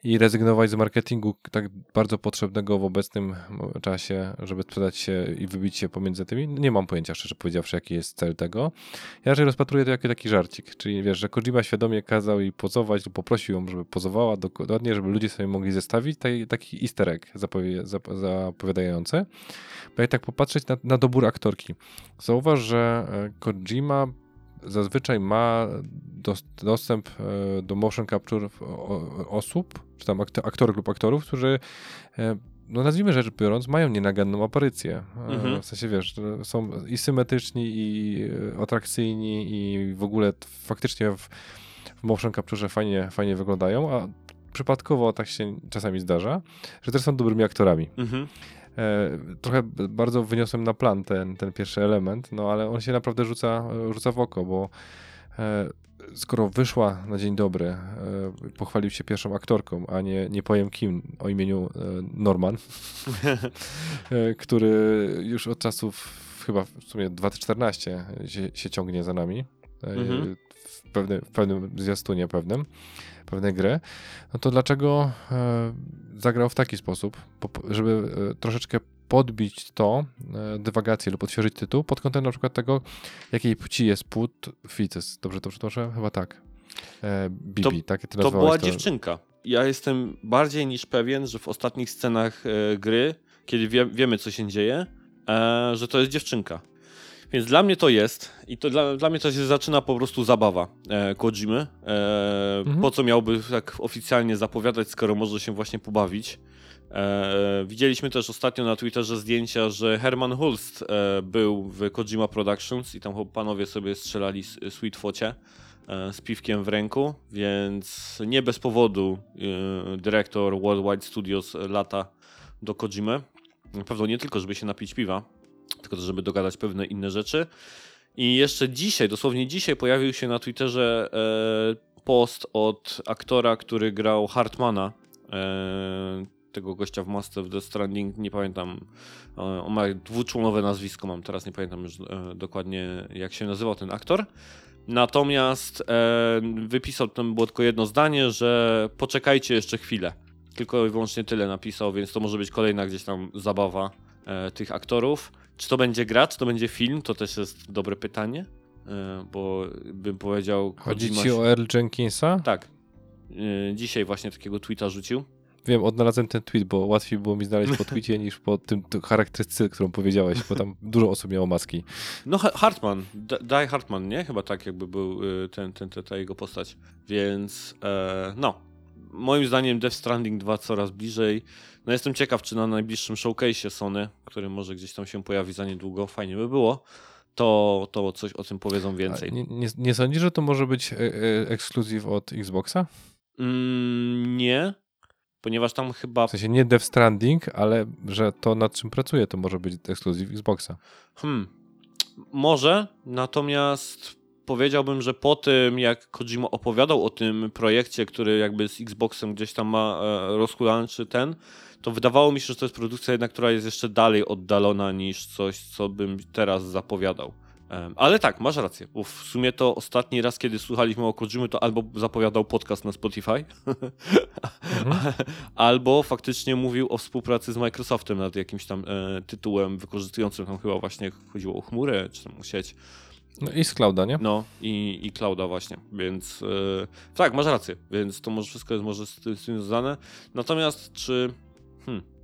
i rezygnować z marketingu tak bardzo potrzebnego w obecnym czasie, żeby sprzedać się i wybić się pomiędzy tymi. Nie mam pojęcia, szczerze powiedziawszy, jaki jest cel tego. Ja raczej rozpatruję to jako taki żarcik, czyli wiesz, że Kojima świadomie kazał jej pozować lub poprosił ją, żeby pozowała dokładnie, żeby ludzie sobie mogli zestawić taki, taki easter egg zapowie, zap, zapowiadający. Bo jak tak popatrzeć na, na dobór aktorki, zauważ, że e, Kojima zazwyczaj ma dos, dostęp e, do motion capture osób, czy tam aktor, aktorów lub aktorów, którzy e, no nazwijmy rzecz biorąc, mają nienaganną aparycję. E, Mhm. W sensie, wiesz, są i symetryczni, i atrakcyjni, i w ogóle faktycznie w, w motion capture fajnie, fajnie wyglądają, a przypadkowo tak się czasami zdarza, że też są dobrymi aktorami. Mhm. E, trochę bardzo wyniosłem na plan ten, ten pierwszy element, no ale on się naprawdę rzuca, rzuca w oko, bo e, skoro wyszła na dzień dobry, e, pochwalił się pierwszą aktorką, a nie, nie powiem kim, o imieniu Norman, który już od czasów chyba w sumie 2014 się, się ciągnie za nami. Mhm. Pewne, w pewnym zwiastunie pewnym, pewnej gry, no to dlaczego e, zagrał w taki sposób, po- po- żeby e, troszeczkę podbić to, e, dywagację lub odświeżyć tytuł pod kątem na przykład tego, jakiej płci jest płód Fices. Dobrze to przytoczę? Chyba tak. Bibi, tak ty To była dziewczynka. Ja jestem bardziej niż pewien, że w ostatnich scenach gry, kiedy wie, wiemy, co się dzieje, że to jest dziewczynka. Więc dla mnie to jest i to dla, dla mnie to się zaczyna po prostu zabawa e, Kojimy. E, Mhm. Po co miałby tak oficjalnie zapowiadać, skoro może się właśnie pobawić. E, widzieliśmy też ostatnio na Twitterze zdjęcia, że Herman Hulst e, był w Kojima Productions i tam panowie sobie strzelali sweet focie e, z piwkiem w ręku, więc nie bez powodu e, dyrektor Worldwide Studios lata do Kojimy. Na pewno nie tylko, żeby się napić piwa, tylko żeby dogadać pewne inne rzeczy. I jeszcze dzisiaj, dosłownie dzisiaj pojawił się na Twitterze e, post od aktora, który grał Hartmana, e, tego gościa w Master of the Stranding, nie pamiętam, e, on ma dwuczłonowe nazwisko, mam teraz nie pamiętam już dokładnie jak się nazywał ten aktor. Natomiast wypisał tam było tylko jedno zdanie, że poczekajcie jeszcze chwilę. Tylko i wyłącznie tyle napisał, więc to może być kolejna gdzieś tam zabawa tych aktorów. Czy to będzie gra, czy to będzie film, to też jest dobre pytanie, e, bo bym powiedział... Chodzi ci o Earl Jenkinsa? Tak. E, dzisiaj właśnie takiego tweeta rzucił. wiem, odnalazłem ten tweet, bo łatwiej było mi znaleźć po tweetie niż po tym charakterystyce, którą powiedziałeś, bo tam dużo osób miało maski. No Ha- Hartman, D- Die Hartman, nie? Chyba tak jakby był ten, ten, ten, ta jego postać. Więc e, no, moim zdaniem Death Stranding 2 coraz bliżej. No jestem ciekaw, czy na najbliższym showcase'ie Sony, który może gdzieś tam się pojawi za niedługo, fajnie by było, to, to coś o tym powiedzą więcej. Nie, nie, nie sądzisz, że to może być e, e, ekskluzyw od Xboxa? Mm, nie, ponieważ tam chyba W sensie nie Death Stranding, ale że to nad czym pracuje, to może być ekskluzyw Xboxa. Hmm. Może, natomiast powiedziałbym, że po tym, jak Kojima opowiadał o tym projekcie, który jakby z Xboxem gdzieś tam ma e, rozkulany, czy ten, to wydawało mi się, że to jest produkcja jednak, która jest jeszcze dalej oddalona niż coś, co bym teraz zapowiadał. Ale tak, masz rację, bo w sumie to ostatni raz, kiedy słuchaliśmy o Kojimy, to albo zapowiadał podcast na Spotify, Mhm. albo faktycznie mówił o współpracy z Microsoftem nad jakimś tam e, tytułem wykorzystującym tam chyba właśnie chodziło o chmurę, czy tam sieć. No i z Clouda, nie? No i, i clouda właśnie, więc e, tak, masz rację, więc to może wszystko jest może z tym związane. Natomiast czy... Hmm.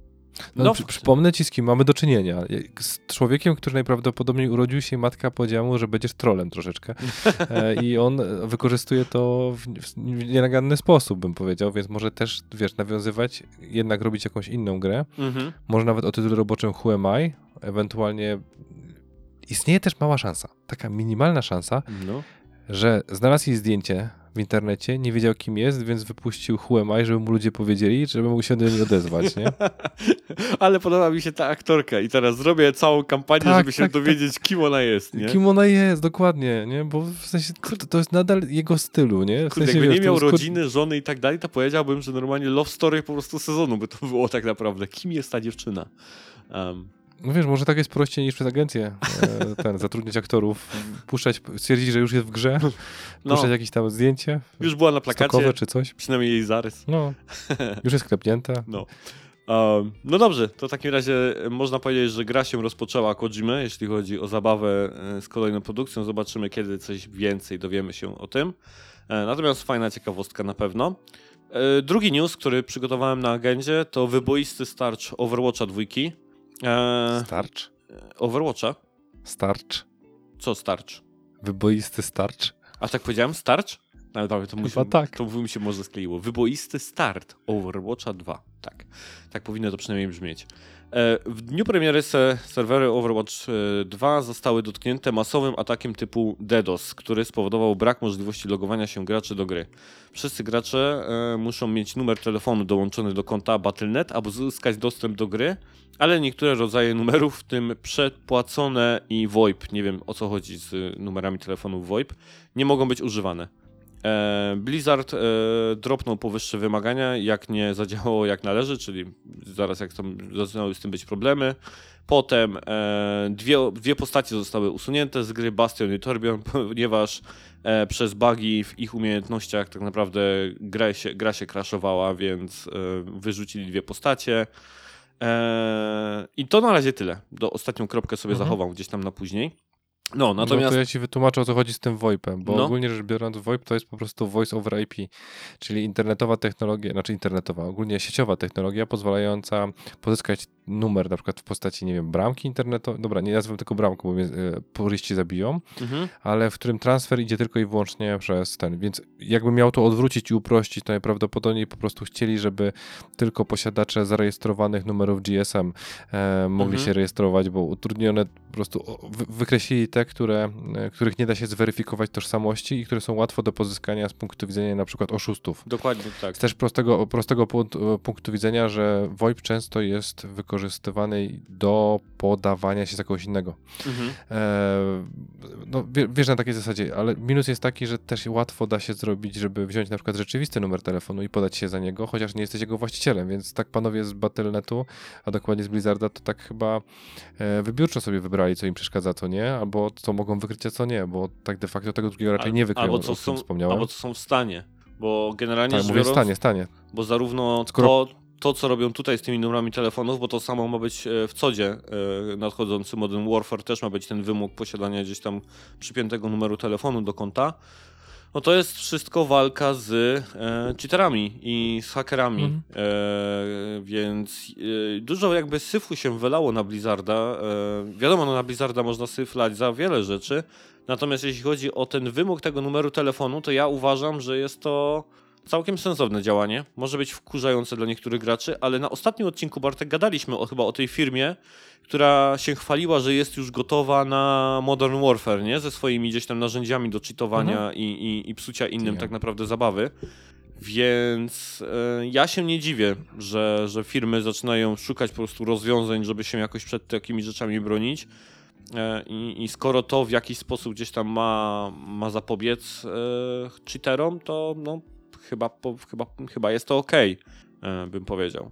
No, przy, przypomnę ci, z kim mamy do czynienia. Z człowiekiem, który najprawdopodobniej urodził się i matka powiedziała mu, że będziesz trolem troszeczkę. E, I on e, wykorzystuje to w, w nienaganny sposób, bym powiedział, więc może też, wiesz, nawiązywać, jednak robić jakąś inną grę. Mhm. Może nawet o tytule roboczym Who Am I? Ewentualnie istnieje też mała szansa, taka minimalna szansa, No. że znalazł jej zdjęcie w internecie, nie wiedział kim jest, więc wypuścił Who Am I, żeby mu ludzie powiedzieli, żeby mu się do niej odezwać, nie? Ale podoba mi się ta aktorka i teraz zrobię całą kampanię, Tak, żeby się tak, dowiedzieć, kim ona jest, nie? Kim ona jest, dokładnie, nie? Bo w sensie to, to jest nadal jego stylu, nie? W Kurde, sensie, wiesz, nie miał rodziny, żony i tak dalej, to powiedziałbym, że normalnie love story po prostu sezonu by to było tak naprawdę. Kim jest ta dziewczyna? Um, No wiesz, może tak jest prościej niż przez agencję e, ten, zatrudniać aktorów, puszczać, stwierdzić, że już jest w grze, no, puszczać jakieś tam zdjęcie, już była na plakacie, czy coś. przynajmniej jej zarys. No, już jest klepnięte. No. Um, no dobrze, to w takim razie można powiedzieć, że gra się rozpoczęła Kojimy, jeśli chodzi o zabawę e, z kolejną produkcją. Zobaczymy, kiedy coś więcej dowiemy się o tym. E, Natomiast fajna ciekawostka na pewno. E, Drugi news, który przygotowałem na agendzie, to wyboisty starcz Overwatcha dwójki. E, Starcz? Overwatcha? Starcz? Co starcz? Wyboisty starcz? A tak powiedziałem? Starcz? No dobra, to, musi, tak. to mi się może skleiło. Wyboisty start Overwatcha 2. Tak. Tak powinno to przynajmniej brzmieć. E, W dniu premiery se serwery Overwatch e, 2 zostały dotknięte masowym atakiem typu DDoS, który spowodował brak możliwości logowania się graczy do gry. Wszyscy gracze e, muszą mieć numer telefonu dołączony do konta Battle.net, aby uzyskać dostęp do gry, ale niektóre rodzaje numerów, w tym przedpłacone i VoIP, nie wiem o co chodzi z numerami telefonów VoIP, nie mogą być używane. E, Blizzard e, dropnął powyższe wymagania, jak nie zadziałało jak należy, czyli zaraz jak tam zaczynały z tym być problemy. Potem e, dwie, dwie postacie zostały usunięte z gry, Bastion i Torbjorn, ponieważ przez bugi w ich umiejętnościach tak naprawdę gra się, gra się crashowała, więc wyrzucili dwie postacie. I to na razie tyle. Do ostatnią kropkę sobie Mhm. zachowam gdzieś tam na później. No, No natomiast to ja ci wytłumaczę o co chodzi z tym VoIP-em, bo No. ogólnie rzecz biorąc VoIP to jest po prostu Voice over IP, czyli internetowa technologia, znaczy internetowa, ogólnie sieciowa technologia pozwalająca pozyskać numer na przykład w postaci, nie wiem, bramki internetowej, dobra, nie nazwę tylko bramką, bo mnie e, puryści zabiją, Mhm. ale w którym transfer idzie tylko i wyłącznie przez ten. Więc jakby miał to odwrócić i uprościć, to najprawdopodobniej po prostu chcieli, żeby tylko posiadacze zarejestrowanych numerów GSM e, mogli Mhm. się rejestrować, bo utrudnione po prostu wykreślili te, które, e, których nie da się zweryfikować tożsamości i które są łatwo do pozyskania z punktu widzenia na przykład oszustów. Dokładnie tak. Z też prostego, prostego punktu, punktu widzenia, że VoIP często jest wykorzystywany do podawania się za kogoś innego. Mhm. E, no, wie- wiesz na takiej zasadzie, ale minus jest taki, że też łatwo da się zrobić, żeby wziąć na przykład rzeczywisty numer telefonu i podać się za niego, chociaż nie jesteś jego właścicielem, więc tak panowie z Battle.netu, a dokładnie z Blizzarda, to tak chyba e, wybiórczo sobie wybrali, co im przeszkadza, co nie, albo co mogą wykryć, a co nie, bo tak de facto tego drugiego raczej Al- nie wykryją, albo co są, wspomniałem. Albo co są w stanie. Bo generalnie tak, mówię, biorąc, stanie, stanie. bo zarówno Skoro- to, to, co robią tutaj z tymi numerami telefonów, bo to samo ma być e, w codzie e, nadchodzący Modern Warfare, też ma być ten wymóg posiadania gdzieś tam przypiętego numeru telefonu do konta. No to jest wszystko walka z e, cheaterami i z hakerami, Mhm. e, więc e, dużo jakby syfu się wylało na Blizzarda. E, wiadomo, no na Blizzarda można syflać za wiele rzeczy, natomiast jeśli chodzi o ten wymóg tego numeru telefonu, to ja uważam, że jest to całkiem sensowne działanie. Może być wkurzające dla niektórych graczy, ale na ostatnim odcinku, Bartek, gadaliśmy o, chyba o tej firmie, która się chwaliła, że jest już gotowa na Modern Warfare, nie? Ze swoimi gdzieś tam narzędziami do cheatowania i, i, i psucia innym tak naprawdę zabawy. Więc e, ja się nie dziwię, że, że firmy zaczynają szukać po prostu rozwiązań, żeby się jakoś przed takimi rzeczami bronić. E, I, I skoro to w jakiś sposób gdzieś tam ma, ma zapobiec e, cheaterom, to no, chyba, po, chyba, chyba jest to ok, bym powiedział.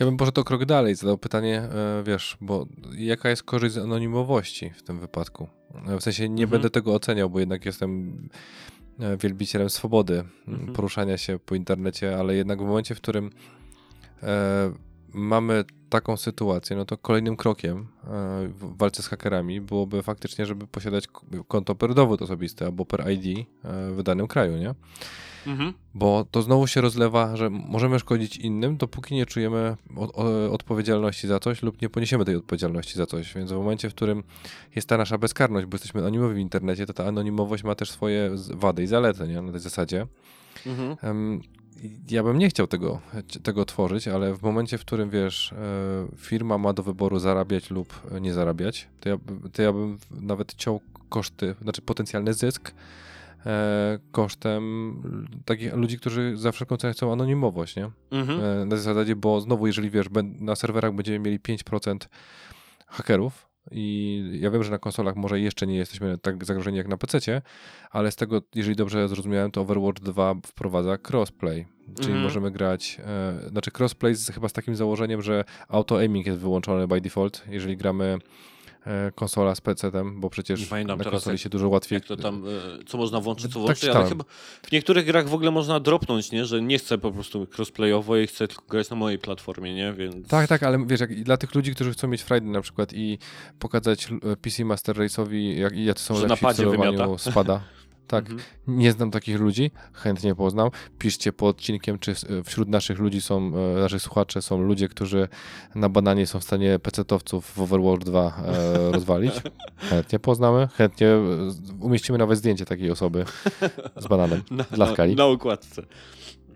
Ja bym poszedł o krok dalej, zadał pytanie, e, wiesz, bo jaka jest korzyść z anonimowości w tym wypadku? E, W sensie nie Mhm. będę tego oceniał, bo jednak jestem e, wielbicielem swobody Mhm. poruszania się po internecie, ale jednak w momencie, w którym e, mamy taką sytuację, no to kolejnym krokiem e, w walce z hakerami byłoby faktycznie, żeby posiadać konto per dowód osobisty albo per ID e, w danym kraju, nie? Mhm. Bo to znowu się rozlewa, że możemy szkodzić innym, dopóki nie czujemy o, o, odpowiedzialności za coś lub nie poniesiemy tej odpowiedzialności za coś. Więc w momencie, w którym jest ta nasza bezkarność, bo jesteśmy anonimowi w internecie, to ta anonimowość ma też swoje wady i zalety, nie? Na tej zasadzie. Mhm. Em, ja bym nie chciał tego, tego tworzyć, ale w momencie, w którym wiesz, e, firma ma do wyboru zarabiać lub nie zarabiać, to ja, to ja bym nawet ciął koszty, znaczy potencjalny zysk kosztem l- takich ludzi, którzy za wszelką cenę chcą anonimowość, nie? Mhm. E, na zasadzie, bo znowu, jeżeli wiesz, na serwerach będziemy mieli 5% hakerów i ja wiem, że na konsolach może jeszcze nie jesteśmy tak zagrożeni jak na PC, ale z tego, jeżeli dobrze zrozumiałem, to Overwatch 2 wprowadza crossplay, czyli Mhm. możemy grać, e, znaczy crossplay z, chyba z takim założeniem, że auto-aiming jest wyłączony by default, jeżeli gramy e, konsola z PC-tem, bo Nie przecież pamiętam na teraz, konsoli jak- się dużo łatwiej... Jak to tam, e, co można włączyć, co Tak włączyć, ale czytałem. chyba w niektórych grach w ogóle można dropnąć, nie? Że nie chcę po prostu crossplayowo i chcę tylko grać na mojej platformie, nie? Więc... Tak, tak, ale wiesz, jak, dla tych ludzi, którzy chcą mieć Friday na przykład i pokazać e, PC Master Race'owi, jak, jacy są Że lepsi w celowaniu wymiata. spada. Tak, Mhm. nie znam takich ludzi, chętnie poznam. Piszcie pod odcinkiem, czy wśród naszych ludzi są, e, naszych słuchaczy są ludzie, którzy na bananie są w stanie PC-towców w Overwatch 2 e, rozwalić. Chętnie poznamy, chętnie e, umieścimy nawet zdjęcie takiej osoby z bananem Na, dla skali. na, na układce.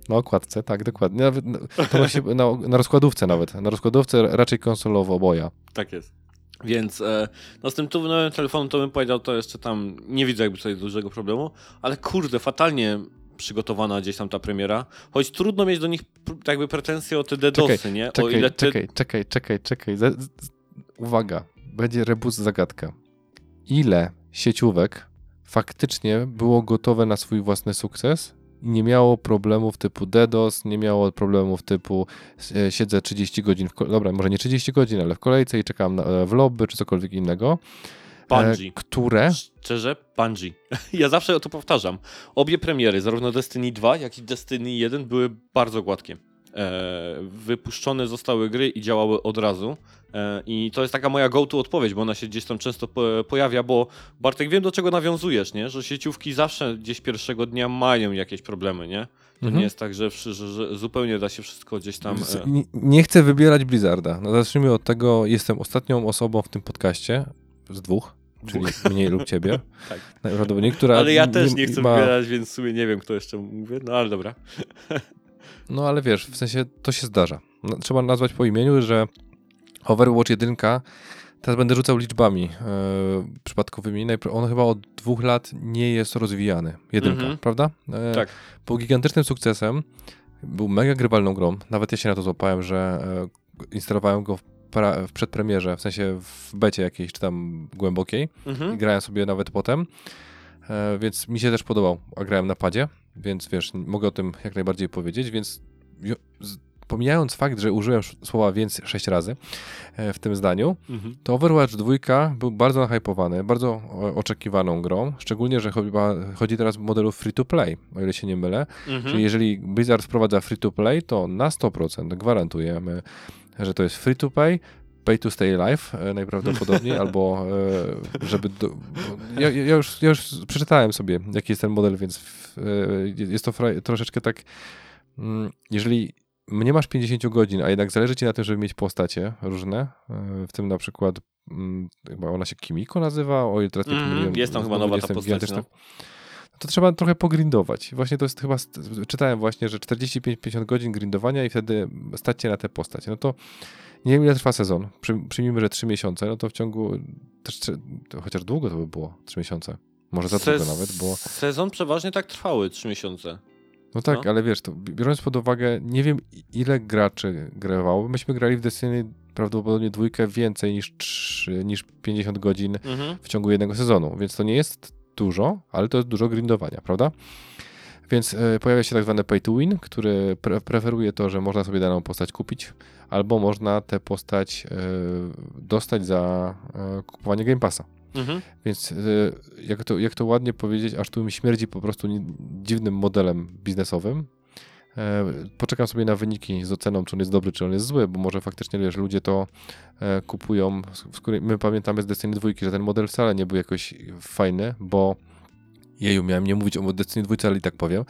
Na okładce, tak, dokładnie. Nawet, to właśnie na, na rozkładówce nawet. Na rozkładówce raczej konsolowo oboja. Tak jest. Więc e, no z tym tu nowym telefonem to bym powiedział, to jeszcze tam nie widzę jakby tutaj dużego problemu, ale kurde, fatalnie przygotowana gdzieś tam ta premiera, choć trudno mieć do nich pr- jakby pretensje o te DDoSy, nie? o Czekaj, ile ty... czekaj, czekaj, czekaj, czekaj. Uwaga, będzie rebus zagadka. Ile sieciówek faktycznie było gotowe na swój własny sukces nie miało problemów typu DDoS, nie miało problemów typu e, siedzę 30 godzin, w dobra, może nie 30 godzin, ale w kolejce i czekam na, e, w lobby czy cokolwiek innego, e, Bungie. które Szczerze, Bungie. Ja zawsze to powtarzam. Obie premiery, zarówno Destiny 2, jak i Destiny 1 były bardzo gładkie. E, wypuszczone zostały gry i działały od razu. E, I to jest taka moja go-to odpowiedź, bo ona się gdzieś tam często po, pojawia, bo Bartek, wiem do czego nawiązujesz, nie? Że sieciówki zawsze gdzieś pierwszego dnia mają jakieś problemy, nie? To Mhm. nie jest tak, że, że, że zupełnie da się wszystko gdzieś tam... E, Nie, nie chcę wybierać Blizzarda. No zacznijmy od tego, jestem ostatnią osobą w tym podcaście, z dwóch, czyli mnie lub ciebie. Tak. Która ale ja też nie chcę ma... wybierać, więc w sumie nie wiem, kto jeszcze mówię, no ale dobra. No ale wiesz, w sensie to się zdarza. No, trzeba nazwać po imieniu, że Overwatch 1, teraz będę rzucał liczbami e, przypadkowymi, on chyba od dwóch lat nie jest rozwijany. Jedynka, Mhm. prawda? E, Tak. Był gigantycznym sukcesem, był mega grywalną grą. Nawet ja się na to złapałem, że e, instalowałem go w, w przedpremierze, w sensie w becie jakiejś, czy tam głębokiej. Mhm. I grałem sobie nawet potem, więc mi się też podobał, a grałem na padzie, więc wiesz, mogę o tym jak najbardziej powiedzieć, więc pomijając fakt, że użyłem słowa więc sześć razy e, w tym zdaniu, Mhm. to Overwatch 2 był bardzo nahypowany, bardzo o- oczekiwaną grą, szczególnie, że chodzi teraz w modelu free-to-play, o ile się nie mylę, Mhm. czyli jeżeli Blizzard wprowadza free-to-play, to na 100% gwarantujemy, że to jest free-to-play, pay to stay alive e, najprawdopodobniej, albo e, żeby... Do, ja, ja, już, ja już przeczytałem sobie, jaki jest ten model, więc e, jest to troszeczkę tak... Mm, jeżeli nie masz 50 godzin, a jednak zależy ci na tym, żeby mieć postacie różne, w tym na przykład mm, chyba ona się Kimiko nazywa, o ile teraz nie Mhm, pomyliłem. jest tam chyba nowa ta postać, no. to trzeba trochę pogrindować. Właśnie to jest chyba, czytałem właśnie, że 45-50 godzin grindowania i wtedy stać się na tę postać. No to nie wiem ile trwa sezon. Przy, przyjmijmy, że 3 miesiące, no to w ciągu, też, chociaż długo to by było, 3 miesiące. Może za długo nawet, bo... Sezon przeważnie tak trwały, trzy miesiące. No tak, No. ale wiesz, to biorąc pod uwagę, nie wiem ile graczy grywało. Myśmy grali w Destiny prawdopodobnie dwójkę więcej niż, 3, niż 50 godzin Mhm. w ciągu jednego sezonu, więc to nie jest dużo, ale to jest dużo grindowania, prawda? Więc e, pojawia się tak zwany pay to win, który pre preferuje to, że można sobie daną postać kupić, albo można tę postać e, dostać za e, kupowanie Game Passa. Mhm. Więc jak, to, jak to ładnie powiedzieć, aż tu mi śmierdzi po prostu dziwnym modelem biznesowym. Poczekam sobie na wyniki z oceną, czy on jest dobry, czy on jest zły, bo może faktycznie, wiesz, ludzie to kupują. My pamiętamy z Destiny 2, że ten model wcale nie był jakoś fajny, bo jeju, miałem nie mówić o Destiny 2, ale i tak powiem,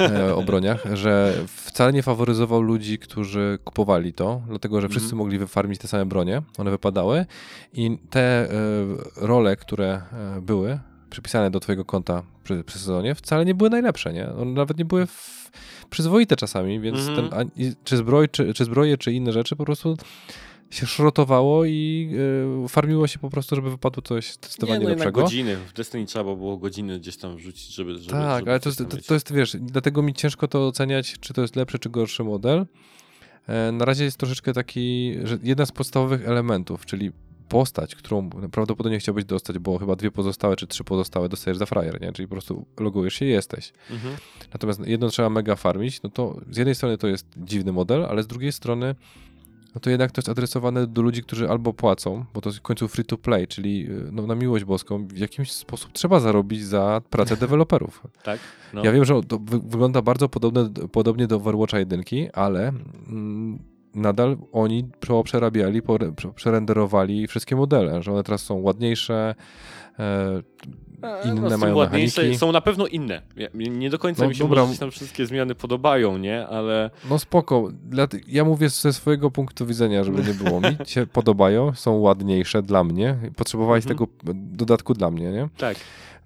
e, o broniach, że wcale nie faworyzował ludzi, którzy kupowali to, dlatego, że wszyscy Mhm. mogli wyfarmić te same bronie, one wypadały i te e, role, które e, były przypisane do twojego konta przy, przy sezonie, wcale nie były najlepsze, nie? One nawet nie były przyzwoite czasami, więc Mhm. ten, a, czy, zbroj, czy, czy zbroje, czy inne rzeczy po prostu się szrotowało i e, farmiło się po prostu, żeby wypadło coś Nie, zdecydowanie no jednak lepszego. godziny. W Destiny trzeba było godziny gdzieś tam wrzucić, żeby. żeby tak, żeby ale to jest, to, to jest, wiesz, dlatego mi ciężko to oceniać, czy to jest lepszy, czy gorszy model. E, Na razie jest troszeczkę taki, że jedna z podstawowych elementów, czyli postać, którą prawdopodobnie chciałbyś dostać, bo chyba dwie pozostałe, czy trzy pozostałe dostajesz za frajer, nie? Czyli po prostu logujesz się i jesteś. Mhm. Natomiast jedno trzeba mega farmić, no to z jednej strony to jest dziwny model, ale z drugiej strony no to jednak to jest adresowane do ludzi, którzy albo płacą, bo to jest w końcu free to play, czyli y, no, na miłość boską w jakimś sposób trzeba zarobić za pracę deweloperów. Tak? No. Ja wiem, że to wy wygląda bardzo podobne, podobnie do Overwatcha 1, ale mm, nadal oni przerabiali, przerenderowali wszystkie modele, że one teraz są ładniejsze, inne no, są mają ładniejsze, mechaniki. Są na pewno inne. Nie do końca No mi się dobra. może tam wszystkie zmiany podobają, nie? Ale No spoko. Ja mówię ze swojego punktu widzenia, żeby nie było. Mi się podobają, są ładniejsze dla mnie. Potrzebowałeś Mhm. tego dodatku dla mnie, nie? tak.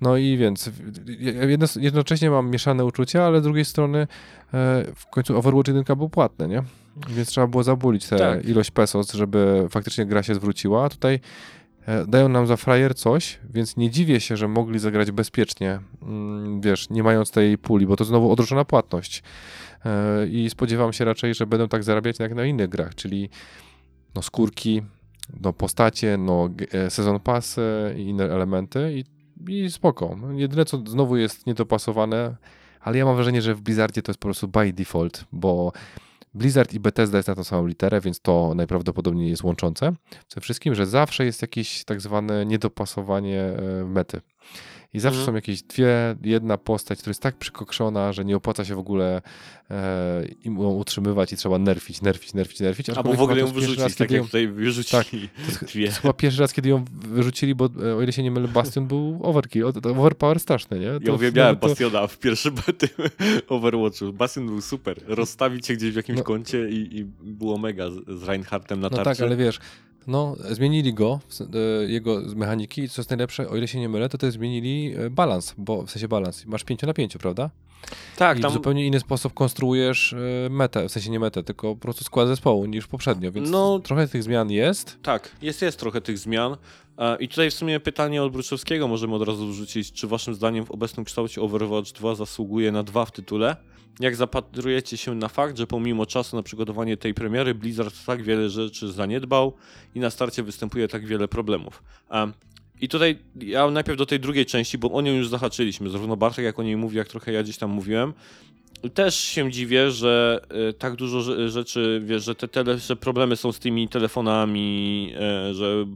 No i więc jedno, jednocześnie mam mieszane uczucia, ale z drugiej strony e, w końcu Overwatch 1 był płatny, nie? Więc trzeba było zabulić tę Tak. ilość pesos, żeby faktycznie gra się zwróciła. A tutaj e, dają nam za frajer coś, więc nie dziwię się, że mogli zagrać bezpiecznie, mm, wiesz, nie mając tej puli, bo to znowu odroczona płatność. E, I spodziewam się raczej, że będą tak zarabiać jak na innych grach, czyli no skórki, no postacie, no e, sezon pasy i inne elementy i, i spoko. No, Jedyne co znowu jest niedopasowane, ale ja mam wrażenie, że w Blizzardzie to jest po prostu by default, bo Blizzard i Bethesda jest na tą samą literę, więc to najprawdopodobniej jest łączące. Ze wszystkim, że zawsze jest jakieś tak zwane niedopasowanie e, mety. I zawsze Mhm. są jakieś dwie, jedna postać, która jest tak przykokszona, że nie opłaca się w ogóle e, im ją utrzymywać i trzeba nerfić, nerfić, nerfić, nerfić. Albo w ogóle ją to pierwszy raz, wyrzucić, tak jak ją- tutaj wyrzucili dwie. to jest chyba pierwszy raz, kiedy ją wyrzucili, bo e, o ile się nie mylę, Bastion był overkill, to overpower straszny, nie? Ja To- uwielbiałem to- Bastiona w pierwszym tym Overwatchu. Bastion był super. Rozstawić się gdzieś w jakimś No. kącie i, i było mega z, z Reinhardtem na No tarczy. tak, ale wiesz, no zmienili go, e, jego mechaniki i co jest najlepsze, o ile się nie mylę, to też zmienili e, balans, bo w sensie balans, masz 5 na 5, prawda? Tak, I tam w zupełnie inny sposób konstruujesz e, metę, w sensie nie metę, tylko po prostu skład zespołu niż poprzednio, więc No. trochę tych zmian jest. Tak, jest, jest trochę tych zmian. E, I tutaj w sumie pytanie od Bruczewskiego możemy od razu wrzucić. Czy waszym zdaniem w obecnym kształcie Overwatch 2 zasługuje na dwa w tytule? Jak zapatrujecie się na fakt, że pomimo czasu na przygotowanie tej premiery Blizzard tak wiele rzeczy zaniedbał i na starcie występuje tak wiele problemów? I tutaj ja najpierw do tej drugiej części, bo o nią już zahaczyliśmy. Zarówno Bartek jak o niej mówi, jak trochę ja gdzieś tam mówiłem. Też się dziwię, że y, tak dużo rzeczy, wiesz, że te tele, że problemy są z tymi telefonami, y, że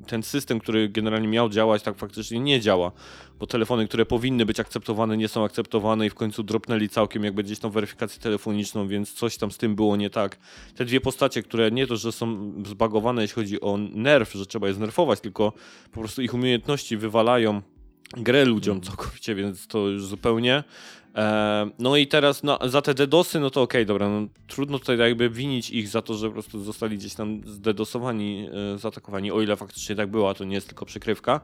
y, ten system, który generalnie miał działać, tak faktycznie nie działa, bo telefony, które powinny być akceptowane, nie są akceptowane i w końcu dropnęli całkiem jakby gdzieś tam weryfikację telefoniczną, więc coś tam z tym było nie tak. Te dwie postacie, które nie to, że są zbagowane, jeśli chodzi o nerw, że trzeba je znerfować, tylko po prostu ich umiejętności wywalają grę ludziom całkowicie, więc to już zupełnie. E, no i teraz no, za te DDoSy, no to okej, okay, dobra, no, trudno tutaj jakby winić ich za to, że po prostu zostali gdzieś tam zdedosowani, e, zaatakowani, o ile faktycznie tak było, a to nie jest tylko przykrywka.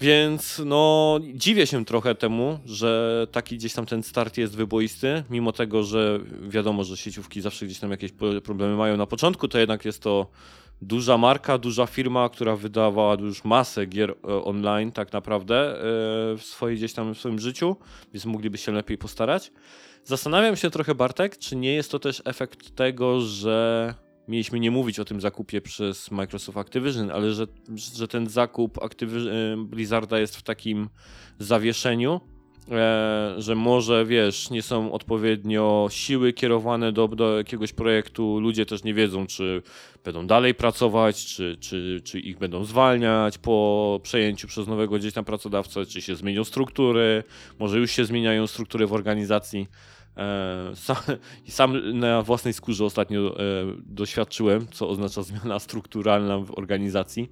Więc no dziwię się trochę temu, że taki gdzieś tam ten start jest wyboisty, mimo tego, że wiadomo, że sieciówki zawsze gdzieś tam jakieś problemy mają na początku, to jednak jest to duża marka, duża firma, która wydawała już masę gier e, online tak naprawdę e, w swojej gdzieś tam w swoim życiu, więc mogliby się lepiej postarać. Zastanawiam się trochę Bartek, czy nie jest to też efekt tego, że mieliśmy nie mówić o tym zakupie przez Microsoft Activision, ale że, że ten zakup Activision, e, Blizzarda jest w takim zawieszeniu, E, że może wiesz, nie są odpowiednio siły kierowane do, do jakiegoś projektu, ludzie też nie wiedzą, czy będą dalej pracować, czy, czy, czy ich będą zwalniać po przejęciu przez nowego gdzieś tam pracodawcę, czy się zmienią struktury, może już się zmieniają struktury w organizacji. E, sam, sam na własnej skórze ostatnio e, doświadczyłem, co oznacza zmiana strukturalna w organizacji,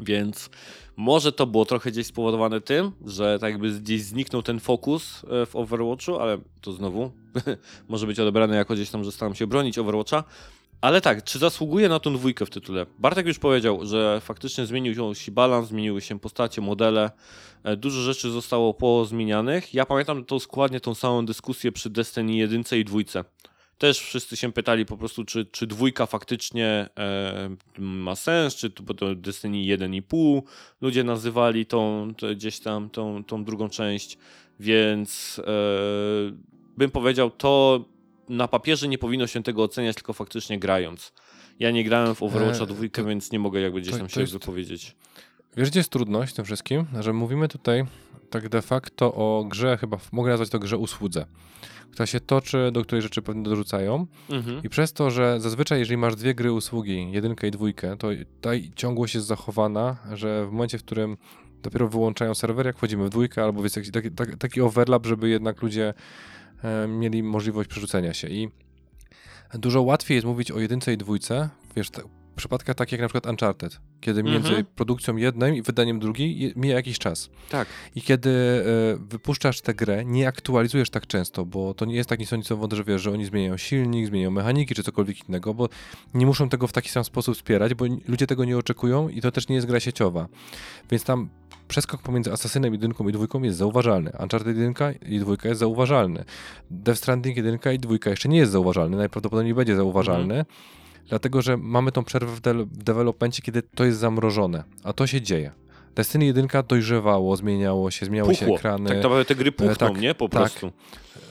więc może to było trochę gdzieś spowodowane tym, że tak jakby gdzieś zniknął ten fokus e, w Overwatchu, ale to znowu może być odebrane jako gdzieś tam, że staram się bronić Overwatcha. Ale tak, czy zasługuje na tą dwójkę w tytule? Bartek już powiedział, że faktycznie zmienił się balans, zmieniły się postacie, modele, e, dużo rzeczy zostało pozmienianych. Ja pamiętam tą składnie tą samą dyskusję przy Destiny 1 i 2 też wszyscy się pytali po prostu, czy, czy dwójka faktycznie e, ma sens, czy to, to Destiny 1,5 ludzie nazywali tą, gdzieś tam tą, tą drugą część, więc e, bym powiedział, to na papierze nie powinno się tego oceniać, tylko faktycznie grając. Ja nie grałem w Overwatcha e, dwójkę, to, więc nie mogę jakby gdzieś to, tam się jest, wypowiedzieć. Wiesz, gdzie jest trudność w tym wszystkim? Że mówimy tutaj tak de facto o grze, chyba mogę nazwać to grze usłudze która się toczy, do której rzeczy pewnie dorzucają. Mhm. I przez to, że zazwyczaj, jeżeli masz dwie gry usługi, jedynkę i dwójkę, to ta ciągłość jest zachowana, że w momencie, w którym dopiero wyłączają serwer, jak wchodzimy w dwójkę, albo jest jakiś taki, taki overlap, żeby jednak ludzie e, mieli możliwość przerzucenia się. I dużo łatwiej jest mówić o jedynce i dwójce, wiesz, przypadkach takich jak na przykład Uncharted, kiedy między mhm. produkcją jednej i wydaniem drugiej mija jakiś czas. Tak. I kiedy y, wypuszczasz tę grę, nie aktualizujesz tak często, bo to nie jest tak niesądzowo, że wiesz, że oni zmieniają silnik, zmieniają mechaniki czy cokolwiek innego, bo nie muszą tego w taki sam sposób wspierać, bo ludzie tego nie oczekują i to też nie jest gra sieciowa. Więc tam przeskok pomiędzy Assassinem 1 i 2 jest zauważalny. Uncharted 1 i 2 jest zauważalny. Death Stranding 1 i 2 jeszcze nie jest zauważalny, najprawdopodobniej będzie zauważalny. Mhm dlatego że mamy tą przerwę w, de w developmencie, kiedy to jest zamrożone, a to się dzieje. Destiny 1 dojrzewało, zmieniało się, zmieniały Puchło. się ekrany. Tak naprawdę te gry puchną, tak, nie? Po tak. prostu.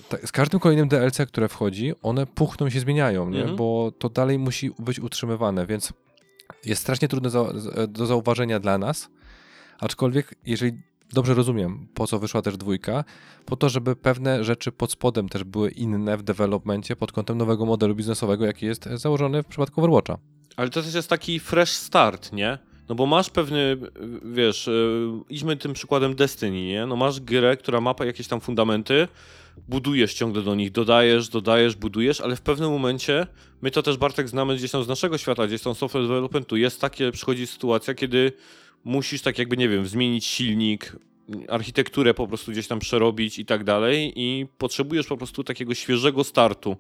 Tak, z każdym kolejnym DLC, które wchodzi, one puchną się zmieniają, nie? Mhm. bo to dalej musi być utrzymywane, więc jest strasznie trudne za, do zauważenia dla nas, aczkolwiek jeżeli dobrze rozumiem, po co wyszła też dwójka, po to, żeby pewne rzeczy pod spodem też były inne w developmencie pod kątem nowego modelu biznesowego, jaki jest założony w przypadku Overwatcha. Ale to też jest taki fresh start, nie? No bo masz pewny, wiesz, yy, idźmy tym przykładem Destiny, nie? No masz grę, która ma jakieś tam fundamenty, budujesz ciągle do nich, dodajesz, dodajesz, budujesz, ale w pewnym momencie, my to też Bartek znamy gdzieś tam z naszego świata, gdzieś tam software developmentu, jest takie, przychodzi sytuacja, kiedy musisz tak jakby, nie wiem, zmienić silnik, architekturę po prostu gdzieś tam przerobić i tak dalej i potrzebujesz po prostu takiego świeżego startu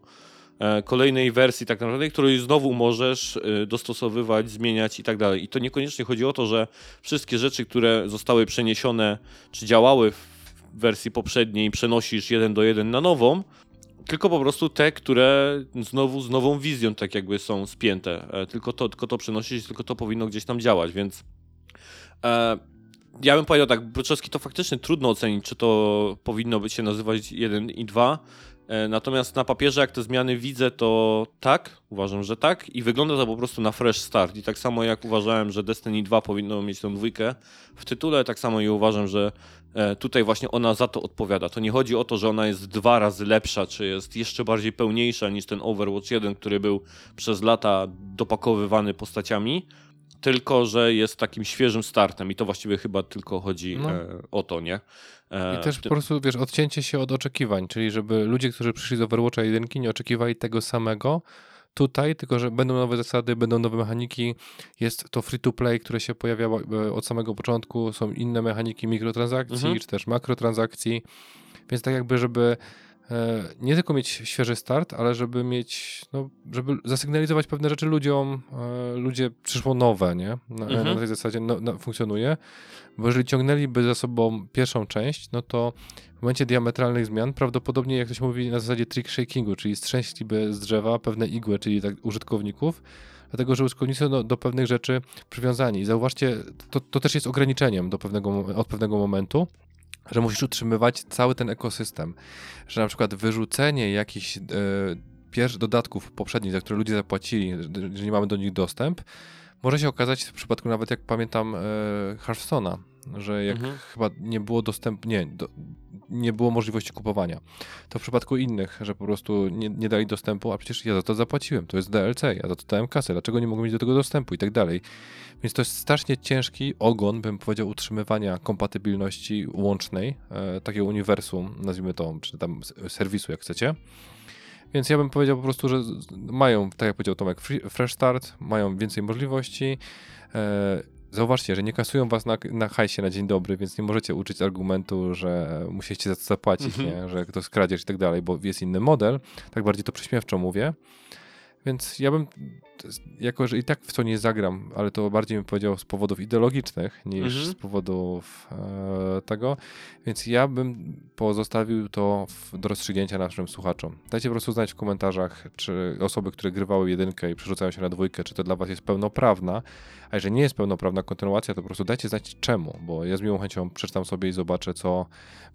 e, kolejnej wersji tak naprawdę, której znowu możesz e, dostosowywać, zmieniać i tak dalej. I to niekoniecznie chodzi o to, że wszystkie rzeczy, które zostały przeniesione czy działały w wersji poprzedniej przenosisz jeden do jeden na nową, tylko po prostu te, które znowu z nową wizją tak jakby są spięte. E, tylko to, tylko to przenosisz, tylko to powinno gdzieś tam działać, więc ja bym powiedział tak, Broczewski to faktycznie trudno ocenić, czy to powinno być się nazywać 1 i 2. E, natomiast na papierze, jak te zmiany widzę, to tak, uważam, że tak i wygląda to po prostu na fresh start. I tak samo jak uważałem, że Destiny 2 powinno mieć tą dwójkę w tytule, tak samo i uważam, że e, tutaj właśnie ona za to odpowiada. To nie chodzi o to, że ona jest dwa razy lepsza, czy jest jeszcze bardziej pełniejsza niż ten Overwatch 1, który był przez lata dopakowywany postaciami, tylko że jest takim świeżym startem i to właściwie chyba tylko chodzi No. e, o to, nie? E, I też w po prostu, wiesz, odcięcie się od oczekiwań, czyli żeby ludzie, którzy przyszli z Overwatcha 1 nie oczekiwali tego samego tutaj, tylko że będą nowe zasady, będą nowe mechaniki, jest to free to play, które się pojawia e, od samego początku, są inne mechaniki mikrotransakcji, Mhm. czy też makrotransakcji, więc tak jakby, żeby nie tylko mieć świeży start, ale żeby mieć, no, żeby zasygnalizować pewne rzeczy ludziom, e, ludzie przyszło nowe, nie? Na, Mhm. na tej zasadzie no, no, funkcjonuje, bo jeżeli ciągnęliby za sobą pierwszą część, no to w momencie diametralnych zmian prawdopodobnie, jak to się mówi na zasadzie trick shakingu, czyli strzęśliby z drzewa pewne igły, czyli tak użytkowników, dlatego że użytkownicy są do, do pewnych rzeczy przywiązani. I zauważcie, to, to też jest ograniczeniem do pewnego, od pewnego momentu, że musisz utrzymywać cały ten ekosystem, że na przykład wyrzucenie jakichś pierwszych dodatków poprzednich, za które ludzie zapłacili, że nie mamy do nich dostęp, może się okazać w przypadku nawet, jak pamiętam, e, Hearthstone'a, że jak Mhm. chyba nie było dostępu, nie, do, nie było możliwości kupowania. To w przypadku innych, że po prostu nie, nie dali dostępu, a przecież ja za to zapłaciłem, to jest DLC, ja za to dałem kasę, dlaczego nie mogę mieć do tego dostępu i tak dalej. Więc to jest strasznie ciężki ogon, bym powiedział, utrzymywania kompatybilności łącznej, e, takiego uniwersum, nazwijmy to, czy tam serwisu, jak chcecie. Więc ja bym powiedział po prostu, że mają, tak jak powiedział Tomek, free, fresh start, mają więcej możliwości. E, zauważcie, że nie kasują was na, na hajsie na dzień dobry, więc nie możecie uczyć argumentu, że musieliście za to zapłacić, Mhm. nie? że to jest kradzież i tak dalej, bo jest inny model. Tak bardziej to prześmiewczo mówię. Więc ja bym, jako że i tak w to nie zagram, ale to bardziej bym powiedział z powodów ideologicznych niż Mhm. z powodów e, tego, więc ja bym pozostawił to w, do rozstrzygnięcia naszym słuchaczom. Dajcie po prostu znać w komentarzach, czy osoby, które grywały jedynkę i przerzucają się na dwójkę, czy to dla was jest pełnoprawna, a jeżeli nie jest pełnoprawna kontynuacja, to po prostu dajcie znać czemu, bo ja z miłą chęcią przeczytam sobie i zobaczę, co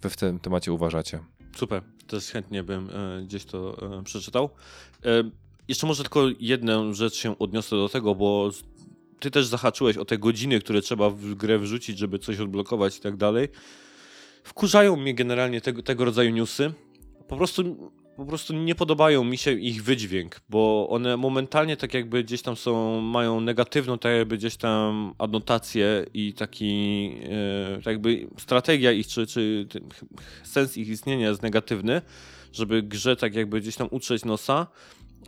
wy w tym temacie uważacie. Super, też chętnie bym e, gdzieś to e, przeczytał. E, jeszcze może tylko jedną rzecz się odniosę do tego, bo ty też zahaczyłeś o te godziny, które trzeba w grę wrzucić, żeby coś odblokować i tak dalej. Wkurzają mnie generalnie tego, tego rodzaju newsy. Po prostu, po prostu nie podobają mi się ich wydźwięk, bo one momentalnie tak jakby gdzieś tam są, mają negatywną tak jakby gdzieś tam adnotację i taki e, tak jakby strategia ich, czy, czy ten sens ich istnienia jest negatywny, żeby grze tak jakby gdzieś tam utrzeć nosa.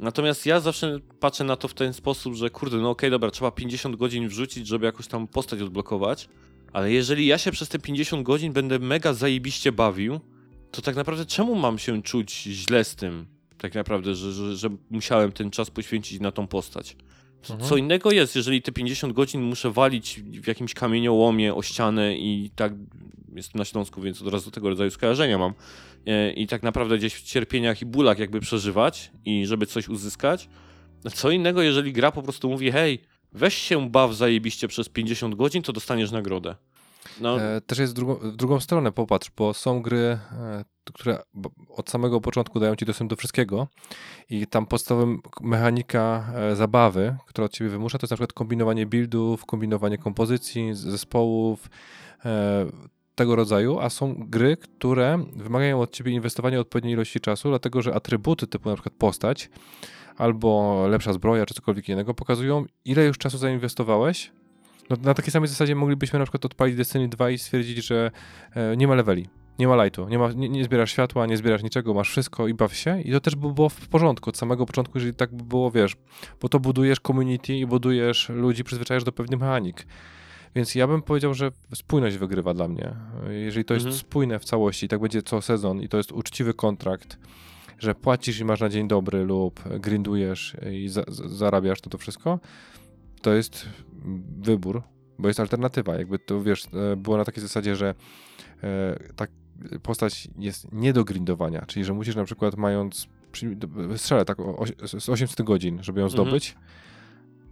Natomiast ja zawsze patrzę na to w ten sposób, że kurde, no okej, dobra, trzeba 50 godzin wrzucić, żeby jakoś tam postać odblokować, ale jeżeli ja się przez te 50 godzin będę mega zajebiście bawił, to tak naprawdę czemu mam się czuć źle z tym? Tak naprawdę, że, że, że musiałem ten czas poświęcić na tą postać. Co, Mhm. co innego jest, jeżeli te 50 godzin muszę walić w jakimś kamieniołomie o ścianę i tak jestem na Śląsku, więc od razu tego rodzaju skojarzenia mam. E, I tak naprawdę gdzieś w cierpieniach i bólach jakby przeżywać i żeby coś uzyskać. Co innego, jeżeli gra po prostu mówi, hej, weź się baw zajebiście przez 50 godzin, to dostaniesz nagrodę. No, E, też jest drugą, w drugą stronę, popatrz, bo są gry, e, które od samego początku dają ci dostęp do wszystkiego i tam podstawowym mechanika zabawy, która od ciebie wymusza, to jest na przykład kombinowanie buildów, kombinowanie kompozycji, zespołów, tego rodzaju, a są gry, które wymagają od ciebie inwestowania odpowiedniej ilości czasu, dlatego że atrybuty typu na przykład postać albo lepsza zbroja, czy cokolwiek innego pokazują, ile już czasu zainwestowałeś. No, na takiej samej zasadzie moglibyśmy na przykład odpalić Destiny 2 i stwierdzić, że e, nie ma leveli, nie ma lightu, nie, ma, nie, nie zbierasz światła, nie zbierasz niczego, masz wszystko i baw się. I to też by było w porządku od samego początku, jeżeli tak by było, wiesz, bo to budujesz community i budujesz ludzi, przyzwyczajasz do pewnych mechanik. Więc ja bym powiedział, że spójność wygrywa dla mnie. Jeżeli to jest Mhm. spójne w całości, tak będzie co sezon i to jest uczciwy kontrakt, że płacisz i masz na dzień dobry lub grindujesz i za, za, zarabiasz to, to wszystko, to jest wybór, bo jest alternatywa. Jakby to, wiesz, e, było na takiej zasadzie, że e, tak postać jest nie do grindowania, czyli że musisz na przykład mając, strzelę tak o, oś- z 800 godzin, żeby ją Mhm.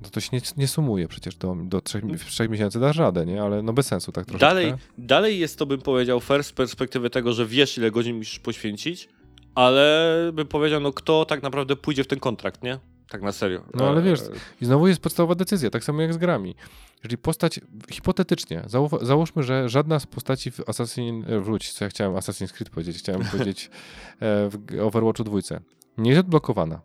No to się nie, nie sumuje przecież do, do trzech, w trzech miesięcy dasz radę, nie? Ale no bez sensu tak troszeczkę. Dalej, dalej jest to, bym powiedział, fair z perspektywy tego, że wiesz, ile godzin musisz poświęcić, ale bym powiedział, no kto tak naprawdę pójdzie w ten kontrakt, nie? Tak na serio. No ale E, wiesz, i znowu jest podstawowa decyzja, tak samo jak z grami. Jeżeli postać, hipotetycznie, załóż, załóżmy, że żadna z postaci w Assassin, e, wróć, co ja chciałem Assassin's Creed powiedzieć, chciałem powiedzieć e, w Overwatchu dwójce, nie jest odblokowana,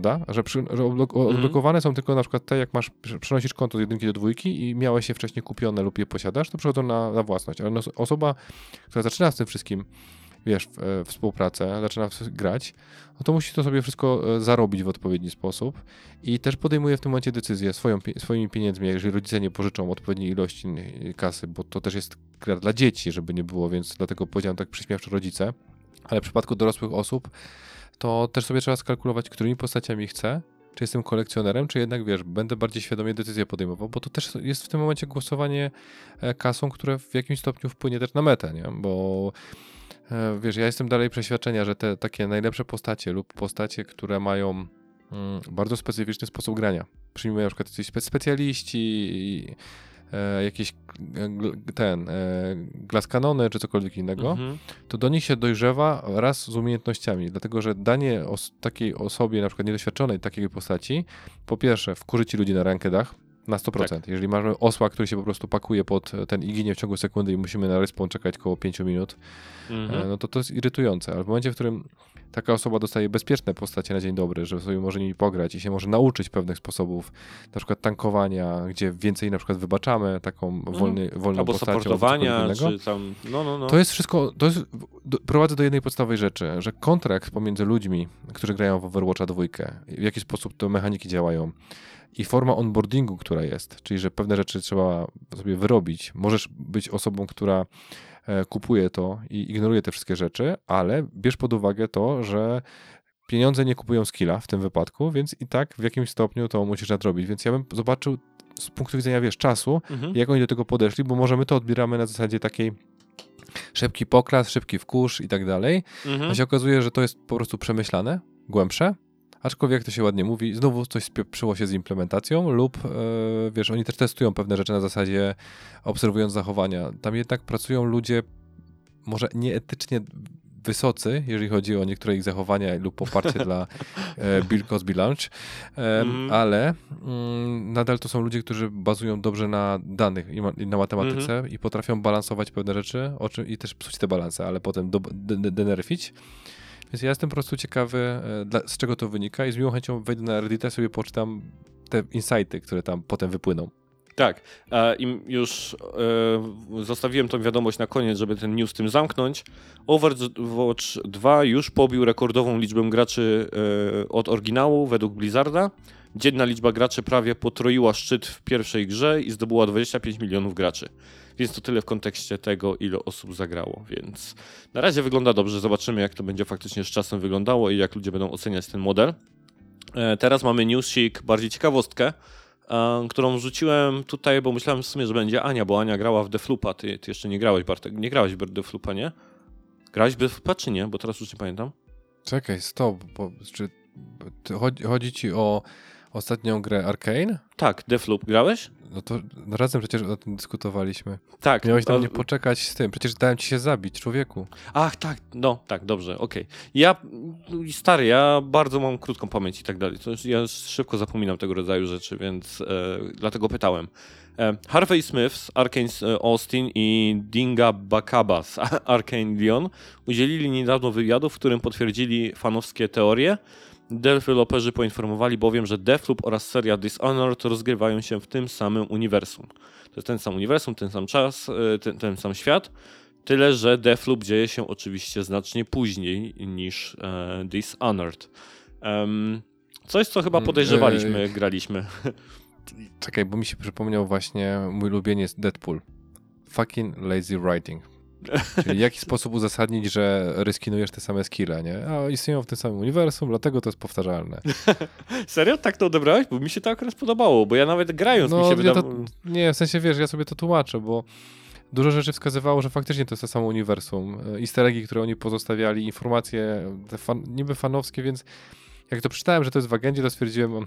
prawda? Że, przy, że Mhm. odblokowane są tylko na przykład te, jak masz, prze- przenosisz konto z jedynki do dwójki i miałeś je wcześniej kupione lub je posiadasz, to przychodzą na, na własność, ale no, osoba, która zaczyna z tym wszystkim, wiesz, w, e, współpracę, zaczyna grać, no to musi to sobie wszystko e, zarobić w odpowiedni sposób i też podejmuje w tym momencie decyzję swoją, swoimi pieniędzmi, jeżeli rodzice nie pożyczą odpowiedniej ilości kasy, bo to też jest gra dla dzieci, żeby nie było, więc dlatego powiedziałem tak przyśmiewczo rodzice, ale w przypadku dorosłych osób to też sobie trzeba skalkulować, którymi postaciami chcę, czy jestem kolekcjonerem, czy jednak, wiesz, będę bardziej świadomie decyzję podejmował, bo to też jest w tym momencie głosowanie e, kasą, które w jakimś stopniu wpłynie też na metę, nie? Bo e, wiesz, ja jestem dalej przeświadczenia, że te takie najlepsze postacie lub postacie, które mają mm, bardzo specyficzny sposób grania. Przyjmują na przykład specjaliści, i, e, jakieś e, ten, e, glass kanony czy cokolwiek innego, Mhm. to do nich się dojrzewa raz z umiejętnościami, dlatego że danie os takiej osobie, na przykład niedoświadczonej takiej postaci, po pierwsze wkurzy ci ludzi na rankedach, na 100%. Tak. Jeżeli mamy osła, który się po prostu pakuje pod e, ten i ginie w ciągu sekundy i musimy na respawn czekać około 5 minut, Mhm. e, no to to jest irytujące. Ale w momencie, w którym taka osoba dostaje bezpieczne postacie na dzień dobry, że sobie może nimi pograć i się może nauczyć pewnych sposobów, na przykład tankowania, gdzie więcej na przykład wybaczamy taką wolny, wolną Mhm. Albo postacią. albo czy tam, no, no, no. To jest wszystko, to jest, do, prowadzę do jednej podstawowej rzeczy, że kontrakt pomiędzy ludźmi, którzy grają w Overwatcha dwójkę, w jaki sposób te mechaniki działają i forma onboardingu, która jest, czyli że pewne rzeczy trzeba sobie wyrobić. Możesz być osobą, która kupuje to i ignoruje te wszystkie rzeczy, ale bierz pod uwagę to, że pieniądze nie kupują skilla w tym wypadku, więc i tak w jakimś stopniu to musisz nadrobić. Więc ja bym zobaczył z punktu widzenia, wiesz, czasu, Mhm. jak oni do tego podeszli, bo może my to odbieramy na zasadzie takiej szybki poklas, szybki wkurz i tak dalej. Mhm. A się okazuje, że to jest po prostu przemyślane, głębsze, aczkolwiek jak to się ładnie mówi, znowu coś spieprzyło się z implementacją lub, e, wiesz, oni też testują pewne rzeczy na zasadzie obserwując zachowania. Tam jednak pracują ludzie może nieetycznie wysocy, jeżeli chodzi o niektóre ich zachowania lub poparcie dla e, Bill Cosby Lunch, e, Mhm. ale mm, nadal to są ludzie, którzy bazują dobrze na danych i, ma, i na matematyce i potrafią balansować pewne rzeczy o czym, i też psuć te balanse, ale potem do, de, de, denerfić. Więc ja jestem po prostu ciekawy, e, z czego to wynika i z miłą chęcią wejdę na Reddita sobie poczytam te insighty, które tam potem wypłyną. Tak, e, i już e, zostawiłem tą wiadomość na koniec, żeby ten news tym zamknąć. Overwatch 2 już pobił rekordową liczbę graczy e, od oryginału według Blizzarda. Dzienna liczba graczy prawie potroiła szczyt w pierwszej grze i zdobyła 25 milionów graczy. Więc to tyle w kontekście tego, ile osób zagrało. Więc na razie wygląda dobrze. Zobaczymy, jak to będzie faktycznie z czasem wyglądało i jak ludzie będą oceniać ten model. E, teraz mamy newsik, bardziej ciekawostkę e, którą wrzuciłem tutaj, bo myślałem w sumie, że będzie Ania, bo Ania grała w Defloopa. Ty, ty jeszcze nie grałeś, Bartek. Nie grałeś w Defloopa, nie? Grałeś w Defloopa, czy nie? Bo teraz już nie pamiętam. Czekaj, stop, bo, czy chodzi, chodzi ci o ostatnią grę Arcane? Tak, Defloop. Grałeś? No to razem przecież o tym dyskutowaliśmy. Tak. Miałeś tam a- nie poczekać z tym. Przecież dałem ci się zabić, człowieku. Ach, tak, no, tak, dobrze, okej. Ja, stary, ja bardzo mam krótką pamięć i tak dalej. To ja szybko zapominam tego rodzaju rzeczy, więc e, dlatego pytałem. E, Harvey Smith z Arkane Austin i Dinga Bakaba z Arkane Lyon udzielili niedawno wywiadu, w którym potwierdzili fanowskie teorie. Deweloperzy poinformowali bowiem, że Deathloop oraz seria Dishonored rozgrywają się w tym samym uniwersum. To jest ten sam uniwersum, ten sam czas, e, ten, ten sam świat. Tyle, że Deathloop dzieje się oczywiście znacznie później niż e, Dishonored. Em, coś, co chyba Mm, podejrzewaliśmy, e, jak graliśmy. Czekaj, bo mi się przypomniał właśnie mój ulubieniec Deadpool. Fucking lazy writing. Czyli w jaki sposób uzasadnić, że reskinujesz te same skille, nie? A istnieją w tym samym uniwersum, dlatego to jest powtarzalne. Serio? Tak to odebrałeś? Bo mi się to akurat podobało, bo ja nawet grając mi się No, wydawało... to, nie, w sensie wiesz, ja sobie to tłumaczę, bo dużo rzeczy wskazywało, że faktycznie to jest to samo uniwersum. E, Easter eggi, które oni pozostawiali, informacje te fan, niby fanowskie, więc jak to przeczytałem, że to jest w agendzie, to stwierdziłem,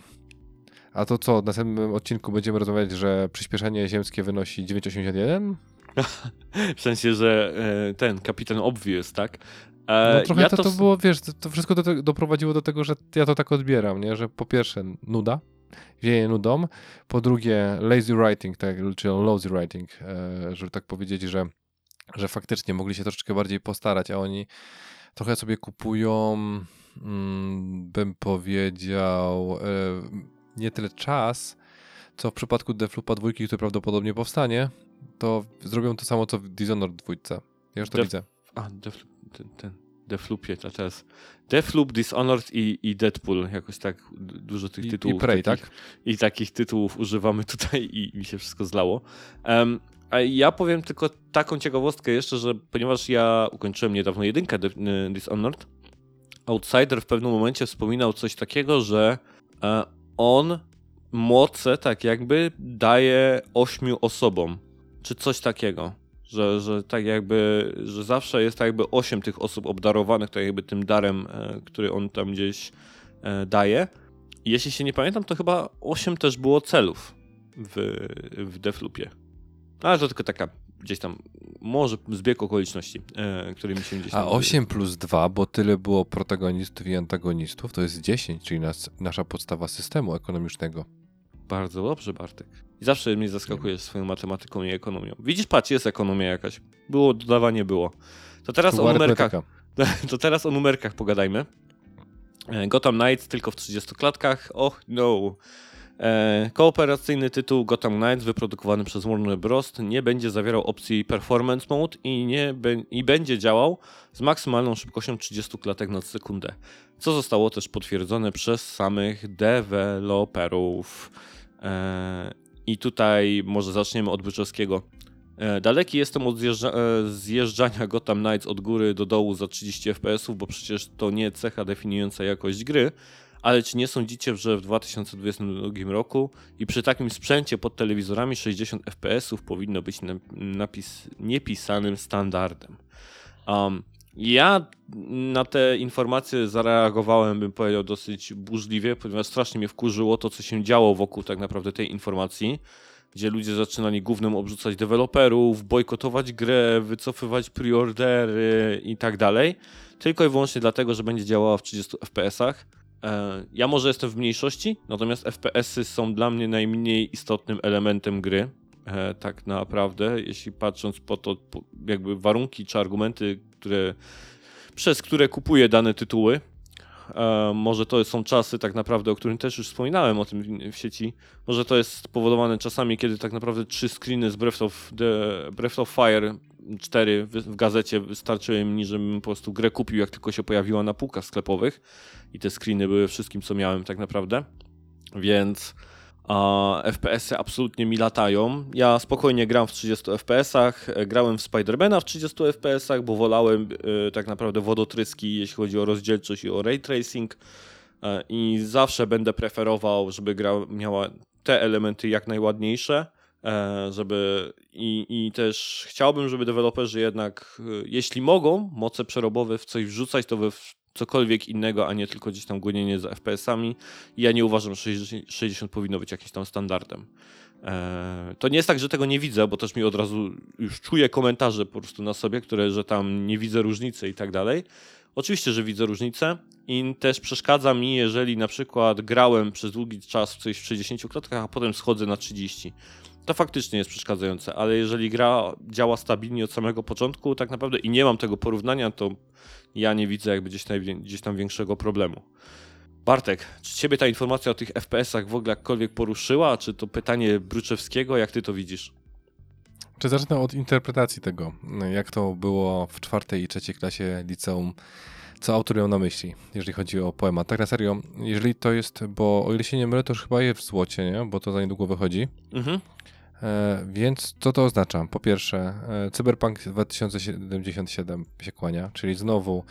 a to co, w następnym odcinku będziemy rozmawiać, że przyspieszenie ziemskie wynosi 9,81? W sensie, że e, ten kapitan Obvious, tak? E, No trochę ja to, to w- było, wiesz, to, to wszystko do, doprowadziło do tego, że ja to tak odbieram, nie? Że po pierwsze nuda, wieje nudą, po drugie lazy writing, tak, czyli lazy writing, e, żeby tak powiedzieć, że, że faktycznie mogli się troszeczkę bardziej postarać, a oni trochę sobie kupują, mm, bym powiedział, nie tyle czas, co w przypadku Deflupa dwójki, który prawdopodobnie powstanie, to zrobią to samo, co w Dishonored dwójce. Ja już to Def- widzę. A, Def, ten, ten Deflupie, to teraz. Defloop, Dishonored i, i Deadpool, jakoś tak dużo tych I, tytułów. i Prey, takich, tak? I takich tytułów używamy tutaj i mi się wszystko zlało. Em, a ja powiem tylko taką ciekawostkę jeszcze, że ponieważ ja ukończyłem niedawno jedynkę Dishonored, Outsider w pewnym momencie wspominał coś takiego, że e, on moce tak jakby daje ośmiu osobom, czy coś takiego. Że, że tak jakby, że zawsze jest tak jakby osiem tych osób obdarowanych tak jakby tym darem, e, który on tam gdzieś e, daje. I jeśli się nie pamiętam, to chyba osiem też było celów w, w Deflupie. Ale to tylko taka gdzieś tam, może zbieg okoliczności, e, który mi się gdzieś. A 8 plus 2, bo tyle było protagonistów i antagonistów, to jest 10, czyli nas, nasza podstawa systemu ekonomicznego. Bardzo dobrze, Bartek. I zawsze mnie zaskakujesz swoją matematyką i ekonomią. Widzisz, patrz, jest ekonomia jakaś. Było dodawanie, było. To teraz o numerkach. To teraz o numerkach pogadajmy. E, Gotham Knights tylko w 30 klatkach. Och no. E, kooperacyjny tytuł Gotham Knights wyprodukowany przez Warner Bros. nie będzie zawierał opcji Performance Mode i, nie be, i będzie działał z maksymalną szybkością 30 klatek na sekundę. Co zostało też potwierdzone przez samych deweloperów. E, I tutaj może zaczniemy od Byczewskiego. E, Daleki jestem od zjeżdża e, zjeżdżania Gotham Knights od góry do dołu za 30 fps, bo przecież to nie cecha definiująca jakość gry. Ale czy nie sądzicie, że w 2022 roku i przy takim sprzęcie pod telewizorami 60 fps powinno być na- napis niepisanym standardem? Um, ja na te informacje zareagowałem, bym powiedział, dosyć burzliwie, ponieważ strasznie mnie wkurzyło to, co się działo wokół tak naprawdę tej informacji gdzie ludzie zaczynali gównem obrzucać deweloperów, bojkotować grę, wycofywać preordery i tak dalej, tylko i wyłącznie dlatego, że będzie działała w 30 FPS-ach. E, Ja może jestem w mniejszości, natomiast FPS-y są dla mnie najmniej istotnym elementem gry. E, Tak naprawdę, jeśli patrząc po to, jakby warunki czy argumenty, które, przez które kupuję dane tytuły, E, może to są czasy tak naprawdę, o którym też już wspominałem o tym w- w sieci. Może to jest spowodowane czasami, kiedy tak naprawdę trzy screeny z Breath of, the, Breath of Fire 4 w, w gazecie wystarczyły mi, żebym po prostu grę kupił, jak tylko się pojawiła na półkach sklepowych. I te screeny były wszystkim, co miałem tak naprawdę. Więc a, FPS-y absolutnie mi latają. Ja spokojnie gram w 30 FPS-ach. Grałem w Spidermana w 30 FPS-ach, bo wolałem e, tak naprawdę wodotryski, jeśli chodzi o rozdzielczość i o ray tracing. E, I zawsze będę preferował, żeby gra miała te elementy jak najładniejsze. E, Żeby i, i też chciałbym, żeby deweloperzy jednak, e, jeśli mogą, moce przerobowe w coś wrzucać, to we cokolwiek innego, a nie tylko gdzieś tam gonienie za FPS-ami. Ja nie uważam, że 60 60 powinno być jakimś tam standardem. Eee, To nie jest tak, że tego nie widzę, bo też mi od razu już czuję komentarze po prostu na sobie, które, że tam nie widzę różnicy i tak dalej. Oczywiście, że widzę różnicę i też przeszkadza mi, jeżeli na przykład grałem przez długi czas w coś w 60 klatkach, a potem schodzę na 30. To faktycznie jest przeszkadzające, ale jeżeli gra działa stabilnie od samego początku, tak naprawdę i nie mam tego porównania, to ja nie widzę jakby gdzieś, najwię- gdzieś tam większego problemu. Bartek, czy ciebie ta informacja o tych FPS-ach w ogóle jakkolwiek poruszyła? Czy to pytanie Bruczewskiego, jak ty to widzisz? Czy zacznę od interpretacji tego, jak to było w czwartej i trzeciej klasie liceum, co autor miał na myśli, jeżeli chodzi o poemat. Tak na serio, jeżeli to jest, bo o ile się nie mylę, to już chyba jest w złocie, nie? bo to za niedługo wychodzi. Mhm. E, więc co to oznacza? Po pierwsze, e, Cyberpunk 2077 się kłania, czyli znowu,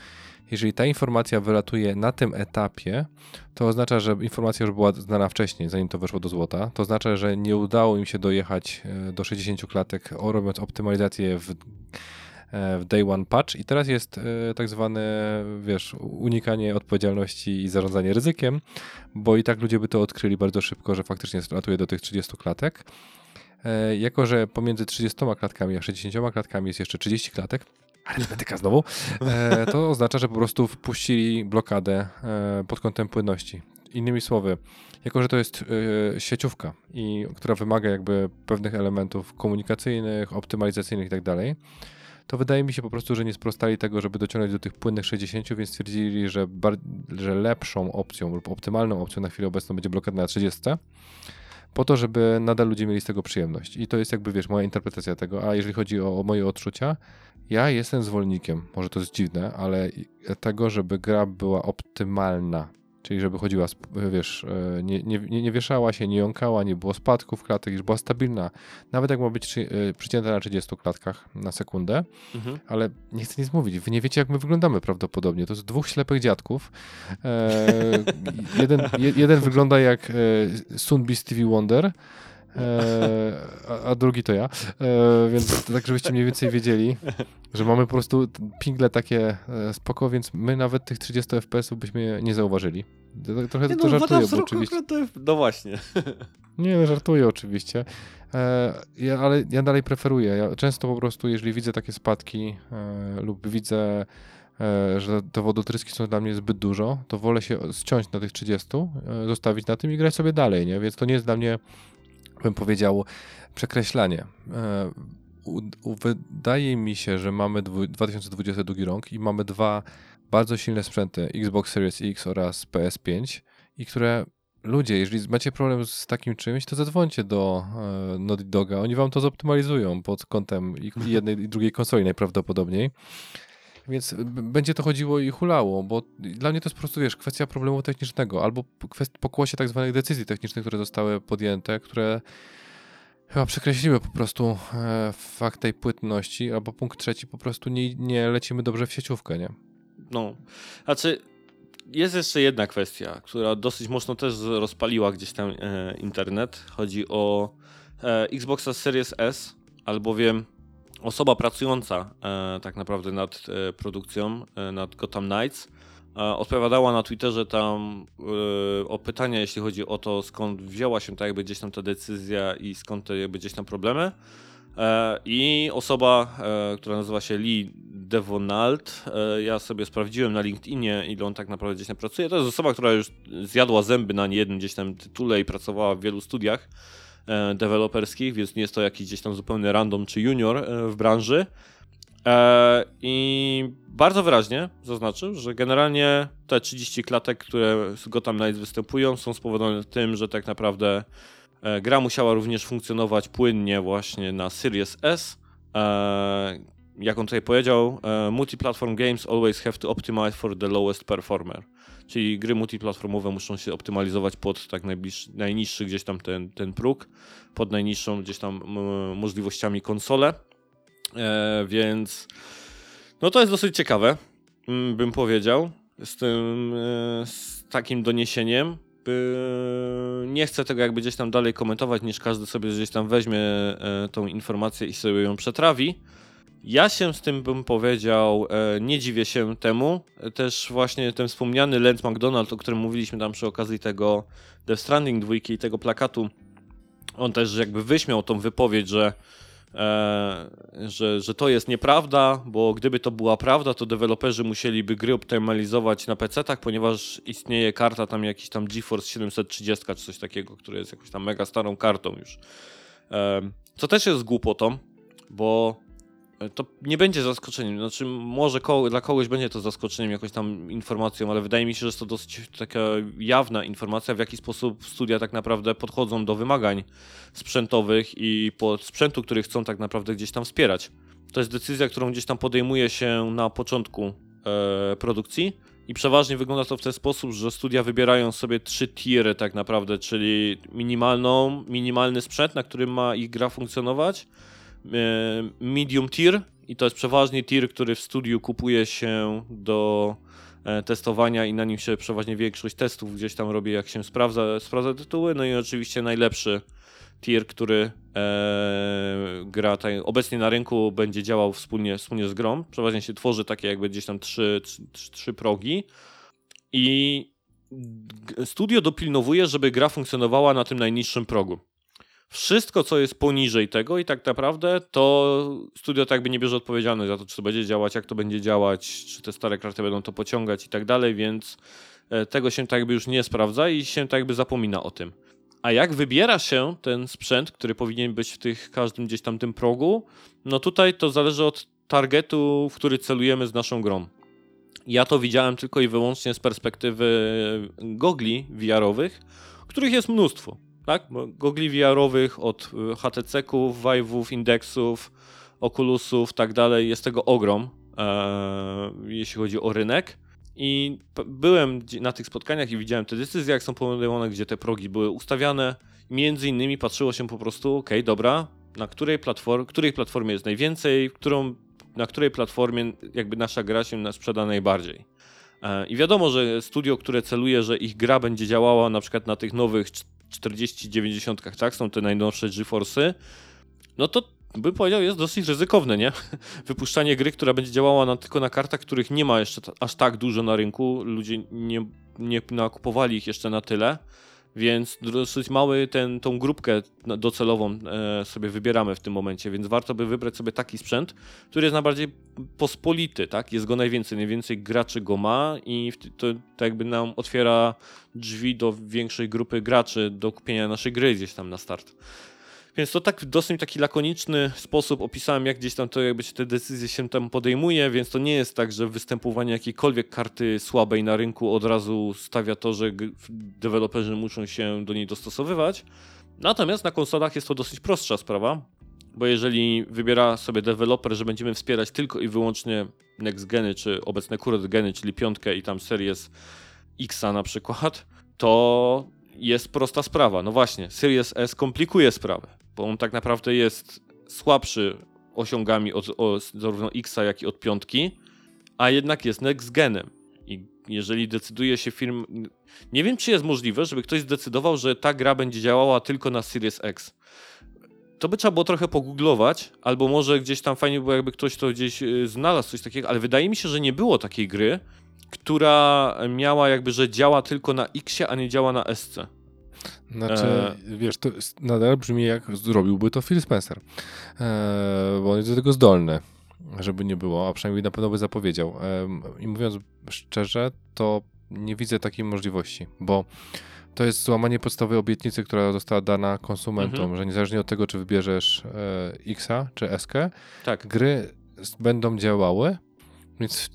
jeżeli ta informacja wylatuje na tym etapie, to oznacza, że informacja już była znana wcześniej, zanim to weszło do złota. To oznacza, że nie udało im się dojechać e, do 60 klatek, robiąc optymalizację w, w day one patch i teraz jest tak zwane, wiesz, unikanie odpowiedzialności i zarządzanie ryzykiem, bo i tak ludzie by to odkryli bardzo szybko, że faktycznie latuje do tych 30 klatek. E, Jako, że pomiędzy 30 klatkami a 60 klatkami jest jeszcze 30 klatek, arytmetyka znowu, e, to oznacza, że po prostu wpuścili blokadę e, pod kątem płynności. Innymi słowy, jako że to jest sieciówka, i, która wymaga jakby pewnych elementów komunikacyjnych, optymalizacyjnych i tak to wydaje mi się po prostu, że nie sprostali tego, żeby dociągnąć do tych płynnych 60, więc stwierdzili, że, że lepszą opcją lub optymalną opcją na chwilę obecną będzie blokada na 30 po to, żeby nadal ludzie mieli z tego przyjemność. I to jest jakby, wiesz, moja interpretacja tego. A jeżeli chodzi o, o moje odczucia, ja jestem zwolennikiem, może to jest dziwne, ale tego, żeby gra była optymalna Czyli żeby chodziła, wiesz, e, nie, nie, nie wieszała się, nie jąkała, nie było spadków klatek, już była stabilna. Nawet jak ma być e, przycięta na 30 klatkach na sekundę, mhm. ale nie chcę nic mówić. Wy nie wiecie, jak my wyglądamy prawdopodobnie. To jest dwóch ślepych dziadków. E, jeden, jeden wygląda jak e, Sunbi Stevie Wonder, a, a, drugi to ja. E, więc tak, żebyście mniej więcej wiedzieli, że mamy po prostu pingle takie e, spoko, więc my nawet tych 30 FPS-ów byśmy nie zauważyli. Trochę nie, no, to żartuję, bo oczywiście... No właśnie. Nie, no żartuję oczywiście. E, ja, ale ja dalej preferuję. Ja często po prostu, jeżeli widzę takie spadki e, lub widzę e, że te wodotryski są dla mnie zbyt dużo, to wolę się ściąć na tych 30, zostawić na tym i grać sobie dalej, nie? Więc to nie jest dla mnie bym powiedział, przekreślanie. E, wydaje mi się, że mamy 2022 rok i mamy dwa bardzo silne sprzęty, Xbox Series X oraz PS5 i które ludzie, jeżeli macie problem z takim czymś, to zadzwońcie do e, Naughty Doga. Oni wam to zoptymalizują pod kątem jednej i drugiej konsoli najprawdopodobniej. Więc będzie to chodziło i hulało, bo dla mnie to jest po prostu, wiesz, kwestia problemu technicznego albo kwest- pokłosie tak zwanych decyzji technicznych, które zostały podjęte, które chyba przekreśliły po prostu e, fakt tej płynności, albo punkt trzeci, po prostu nie, nie lecimy dobrze w sieciówkę, nie? No, znaczy jest jeszcze jedna kwestia, która dosyć mocno też rozpaliła gdzieś tam e, internet. Chodzi o e, Xboxa Series S, albowiem osoba pracująca e, tak naprawdę nad e, produkcją, e, nad Gotham Knights, odpowiadała na Twitterze tam o pytania, jeśli chodzi o to, skąd wzięła się tak jakby gdzieś tam ta decyzja i skąd te jakby gdzieś tam problemy. I osoba, która nazywa się Lee Devonald, ja sobie sprawdziłem na LinkedInie, ile on tak naprawdę gdzieś tam pracuje. To jest osoba, która już zjadła zęby na niejednym gdzieś tam tytule i pracowała w wielu studiach. E, deweloperskich, więc nie jest to jakiś gdzieś tam zupełny random czy junior e, w branży. E, I bardzo wyraźnie zaznaczył, że generalnie te 30 klatek, które z Gotham Knights występują, są spowodowane tym, że tak naprawdę gra musiała również funkcjonować płynnie właśnie na Series S. Jak on tutaj powiedział, multiplatform games always have to optimize for the lowest performer. Czyli gry multiplatformowe muszą się optymalizować pod tak najniższy gdzieś tam ten, ten próg, pod najniższą gdzieś tam możliwościami konsole. E, więc no to jest dosyć ciekawe, bym powiedział, z tym e, z takim doniesieniem. Nie chcę tego jakby gdzieś tam dalej komentować, niż każdy sobie gdzieś tam weźmie e, tą informację i sobie ją przetrawi. Ja się z tym bym powiedział, e, nie dziwię się temu. Też właśnie ten wspomniany Lance McDonald, o którym mówiliśmy tam przy okazji tego Death Stranding 2 i tego plakatu, on też jakby wyśmiał tą wypowiedź, że, e, że, że to jest nieprawda, bo gdyby to była prawda, to deweloperzy musieliby gry optymalizować na PC-tach, ponieważ istnieje karta tam jakiś tam GeForce 730 czy coś takiego, który jest jakąś tam mega starą kartą już. E, co też jest głupotą, bo to nie będzie zaskoczeniem. Znaczy, może koło, dla kogoś będzie to zaskoczeniem, jakąś tam informacją, ale wydaje mi się, że jest to dosyć taka jawna informacja, w jaki sposób studia tak naprawdę podchodzą do wymagań sprzętowych i sprzętu, który chcą tak naprawdę gdzieś tam wspierać. To jest decyzja, którą gdzieś tam podejmuje się na początku e, produkcji. I przeważnie wygląda to w ten sposób, że studia wybierają sobie trzy tiery tak naprawdę, czyli minimalną, minimalny sprzęt, na którym ma ich gra funkcjonować, E, medium tier i to jest przeważnie tier, który w studiu kupuje się do e, testowania i na nim się przeważnie większość testów gdzieś tam robi, jak się sprawdza, sprawdza tytuły. No i oczywiście najlepszy tier, który e, gra obecnie na rynku będzie działał wspólnie, wspólnie z grą. Przeważnie się tworzy takie jakby gdzieś tam trzy, trzy, trzy progi i studio dopilnowuje, żeby gra funkcjonowała na tym najniższym progu. Wszystko, co jest poniżej tego i tak naprawdę, to studio tak jakby nie bierze odpowiedzialności za to, czy to będzie działać, jak to będzie działać, czy te stare karty będą to pociągać i tak dalej, więc e, tego się tak jakby już nie sprawdza i się tak jakby zapomina o tym. A jak wybiera się ten sprzęt, który powinien być w tych każdym gdzieś tam tym progu, no tutaj to zależy od targetu, w który celujemy z naszą grą. Ja to widziałem tylko i wyłącznie z perspektywy gogli VR-owych, których jest mnóstwo. Tak? Gogli VR-owych od y, HTC-ków, Vive'ów, Indexów, Oculusów, tak dalej. Jest tego ogrom, e, jeśli chodzi o rynek. I byłem na tych spotkaniach i widziałem te decyzje, jak są podejmowane, gdzie te progi były ustawiane. Między innymi patrzyło się po prostu, ok, dobra, na której, platform, której platformie jest najwięcej, którą, na której platformie jakby nasza gra się sprzeda najbardziej. E, I wiadomo, że studio, które celuje, że ich gra będzie działała na przykład na tych nowych 40-90, tak, są te najnowsze GeForce'y, no to by powiedział, jest dosyć ryzykowne, nie? Wypuszczanie gry, która będzie działała na, tylko na kartach, których nie ma jeszcze aż tak dużo na rynku. Ludzie nie, nie nakupowali ich jeszcze na tyle, więc dosyć mały ten, tą grupkę docelową e, sobie wybieramy w tym momencie, więc warto by wybrać sobie taki sprzęt, który jest najbardziej pospolity, tak? Jest go najwięcej, najwięcej graczy go ma i to, to jakby nam otwiera drzwi do większej grupy graczy do kupienia naszej gry gdzieś tam na start. Więc to tak w dosyć taki lakoniczny sposób opisałem, jak gdzieś tam to jakby się te decyzje się tam podejmuje, więc to nie jest tak, że występowanie jakiejkolwiek karty słabej na rynku od razu stawia to, że deweloperzy muszą się do niej dostosowywać. Natomiast na konsolach jest to dosyć prostsza sprawa, bo jeżeli wybiera sobie deweloper, że będziemy wspierać tylko i wyłącznie next geny, czy obecne current geny, czyli piątkę i tam Series X na przykład, to jest prosta sprawa. No właśnie, Series S komplikuje sprawę bo on tak naprawdę jest słabszy osiągami od, od zarówno X, jak i od piątki, a jednak jest next genem. I jeżeli decyduje się firm. Nie wiem, czy jest możliwe, żeby ktoś zdecydował, że ta gra będzie działała tylko na Series X. To by trzeba było trochę pogooglować, albo może gdzieś tam fajnie było, jakby ktoś to gdzieś y, znalazł, coś takiego, ale wydaje mi się, że nie było takiej gry, która miała jakby, że działa tylko na X, a nie działa na SC. Znaczy, e... wiesz, to nadal brzmi jak zrobiłby to Phil Spencer, e, bo on jest do tego zdolny, żeby nie było, a przynajmniej na pewno by zapowiedział. E, I mówiąc szczerze, to nie widzę takiej możliwości, bo to jest złamanie podstawowej obietnicy, która została dana konsumentom, mhm. że niezależnie od tego, czy wybierzesz e, Xa czy SK, tak. gry będą działały, więc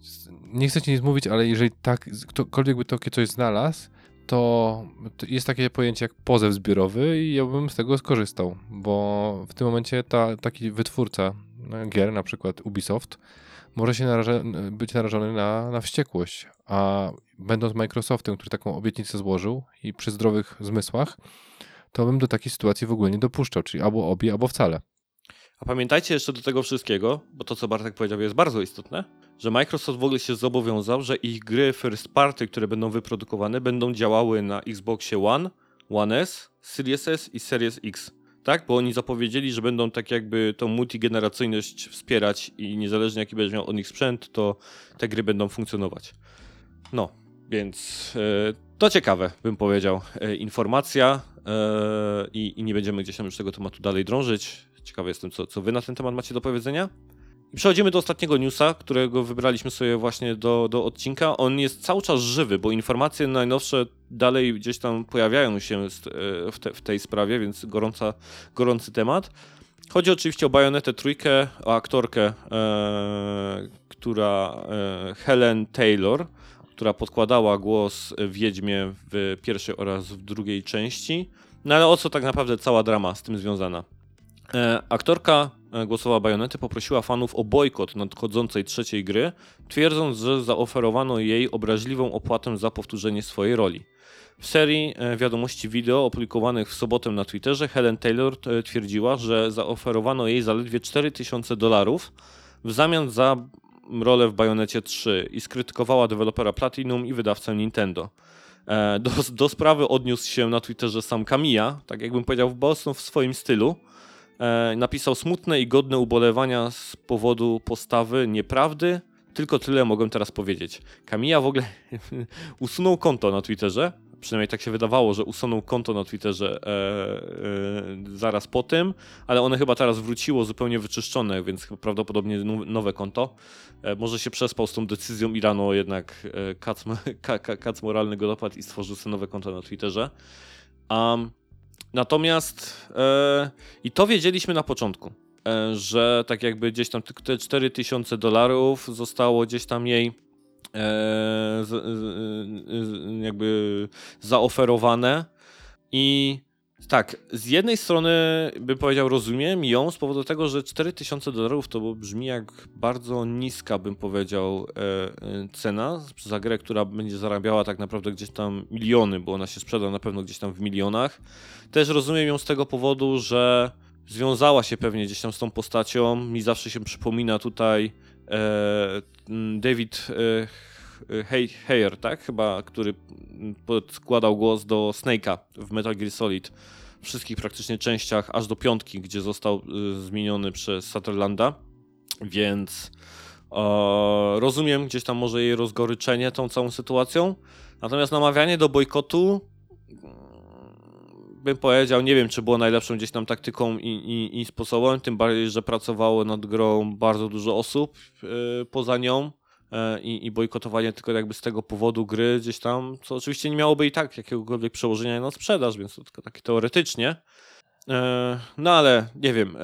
nie chcę ci nic mówić, ale jeżeli tak, ktokolwiek by takie coś znalazł, to jest takie pojęcie jak pozew zbiorowy i ja bym z tego skorzystał, bo w tym momencie ta, taki wytwórca gier, na przykład Ubisoft, może się być narażony na, na wściekłość, a będąc Microsoftem, który taką obietnicę złożył i przy zdrowych zmysłach, to bym do takiej sytuacji w ogóle nie dopuszczał, czyli albo obie, albo wcale. A pamiętajcie jeszcze do tego wszystkiego, bo to co Bartek powiedział jest bardzo istotne, że Microsoft w ogóle się zobowiązał, że ich gry first party, które będą wyprodukowane, będą działały na Xboxie One, One S, Series S i Series X. Tak? Bo oni zapowiedzieli, że będą tak jakby tą multigeneracyjność wspierać i niezależnie jaki będzie miał on ich sprzęt, to te gry będą funkcjonować. No, więc e, to ciekawe, bym powiedział, e, informacja i, i nie będziemy gdzieś tam już tego tematu dalej drążyć. Ciekawy jestem, co, co wy na ten temat macie do powiedzenia. Przechodzimy do ostatniego newsa, którego wybraliśmy sobie właśnie do, do odcinka. On jest cały czas żywy, bo informacje najnowsze dalej gdzieś tam pojawiają się e, w, te, w tej sprawie, więc gorąca, gorący temat. Chodzi oczywiście o Bajonetę Trójkę, o aktorkę, e, która e, Helen Taylor, która podkładała głos Wiedźmie w pierwszej oraz w drugiej części. No ale o co tak naprawdę cała drama z tym związana? E, aktorka e, głosowa Bajonety poprosiła fanów o bojkot nadchodzącej trzeciej gry, twierdząc, że zaoferowano jej obraźliwą opłatę za powtórzenie swojej roli. W serii e, wiadomości wideo opublikowanych w sobotę na Twitterze Helen Taylor twierdziła, że zaoferowano jej zaledwie 4000 dolarów w zamian za rolę w Bajonecie 3 i skrytykowała dewelopera Platinum i wydawcę Nintendo. Do, do sprawy odniósł się na Twitterze sam Kamiya, tak jakbym powiedział, mocno w swoim stylu. E, napisał smutne i godne ubolewania z powodu postawy nieprawdy. Tylko tyle mogę teraz powiedzieć. Kamija w ogóle usunął konto na Twitterze, przynajmniej tak się wydawało, że usunął konto na Twitterze e, e, zaraz po tym, ale one chyba teraz wróciło zupełnie wyczyszczone, więc prawdopodobnie nowe konto. E, może się przespał z tą decyzją Iranu, jednak e, kac, ka, kac moralny go dopadł i stworzył sobie nowe konto na Twitterze. Um, natomiast e, i to wiedzieliśmy na początku, e, że tak jakby gdzieś tam te 4000 dolarów zostało gdzieś tam jej E, jakby zaoferowane. I tak, z jednej strony bym powiedział, rozumiem ją z powodu tego, że 4000 dolarów to brzmi jak bardzo niska, bym powiedział, e, cena za grę, która będzie zarabiała tak naprawdę gdzieś tam miliony, bo ona się sprzeda na pewno gdzieś tam w milionach. Też rozumiem ją z tego powodu, że związała się pewnie gdzieś tam z tą postacią. Mi zawsze się przypomina tutaj E, David e, Heyer, tak? Chyba, który podkładał głos do Snake'a w Metal Gear Solid. Wszystkich praktycznie częściach, aż do piątki, gdzie został e, zmieniony przez Sutherlanda. Więc rozumiem gdzieś tam może jej rozgoryczenie tą całą sytuacją. Natomiast namawianie do bojkotu bym powiedział, nie wiem, czy było najlepszą gdzieś tam taktyką i, i, i sposobem, tym bardziej, że pracowało nad grą bardzo dużo osób yy, poza nią yy, i bojkotowanie tylko jakby z tego powodu gry gdzieś tam, co oczywiście nie miałoby i tak jakiegokolwiek przełożenia na sprzedaż, więc to tylko takie teoretycznie. Yy, no ale nie wiem,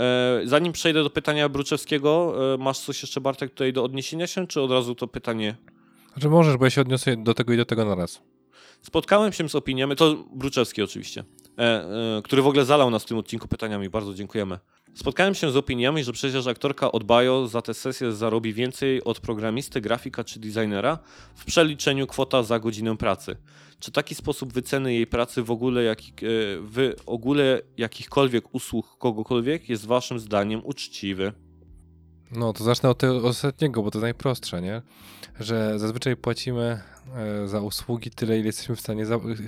zanim przejdę do pytania Bruczewskiego, masz coś jeszcze Bartek tutaj do odniesienia się, czy od razu to pytanie? Znaczy możesz, bo ja się odniosę do tego i do tego na raz. Spotkałem się z opiniami, to Bruczewski oczywiście, e, e, który w ogóle zalał nas w tym odcinku pytaniami, bardzo dziękujemy. Spotkałem się z opiniami, że przecież aktorka od Bio za tę sesję zarobi więcej od programisty, grafika czy designera w przeliczeniu kwota za godzinę pracy. Czy taki sposób wyceny jej pracy w ogóle, jak, e, w ogóle jakichkolwiek usług kogokolwiek jest waszym zdaniem uczciwy? No to zacznę od tego ostatniego, bo to najprostsze, nie? Że zazwyczaj płacimy e, za usługi tyle, ile jesteśmy w stanie,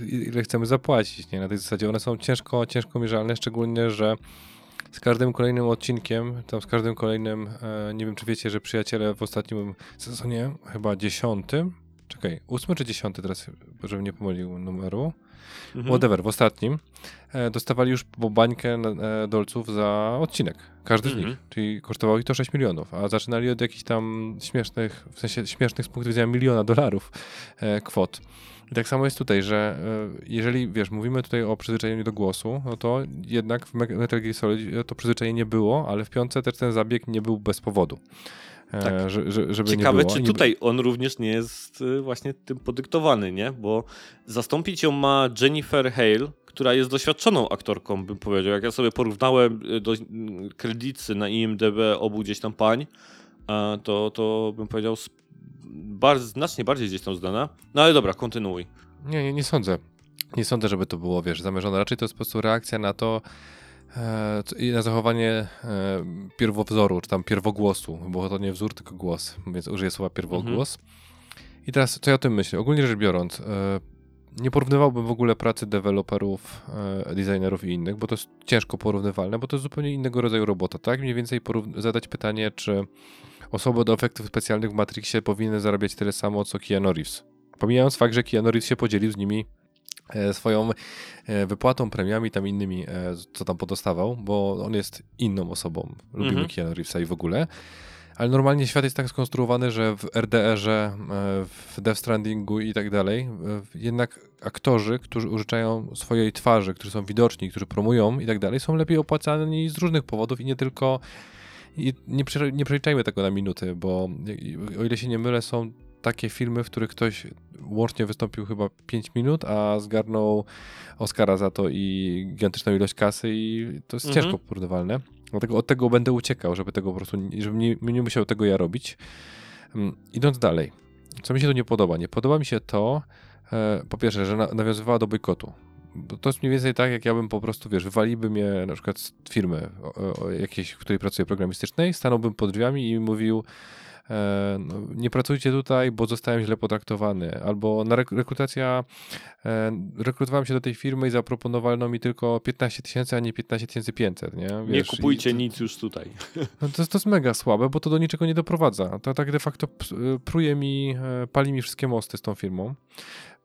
ile chcemy zapłacić, nie? Na tej zasadzie one są ciężko, ciężko mierzalne, szczególnie, że z każdym kolejnym odcinkiem, tam z każdym kolejnym, e, nie wiem czy wiecie, że przyjaciele w ostatnim sezonie, chyba dziesiątym, czekaj, ósmy czy dziesiąty teraz, żebym nie pomylił numeru, mhm. whatever, w ostatnim, e, dostawali już po bańkę e, dolców za odcinek. Każdy mhm. z nich. Czyli kosztowało ich to 6 milionów, a zaczynali od jakichś tam śmiesznych, w sensie śmiesznych z punktu widzenia miliona dolarów kwot. I tak samo jest tutaj, że jeżeli, wiesz, mówimy tutaj o przyzwyczajeniu do głosu, no to jednak w Metal Gear Solid to przyzwyczajenie było, ale w piątce też ten zabieg nie był bez powodu. E, tak. że, żeby Ciekawe, czy tutaj on również nie jest właśnie tym podyktowany, nie? Bo zastąpić ją ma Jennifer Hale, która jest doświadczoną aktorką, bym powiedział. Jak ja sobie porównałem do mm, kredycy na IMDB obu gdzieś tam pań, to, to bym powiedział bardzo, znacznie bardziej gdzieś tam zdana. No ale dobra, kontynuuj. Nie, nie, nie sądzę. Nie sądzę, żeby to było, wiesz, zamierzone. Raczej to jest po prostu reakcja na to, E, i na zachowanie e, pierwowzoru, czy tam pierwogłosu, bo to nie wzór, tylko głos, więc użyję słowa pierwogłos. Mhm. I teraz, co ja o tym myślę? Ogólnie rzecz biorąc, e, nie porównywałbym w ogóle pracy deweloperów, designerów i innych, bo to jest ciężko porównywalne, bo to jest zupełnie innego rodzaju robota, tak? Mniej więcej zadać pytanie, czy osoby do efektów specjalnych w Matrixie powinny zarabiać tyle samo, co Keanu Reeves. Pomijając fakt, że Keanu Reeves się podzielił z nimi E, swoją e, wypłatą, premiami, tam innymi, e, co tam podostawał, bo on jest inną osobą. Lubimy mhm. Keanu Reevesa i w ogóle. Ale normalnie świat jest tak skonstruowany, że w RDR-ze, w Death Strandingu i tak dalej, jednak aktorzy, którzy użyczają swojej twarzy, którzy są widoczni, którzy promują i tak dalej, są lepiej opłacani z różnych powodów i nie tylko. I nie, nie przeliczajmy tego na minuty, bo o ile się nie mylę, są takie filmy, w których ktoś łącznie wystąpił chyba 5 minut, a zgarnął Oscara za to i gigantyczną ilość kasy i to jest mhm. ciężko porównywalne. Dlatego od tego będę uciekał, żeby tego po prostu, żebym nie, nie musiał tego ja robić. Um, idąc dalej, co mi się tu nie podoba? Nie podoba mi się to, e, po pierwsze, że na, nawiązywała do bojkotu. To jest mniej więcej tak, jak ja bym po prostu, wiesz, wywaliłby mnie na przykład z firmy o, o jakiejś, w której pracuję programistycznej, stanąłbym pod drzwiami i mówił, E, no, nie pracujcie tutaj, bo zostałem źle potraktowany, albo na rekrutacja, e, rekrutowałem się do tej firmy i zaproponowano mi tylko 15 tysięcy, a nie 15 500, nie? Wiesz, nie kupujcie i, nic już tutaj. No to, to jest mega słabe, bo to do niczego nie doprowadza. To tak de facto pruje mi, e, pali mi wszystkie mosty z tą firmą.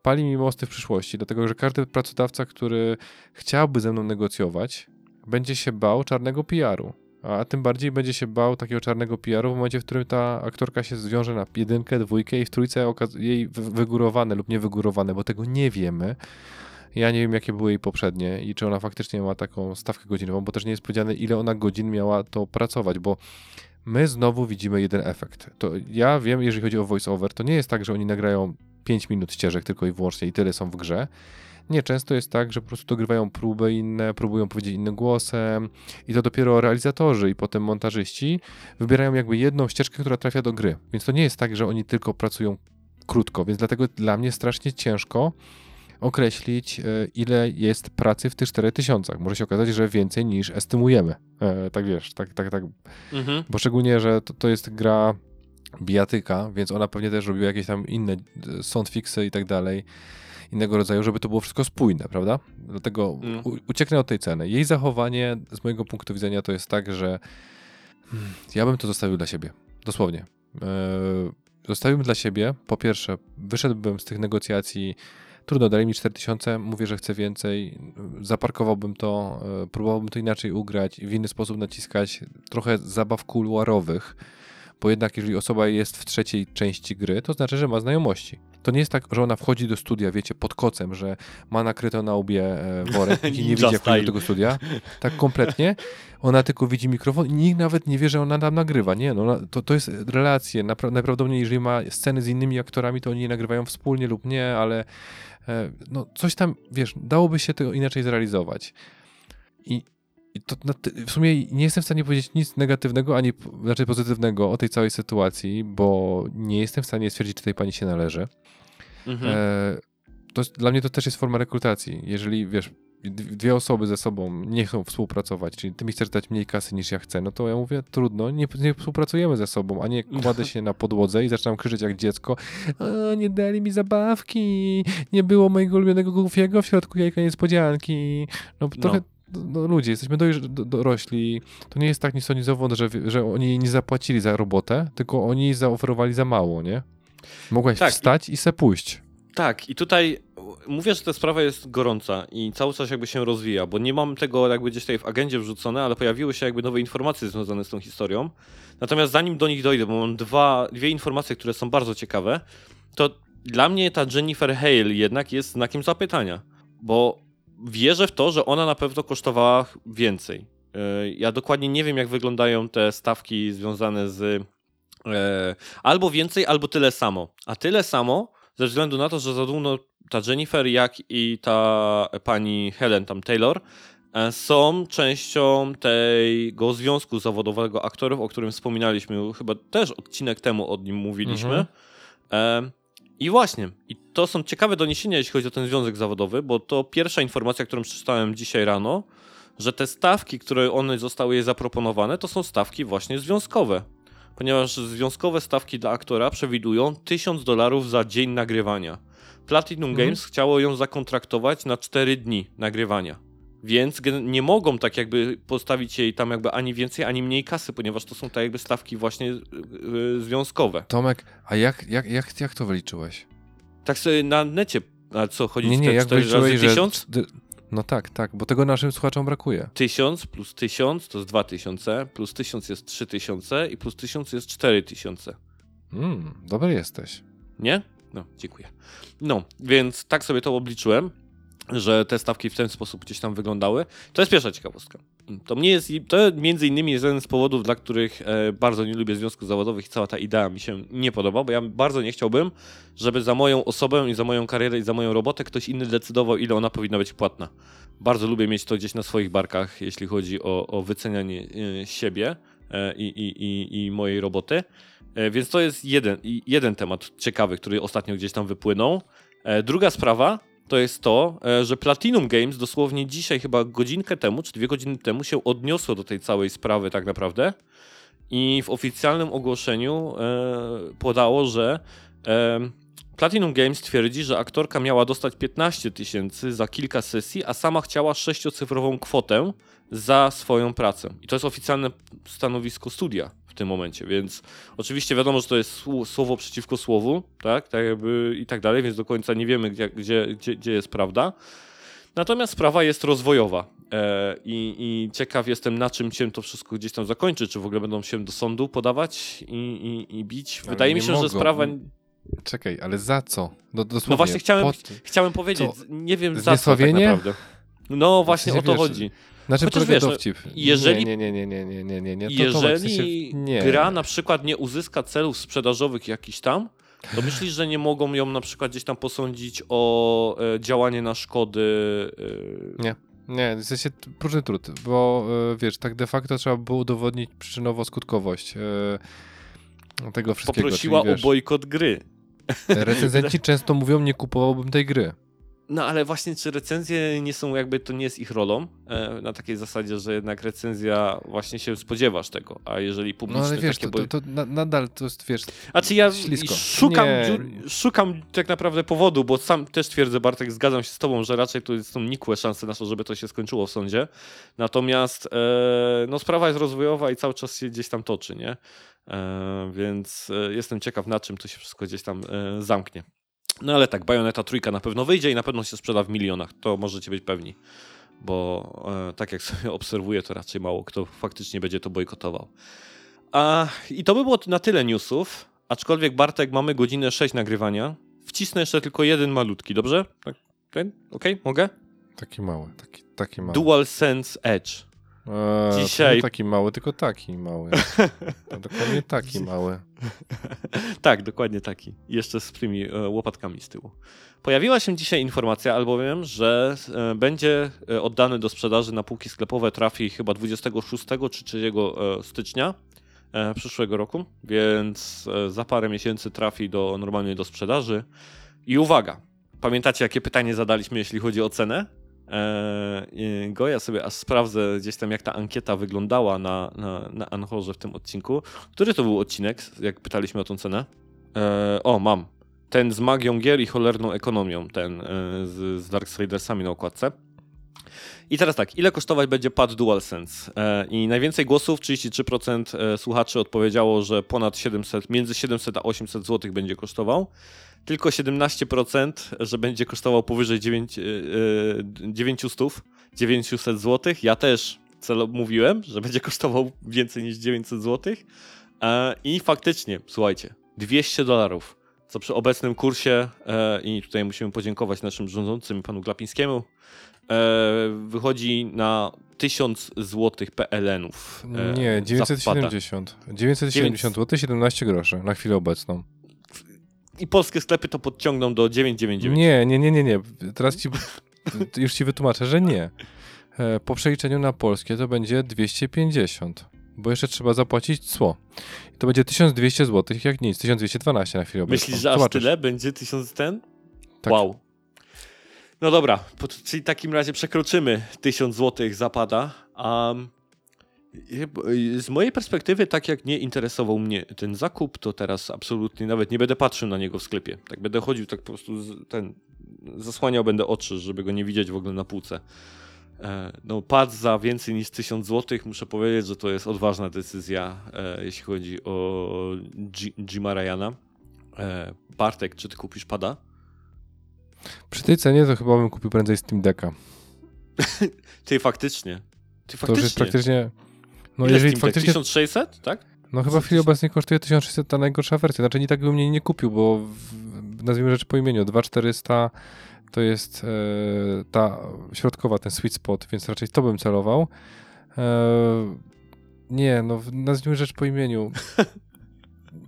Pali mi mosty w przyszłości, dlatego że każdy pracodawca, który chciałby ze mną negocjować, będzie się bał czarnego PR-u. A tym bardziej będzie się bał takiego czarnego PR-u w momencie, w którym ta aktorka się zwiąże na jedynkę, dwójkę i w trójce jej wy- wygórowane lub niewygórowane, bo tego nie wiemy. Ja nie wiem, jakie były jej poprzednie i czy ona faktycznie ma taką stawkę godzinową, bo też nie jest powiedziane, ile ona godzin miała to pracować, bo my znowu widzimy jeden efekt. To ja wiem, jeżeli chodzi o voice-over, to nie jest tak, że oni nagrają 5 minut ścieżek tylko i wyłącznie i tyle są w grze. Nie, często jest tak, że po prostu dogrywają próby inne, próbują powiedzieć innym głosem i to dopiero realizatorzy i potem montażyści wybierają jakby jedną ścieżkę, która trafia do gry. Więc to nie jest tak, że oni tylko pracują krótko, więc dlatego dla mnie strasznie ciężko określić, e, ile jest pracy w tych 4000. Może się okazać, że więcej niż estymujemy. E, tak wiesz, tak, tak, tak. Mhm. Bo szczególnie, że to, to jest gra bijatyka, więc ona pewnie też robiła jakieś tam inne e, soundfixy i tak dalej, innego rodzaju, żeby to było wszystko spójne, prawda? Dlatego Mm. ucieknę od tej ceny. Jej zachowanie z mojego punktu widzenia to jest tak, że hmm, ja bym to zostawił dla siebie. Dosłownie. E, zostawiłbym dla siebie, po pierwsze, wyszedłbym z tych negocjacji Trudno, dali mi 4000, mówię, że chcę więcej. Zaparkowałbym to, e, próbowałbym to inaczej ugrać, w inny sposób naciskać. Trochę zabaw kuluarowych, bo jednak jeżeli osoba jest w trzeciej części gry, to znaczy, że ma znajomości. To nie jest tak, że ona wchodzi do studia, wiecie, pod kocem, że ma nakryto na łbie e, worek i nie widzi, jak do tego studia. Tak kompletnie. Ona tylko widzi mikrofon i nikt nawet nie wie, że ona tam nagrywa. Nie, no, to, to jest relacje. Napra- najprawdopodobniej, jeżeli ma sceny z innymi aktorami, to oni je nagrywają wspólnie lub nie, ale e, no, coś tam, wiesz, dałoby się tego inaczej zrealizować. I, i to w sumie nie jestem w stanie powiedzieć nic negatywnego, ani znaczy pozytywnego o tej całej sytuacji, bo nie jestem w stanie stwierdzić, czy tej pani się należy. Mhm. E, to dla mnie to też jest forma rekrutacji. Jeżeli, wiesz, dwie osoby ze sobą nie chcą współpracować, czyli ty mi chcesz dać mniej kasy niż ja chcę, no to ja mówię, trudno, nie, nie współpracujemy ze sobą, a nie kładę się na podłodze i zaczynam krzyczeć jak dziecko, nie dali mi zabawki, nie było mojego ulubionego Goofiego w środku jajka niespodzianki. No trochę, no, ludzie, jesteśmy dorośli, to nie jest tak nisonizowo, że, że oni nie zapłacili za robotę, tylko oni zaoferowali za mało, nie? Mogłaś Tak, i- wstać i se pójść. Tak, i tutaj mówię, że ta sprawa jest gorąca i cały czas jakby się rozwija, bo nie mam tego jakby gdzieś tutaj w agendzie wrzucone, ale pojawiły się jakby nowe informacje związane z tą historią. Natomiast zanim do nich dojdę, bo mam dwa, dwie informacje, które są bardzo ciekawe, to dla mnie ta Jennifer Hale jednak jest znakiem zapytania, bo wierzę w to, że ona na pewno kosztowała więcej. Yy, Ja dokładnie nie wiem, jak wyglądają te stawki związane z e, albo więcej, albo tyle samo. A tyle samo ze względu na to, że zarówno ta Jennifer, jak i ta pani Helen, tam Taylor, e, są częścią tego związku zawodowego aktorów, o którym wspominaliśmy, chyba też odcinek temu o nim mówiliśmy. Mhm. I właśnie, i to są ciekawe doniesienia, jeśli chodzi o ten związek zawodowy, bo to pierwsza informacja, którą przeczytałem dzisiaj rano, że te stawki, które one zostały jej zaproponowane, to są stawki właśnie związkowe. Ponieważ związkowe stawki dla aktora przewidują 1000 dolarów za dzień nagrywania. Platinum Mhm. Games chciało ją zakontraktować na 4 dni nagrywania. Więc nie mogą tak jakby postawić jej tam jakby ani więcej, ani mniej kasy, ponieważ to są tak jakby stawki właśnie yy, yy, związkowe. Tomek, a jak, jak, jak, jak to wyliczyłeś? Tak sobie na necie, a co, chodzi Nie, nie, te jak 4 razy wyliczyłeś, że... 1000? d- No tak, tak, bo tego naszym słuchaczom brakuje. 1000 plus 1000 to jest 2000, plus 1000 jest 3000 i plus 1000 jest 4000. Mm, dobry jesteś. Nie? No, dziękuję. No, więc tak sobie to obliczyłem, że te stawki w ten sposób gdzieś tam wyglądały. To jest pierwsza ciekawostka. To mnie jest, to między innymi jest jeden z powodów, dla których e, bardzo nie lubię związków zawodowych i cała ta idea mi się nie podoba, bo ja bardzo nie chciałbym, żeby za moją osobę i za moją karierę i za moją robotę ktoś inny decydował, ile ona powinna być płatna. Bardzo lubię mieć to gdzieś na swoich barkach, jeśli chodzi o, o wycenianie e, siebie e, i, i, i, i mojej roboty. Więc to jest jeden, jeden temat ciekawy, który ostatnio gdzieś tam wypłynął. Druga sprawa to jest to, e, że Platinum Games dosłownie dzisiaj, chyba godzinkę temu, czy dwie godziny temu, się odniosło do tej całej sprawy tak naprawdę i w oficjalnym ogłoszeniu e, podało, że Platinum Games twierdzi, że aktorka miała dostać 15 tysięcy za kilka sesji, a sama chciała sześciocyfrową kwotę za swoją pracę. I to jest oficjalne stanowisko studia w tym momencie, więc oczywiście wiadomo, że to jest słowo przeciwko słowu, tak, tak jakby i tak dalej, więc do końca nie wiemy, gdzie, gdzie, gdzie, jest prawda. Natomiast sprawa jest rozwojowa e, i, i, ciekaw jestem, na czym się to wszystko gdzieś tam zakończy. Czy w ogóle będą się do sądu podawać i, i, i bić? Wydaje mi się, mogą. że sprawa. Czekaj, ale za co? No, dosłownie, no właśnie chciałem, pod... chciałem powiedzieć, co? nie wiem za co tak naprawdę. No właśnie o to wiesz, chodzi. Na czym Chociaż wiesz, no, dowcip? Jeżeli, nie, nie, nie, nie, nie, nie, nie, nie. To, jeżeli to, nie. gra na przykład nie uzyska celów sprzedażowych jakiś tam, to myślisz, że nie mogą ją na przykład gdzieś tam posądzić o e, działanie na szkody? E... Nie. Nie, w sensie próżny trud, bo e, wiesz, tak de facto trzeba było udowodnić przyczynowo-skutkowość e, tego wszystkiego. Poprosiła czyli, wiesz, o bojkot gry. Recenzenci często mówią, nie kupowałbym tej gry. No ale właśnie, czy recenzje nie są jakby, to nie jest ich rolą, e, na takiej zasadzie, że jednak recenzja właśnie się spodziewasz tego, a jeżeli publicznie... No ale wiesz, takie to, to, to nadal to jest, wiesz, A czy ja ślisko. szukam, szukam tak naprawdę powodu, bo sam też twierdzę, Bartek, zgadzam się z tobą, że raczej to są nikłe szanse na to, żeby to się skończyło w sądzie, natomiast e, no sprawa jest rozwojowa i cały czas się gdzieś tam toczy, nie? E, więc e, jestem ciekaw, na czym to się wszystko gdzieś tam e, zamknie. No ale tak, Bayonetta trójka na pewno wyjdzie i na pewno się sprzeda w milionach, to możecie być pewni. Bo e, tak jak sobie obserwuję, to raczej mało kto faktycznie będzie to bojkotował. A, I to by było na tyle newsów, aczkolwiek Bartek, mamy godzinę 6 nagrywania. Wcisnę jeszcze tylko jeden malutki, dobrze? Tak, ten? Okej, okay? mogę? Taki mały, taki, taki mały. DualSense Edge. Eee, Dzisiaj. Nie taki mały, tylko taki mały. To dokładnie taki mały. tak, dokładnie taki. Jeszcze z tymi e, łopatkami z tyłu. Pojawiła się dzisiaj informacja, albowiem, że e, będzie e, oddany do sprzedaży na półki sklepowe, trafi chyba 26 czy 3 stycznia przyszłego roku, więc za parę miesięcy trafi do normalnie do sprzedaży. I uwaga, pamiętacie jakie pytanie zadaliśmy, jeśli chodzi o cenę? Eee, go. Ja sobie aż sprawdzę gdzieś tam, jak ta ankieta wyglądała na, na, na Anchorze w tym odcinku. Który to był odcinek, jak pytaliśmy o tą cenę? Eee, o, mam. Ten z magią gier i cholerną ekonomią, ten e, z, z Darksidersami na okładce. I teraz tak, ile kosztować będzie pad DualSense? E, I najwięcej głosów, 33% e, słuchaczy odpowiedziało, że ponad 700, między 700 a 800 zł będzie kosztował tylko 17%, że będzie kosztował powyżej 9, 900, 900 zł. Ja też celo mówiłem, że będzie kosztował więcej niż 900 zł. E, I faktycznie, słuchajcie, 200 dolarów, co przy obecnym kursie, e, i tutaj musimy podziękować naszym rządzącym, panu Glapińskiemu, e, wychodzi na 1000 zł PLN-ów. Nie, 970. 970 zł, 17 groszy na chwilę obecną i polskie sklepy to podciągną do 999. Nie, nie, nie, nie, nie. Teraz ci, już ci wytłumaczę, że nie. E, po przeliczeniu na polskie to będzie 250, bo jeszcze trzeba zapłacić cło. To będzie 1200 zł, jak nic, 1212 na chwilę obecną. Myślisz, że aż tyle będzie 1000 ten? Tak. Wow. No dobra, czyli w takim razie przekroczymy 1000 zł zapada. Um, z mojej perspektywy, tak jak nie interesował mnie ten zakup, to teraz absolutnie nawet nie będę patrzył na niego w sklepie. Tak będę chodził, tak po prostu ten, zasłaniał będę oczy, żeby go nie widzieć w ogóle na półce. E, no, pad za więcej niż 1000 zł, muszę powiedzieć, że to jest odważna decyzja, e, jeśli chodzi o Jima Ryana. E, Bartek, czy ty kupisz pada? Przy tej cenie to chyba bym kupił prędzej Steam Decka. ty faktycznie. Ty faktycznie. To już jest praktycznie no Ile jeżeli faktycznie... 1600, tak? No chyba w chwili obecnej kosztuje 1600 ta najgorsza wersja. Znaczy nie tak bym mnie nie kupił, bo w, nazwijmy rzecz po imieniu, 2400 to jest e, ta środkowa, ten sweet spot, więc raczej to bym celował. E, nie, no nazwijmy rzecz po imieniu.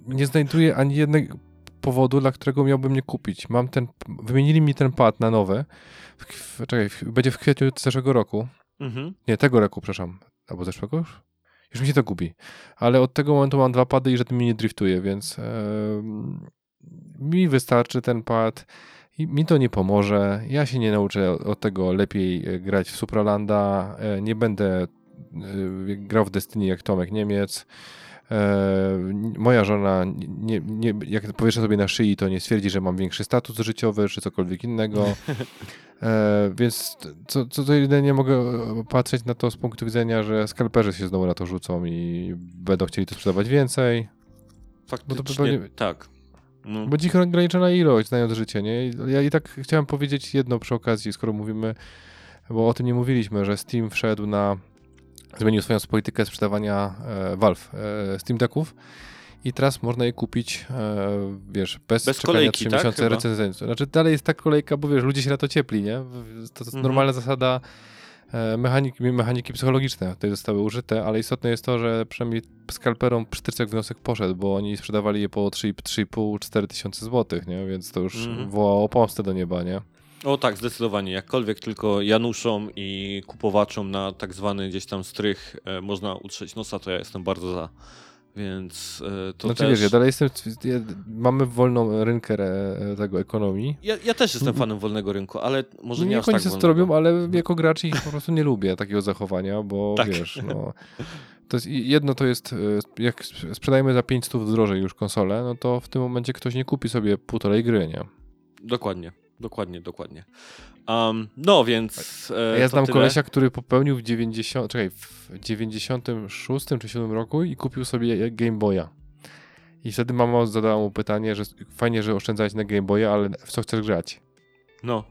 Nie znajduję ani jednego powodu, dla którego miałbym nie kupić. Mam ten, wymienili mi ten pad na nowe. W, czekaj, w, będzie w kwietniu zeszłego roku. Mhm. Nie, tego roku, przepraszam. Albo zeszłego już? Już mi się to gubi. Ale od tego momentu mam dwa pady i żaden mi nie driftuje, więc mi wystarczy ten pad i mi to nie pomoże. Ja się nie nauczę od tego lepiej e, grać w Supralanda. E, nie będę e, grał w Destiny jak Tomek Niemiec. E, moja żona, nie, nie, jak powieszę sobie na szyi, to nie stwierdzi, że mam większy status życiowy, czy cokolwiek innego. E, więc co, co to jedynie mogę patrzeć na to z punktu widzenia, że skalperzy się znowu na to rzucą i będą chcieli to sprzedawać więcej. Faktycznie, pewnie- tak. No. Bo ich ograniczona ilość, znając życie, nie? Ja i tak chciałem powiedzieć jedno przy okazji, skoro mówimy, bo o tym nie mówiliśmy, że Steam wszedł na, zmienił swoją politykę sprzedawania e, Valve e, Steam Decków i teraz można je kupić, e, wiesz, bez, Bez czekania kolejki, 3 tak? miesiące recenzji. Znaczy dalej jest ta kolejka, bo wiesz, ludzie się na to ciepli, nie? To jest Mhm. normalna zasada mechaniki, mechaniki psychologiczne tutaj zostały użyte, ale istotne jest to, że przynajmniej skalperom przytyczek wniosek poszedł, bo oni sprzedawali je po 3,5-4 tysiące złotych, nie? Więc to już Mhm. wołało pomstę do nieba, nie? O tak, zdecydowanie. Jakkolwiek tylko Januszom i kupowaczom na tak zwany gdzieś tam strych e, można utrzeć nosa, to ja jestem bardzo za. Więc e, to znaczy też... wiesz, ja dalej jestem, ja, mamy wolną rynkę e, tego ekonomii. Ja, ja też jestem fanem wolnego rynku, ale może No nie, nie aż tak co to wolnego. robią, ale jako gracz ich po prostu nie lubię takiego zachowania, bo Tak. wiesz, no... To jest, jedno to jest, e, jak sp- sprzedajemy za 500 drożej już konsolę, no to w tym momencie ktoś nie kupi sobie półtorej gry, nie? Dokładnie, dokładnie, dokładnie. Um, no więc. E, A ja znam tyle. kolesia, który popełnił w 90, czekaj, w 96 czy 7 roku i kupił sobie Game Boya. I wtedy mama zadała mu pytanie, że fajnie, że oszczędzać na Game Boya, ale w co chcesz grać? No,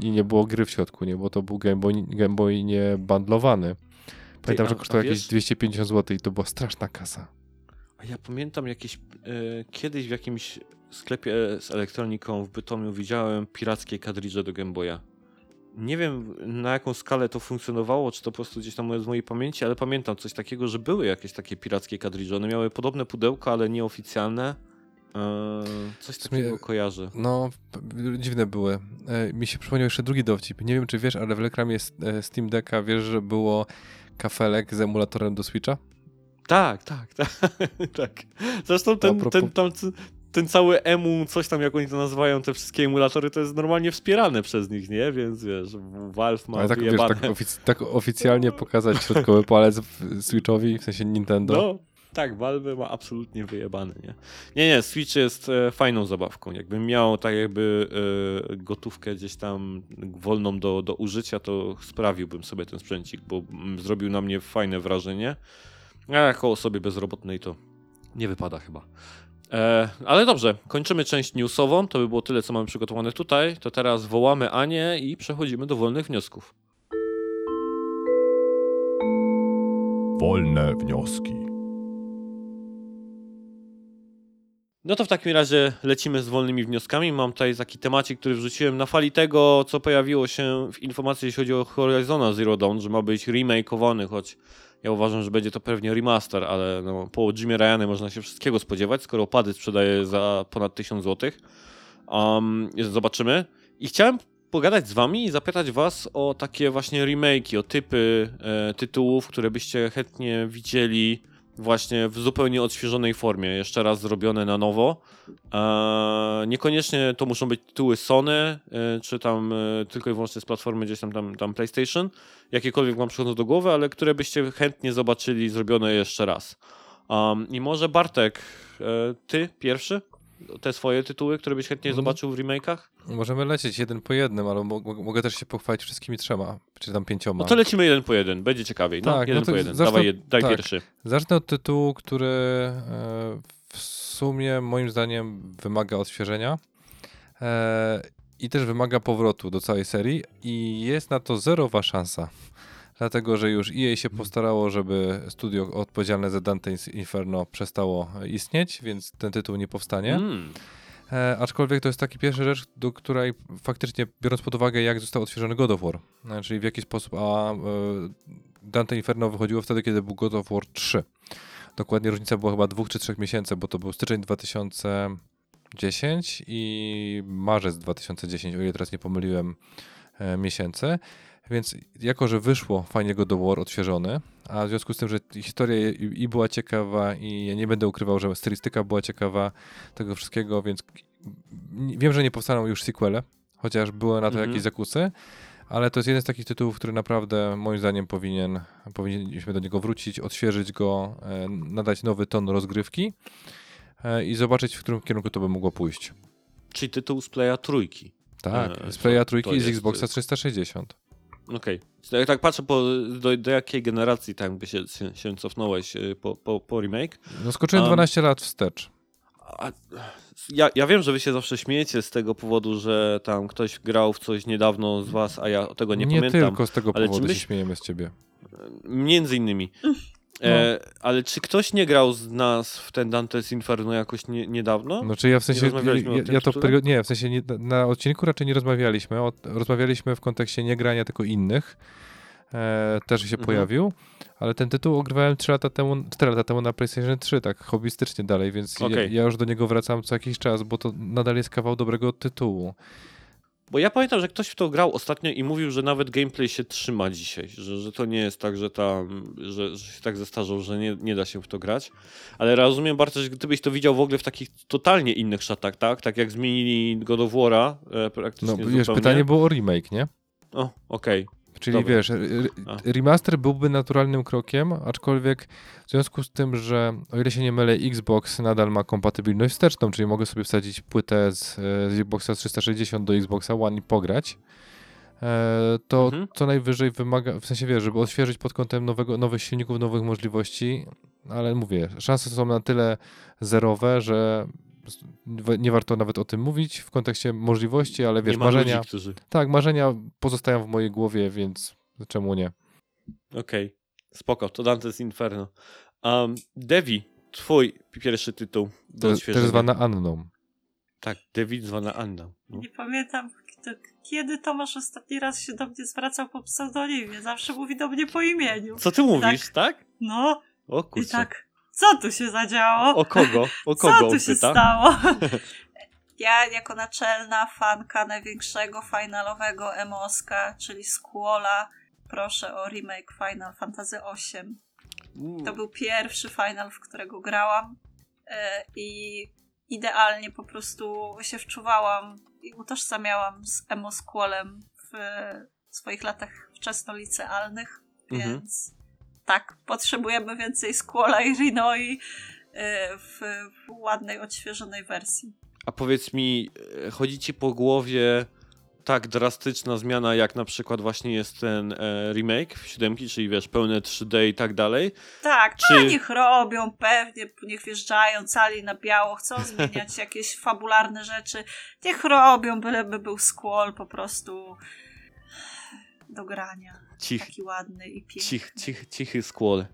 I nie było gry w środku, nie? Bo to był Game Boy, Game Boy nie bandlowany. Pamiętam, a- że kosztował jakieś wiesz- 250 zł i to była straszna kasa. a ja pamiętam jakieś. E, kiedyś w jakimś sklepie z elektroniką w Bytomiu widziałem pirackie kadridże do Game Boya. Nie wiem na jaką skalę to funkcjonowało, czy to po prostu gdzieś tam z mojej pamięci, ale pamiętam coś takiego, że były jakieś takie pirackie kadridże. One miały podobne pudełka, ale nieoficjalne. E, coś sumie- takiego kojarzę. No, p- dziwne były. E, mi się przypomniał jeszcze drugi dowcip. Nie wiem, czy wiesz, ale w reklamie e, Steam Decka wiesz, że było kafelek z emulatorem do Switcha? Tak, tak, tak. tak. Zresztą ten, propos- ten, tam, ten cały emu, coś tam jak oni to nazywają, te wszystkie emulatory, to jest normalnie wspierane przez nich, nie? Więc wiesz, Valve ma Ale tak, wiesz, tak, ofic- tak oficjalnie pokazać środkowy palec Switchowi, w sensie Nintendo. No, tak, Valve ma absolutnie wyjebane, nie? Nie, nie, Switch jest e, fajną zabawką. Jakbym miał tak jakby e, gotówkę gdzieś tam wolną do, do użycia, to sprawiłbym sobie ten sprzęcik, bo mm, zrobił na mnie fajne wrażenie. A jako osobie bezrobotnej to nie wypada chyba. E, ale dobrze, kończymy część newsową. To by było tyle, co mamy przygotowane tutaj. To teraz wołamy Anię i przechodzimy do wolnych wniosków. Wolne wnioski. No to w takim razie lecimy z wolnymi wnioskami. Mam tutaj taki temacik, który wrzuciłem na fali tego, co pojawiło się w informacji, jeśli chodzi o Horizona Zero Dawn, że ma być remakeowany, choć ja uważam, że będzie to pewnie remaster, ale no, po Ryanie można się wszystkiego spodziewać, skoro opady sprzedaje za ponad 1000 zł. Um, zobaczymy. I chciałem pogadać z wami i zapytać was o takie właśnie remake'i, o typy e, tytułów, które byście chętnie widzieli właśnie w zupełnie odświeżonej formie, jeszcze raz zrobione na nowo. E, niekoniecznie to muszą być tytuły Sony, e, czy tam e, tylko i wyłącznie z platformy gdzieś tam, tam, tam PlayStation, jakiekolwiek wam przychodzą do głowy, ale które byście chętnie zobaczyli zrobione jeszcze raz. I może Bartek, ty pierwszy? Te swoje tytuły, które byś chętnie Mhm. zobaczył w remake'ach? Możemy lecieć jeden po jednym, ale mo- mo- mogę też się pochwalić wszystkimi trzema, czy tam pięcioma. No to lecimy jeden po jeden, będzie ciekawiej. No, Tak, jeden no po jeden. zacznę- Dawaj, jed- daj tak. pierwszy. Zacznę od tytułu, który e, w sumie moim zdaniem wymaga odświeżenia e, i też wymaga powrotu do całej serii i jest na to zerowa szansa. Dlatego, że już EA się postarało, żeby studio odpowiedzialne za Dante's Inferno przestało istnieć, więc ten tytuł nie powstanie. Mm. E, aczkolwiek to jest taki pierwsza rzecz, do której faktycznie, biorąc pod uwagę, jak został odświeżony God of War, e, czyli w jaki sposób, a e, Dante Inferno wychodziło wtedy, kiedy był God of War 3. Dokładnie różnica była chyba dwóch czy trzech miesięcy, bo to był styczeń 2010 i marzec 2010, o ile teraz nie pomyliłem e, miesięcy. Więc jako, że wyszło fajnie God of War odświeżony, a w związku z tym, że historia i była ciekawa i ja nie będę ukrywał, że stylistyka była ciekawa tego wszystkiego, więc wiem, że nie powstaną już sequele, chociaż były na to Mhm. jakieś zakusy, ale to jest jeden z takich tytułów, który naprawdę moim zdaniem powinien, powinniśmy do niego wrócić, odświeżyć go, e, nadać nowy ton rozgrywki e, i zobaczyć, w którym kierunku to by mogło pójść. Czyli tytuł z Playa trójki. Tak, E, z Playa trójki i z Xboxa 360. Okej. Jak tak patrzę, po, do, do jakiej generacji tak by się, się, się cofnąłeś y, po, po, po remake? No skoczyłem Um, 12 lat wstecz. A, ja, ja wiem, że wy się zawsze śmiejecie z tego powodu, że tam ktoś grał w coś niedawno z was, a ja tego nie, pamiętam. tylko z tego ale czy powodu się myśl- śmiejemy z ciebie. Między innymi. E, ale czy ktoś nie grał z nas w ten Dante's Inferno jakoś nie, niedawno? Znaczy ja w sensie, o ja, ja to nie, w sensie nie, na odcinku raczej nie rozmawialiśmy, o, rozmawialiśmy w kontekście nie grania, tylko innych. E, też się Mhm. pojawił, ale ten tytuł ogrywałem 3 lata temu, 4 lata temu na PlayStation 3, tak hobbystycznie dalej, więc ja, Okej. ja już do niego wracam co jakiś czas, bo to nadal jest kawał dobrego tytułu. Bo ja pamiętam, że ktoś w to grał ostatnio i mówił, że nawet gameplay się trzyma dzisiaj, że, że to nie jest tak, że tam, że, że się tak zestarzał, że nie, nie da się w to grać. Ale rozumiem bardzo, że gdybyś to widział w ogóle w takich totalnie innych szatach, tak? Tak jak zmienili God of War'a e, praktycznie No wiesz, zupełnie. pytanie było o remake, nie? O, okej. Czyli Dobra. wiesz, remaster byłby naturalnym krokiem, aczkolwiek w związku z tym, że o ile się nie mylę, Xbox nadal ma kompatybilność wsteczną, czyli mogę sobie wsadzić płytę z, e, z Xboxa 360 do Xboxa One i pograć, e, to Mhm. co najwyżej wymaga, w sensie wiesz, żeby odświeżyć pod kątem nowego, nowych silników, nowych możliwości, ale mówię, szanse są na tyle zerowe, że nie warto nawet o tym mówić w kontekście możliwości, ale wiesz, nie ma marzenia, ludzi, którzy... tak, marzenia pozostają w mojej głowie, więc czemu nie? Okej, spoko, to Dante's Inferno. Um, Devi, twój pierwszy tytuł do To, też odświeżenia. zwana Anną. Tak, Devi zwana Anna. No. Nie pamiętam, kto, kiedy Tomasz ostatni raz się do mnie zwracał po pseudonimie. Zawsze mówi do mnie po imieniu. Co ty mówisz, tak? No O i kurczę. tak, co tu się zadziało? O kogo? O Co kogo tu on się pyta? stało? Ja jako naczelna fanka największego finalowego emoska, czyli Squalla, proszę o remake Final Fantasy VIII. Mm, To był pierwszy final, w którego grałam e, i idealnie po prostu się wczuwałam i utożsamiałam z emo Squallem w swoich latach wczesnolicealnych, Mhm. więc tak, potrzebujemy więcej Squalla i Rinoi e, w, w ładnej, odświeżonej wersji. A powiedz mi, e, chodzi ci po głowie tak drastyczna zmiana, jak na przykład właśnie jest ten e, remake w siódemki, czyli wiesz, pełne 3D i tak dalej? Tak, Czy- no niech robią, pewnie, niech wjeżdżają cali na biało, chcą zmieniać jakieś fabularne rzeczy, niech robią, byleby był Squall po prostu do grania. Cich, Taki ładny i piękny. cich, cich, cichy skłol.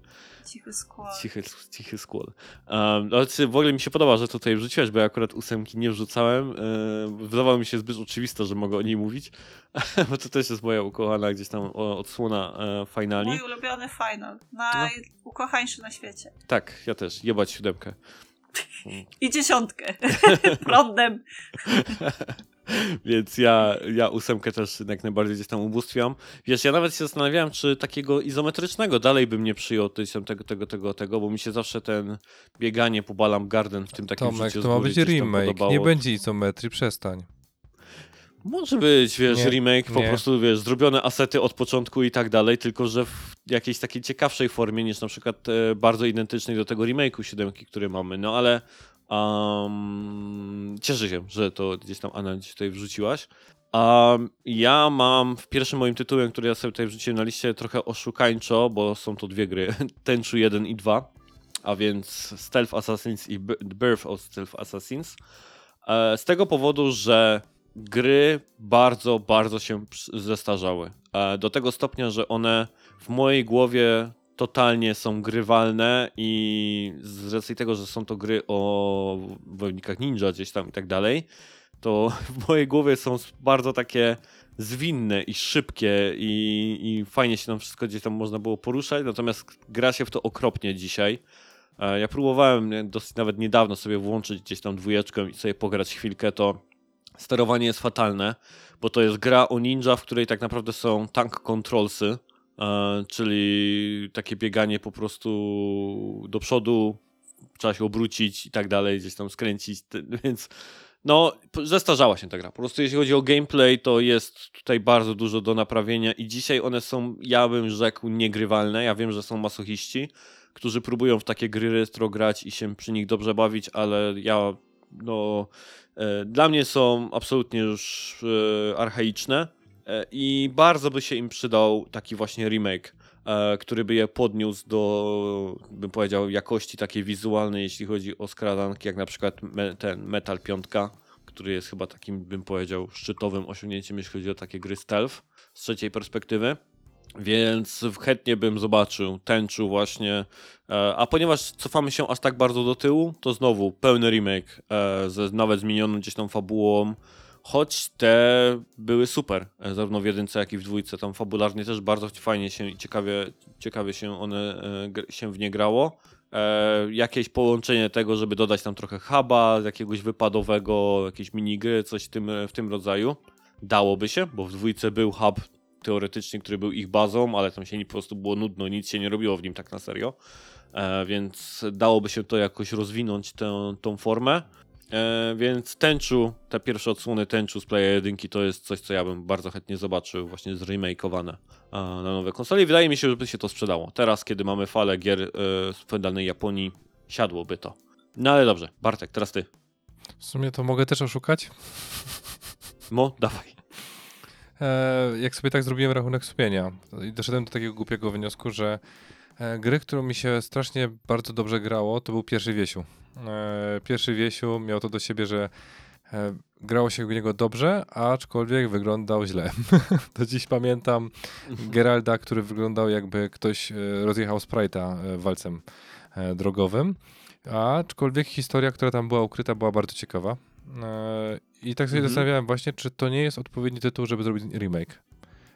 Cichy Squall. Cichy, cichy skłol. Um, w ogóle mi się podoba, że tutaj wrzuciłeś, bo ja akurat ósemki nie wrzucałem. E, wydawało mi się zbyt oczywiste, że mogę o niej mówić, bo to też jest moja ukochana gdzieś tam odsłona e, finali. Mój ulubiony final. Najukochańszy na świecie. Tak, ja też. Jebać siódemkę. I dziesiątkę. Prądem. Więc ja, ja ósemkę też jak najbardziej gdzieś tam ubóstwiam. Wiesz, ja nawet się zastanawiałem, czy takiego izometrycznego dalej bym nie przyjął tam tego, tego, tego, tego, bo mi się zawsze ten bieganie po Balam Garden w tym takim Tomek, to ma być remake, nie będzie izometrii, przestań. Może być, wiesz, Nie, remake, po nie. prostu, wiesz, zrobione asety od początku i tak dalej, tylko że w jakiejś takiej ciekawszej formie niż na przykład e, bardzo identycznej do tego remake'u siódemki, który mamy, no ale um, cieszę się, że to gdzieś tam Anna gdzieś tutaj wrzuciłaś. Um, ja mam w pierwszym moim tytułem, który ja sobie tutaj wrzuciłem na liście trochę oszukańczo, bo są to dwie gry, Tenchu 1 i 2, a więc Stealth Assassins i Birth of Stealth Assassins. E, Z tego powodu, że gry bardzo, bardzo się zestarzały. E, Do tego stopnia, że one w mojej głowie totalnie są grywalne i z racji tego, że są to gry o wojownikach ninja gdzieś tam i tak dalej, to w mojej głowie są bardzo takie zwinne i szybkie i, i fajnie się tam wszystko gdzieś tam można było poruszać, natomiast gra się w to okropnie dzisiaj. E, Ja próbowałem dosyć nawet niedawno sobie włączyć gdzieś tam dwójeczkę i sobie pograć chwilkę, to sterowanie jest fatalne, bo to jest gra o ninja, w której tak naprawdę są tank controlsy, czyli takie bieganie po prostu do przodu, trzeba się obrócić i tak dalej, gdzieś tam skręcić, więc No, zestarzała się ta gra. Po prostu jeśli chodzi o gameplay, to jest tutaj bardzo dużo do naprawienia i dzisiaj one są, ja bym rzekł, niegrywalne. Ja wiem, że są masochiści, którzy próbują w takie gry retro grać i się przy nich dobrze bawić, ale ja, no, e, dla mnie są absolutnie już e, archaiczne e, i bardzo by się im przydał taki właśnie remake, e, który by je podniósł do, bym powiedział, jakości takiej wizualnej, jeśli chodzi o skradanki, jak na przykład ten Metal 5, który jest chyba takim, bym powiedział, szczytowym osiągnięciem, jeśli chodzi o takie gry stealth z trzeciej perspektywy. Więc chętnie bym zobaczył tęczu właśnie. E, A ponieważ cofamy się aż tak bardzo do tyłu, to znowu pełny remake e, ze nawet zmienioną gdzieś tam fabułą. Choć te były super, e, zarówno w jedynce, jak i w dwójce. Tam fabularnie też bardzo fajnie się i ciekawie, ciekawie się one e, się w nie grało. E, jakieś połączenie tego, żeby dodać tam trochę huba, jakiegoś wypadowego, jakieś minigry, coś w tym, w tym rodzaju. Dałoby się, bo w dwójce był hub teoretycznie, który był ich bazą, ale tam się po prostu było nudno, nic się nie robiło w nim tak na serio. E, więc dałoby się to jakoś rozwinąć, tę, tą formę. E, więc tęczu, te pierwsze odsłony tęczu z Playa 1 to jest coś, co ja bym bardzo chętnie zobaczył, właśnie zremakeowane e, na nowe konsole. I wydaje mi się, żeby się to sprzedało. Teraz, kiedy mamy falę gier e, z feudalnej Japonii, siadłoby to. No ale dobrze, Bartek, teraz ty. W sumie to mogę też oszukać. Mo, dawaj. E, jak sobie tak zrobiłem rachunek sumienia i doszedłem do takiego głupiego wniosku, że e, gry, którą mi się strasznie bardzo dobrze grało, to był pierwszy Wiesiu. E, pierwszy Wiesiu miał to do siebie, że e, grało się w niego dobrze, aczkolwiek wyglądał źle. do dziś pamiętam Geralda, który wyglądał jakby ktoś e, rozjechał Sprite'a walcem drogowym, aczkolwiek historia, która tam była ukryta, była bardzo ciekawa. I tak sobie Mhm. zastanawiałem właśnie, czy to nie jest odpowiedni tytuł, żeby zrobić remake.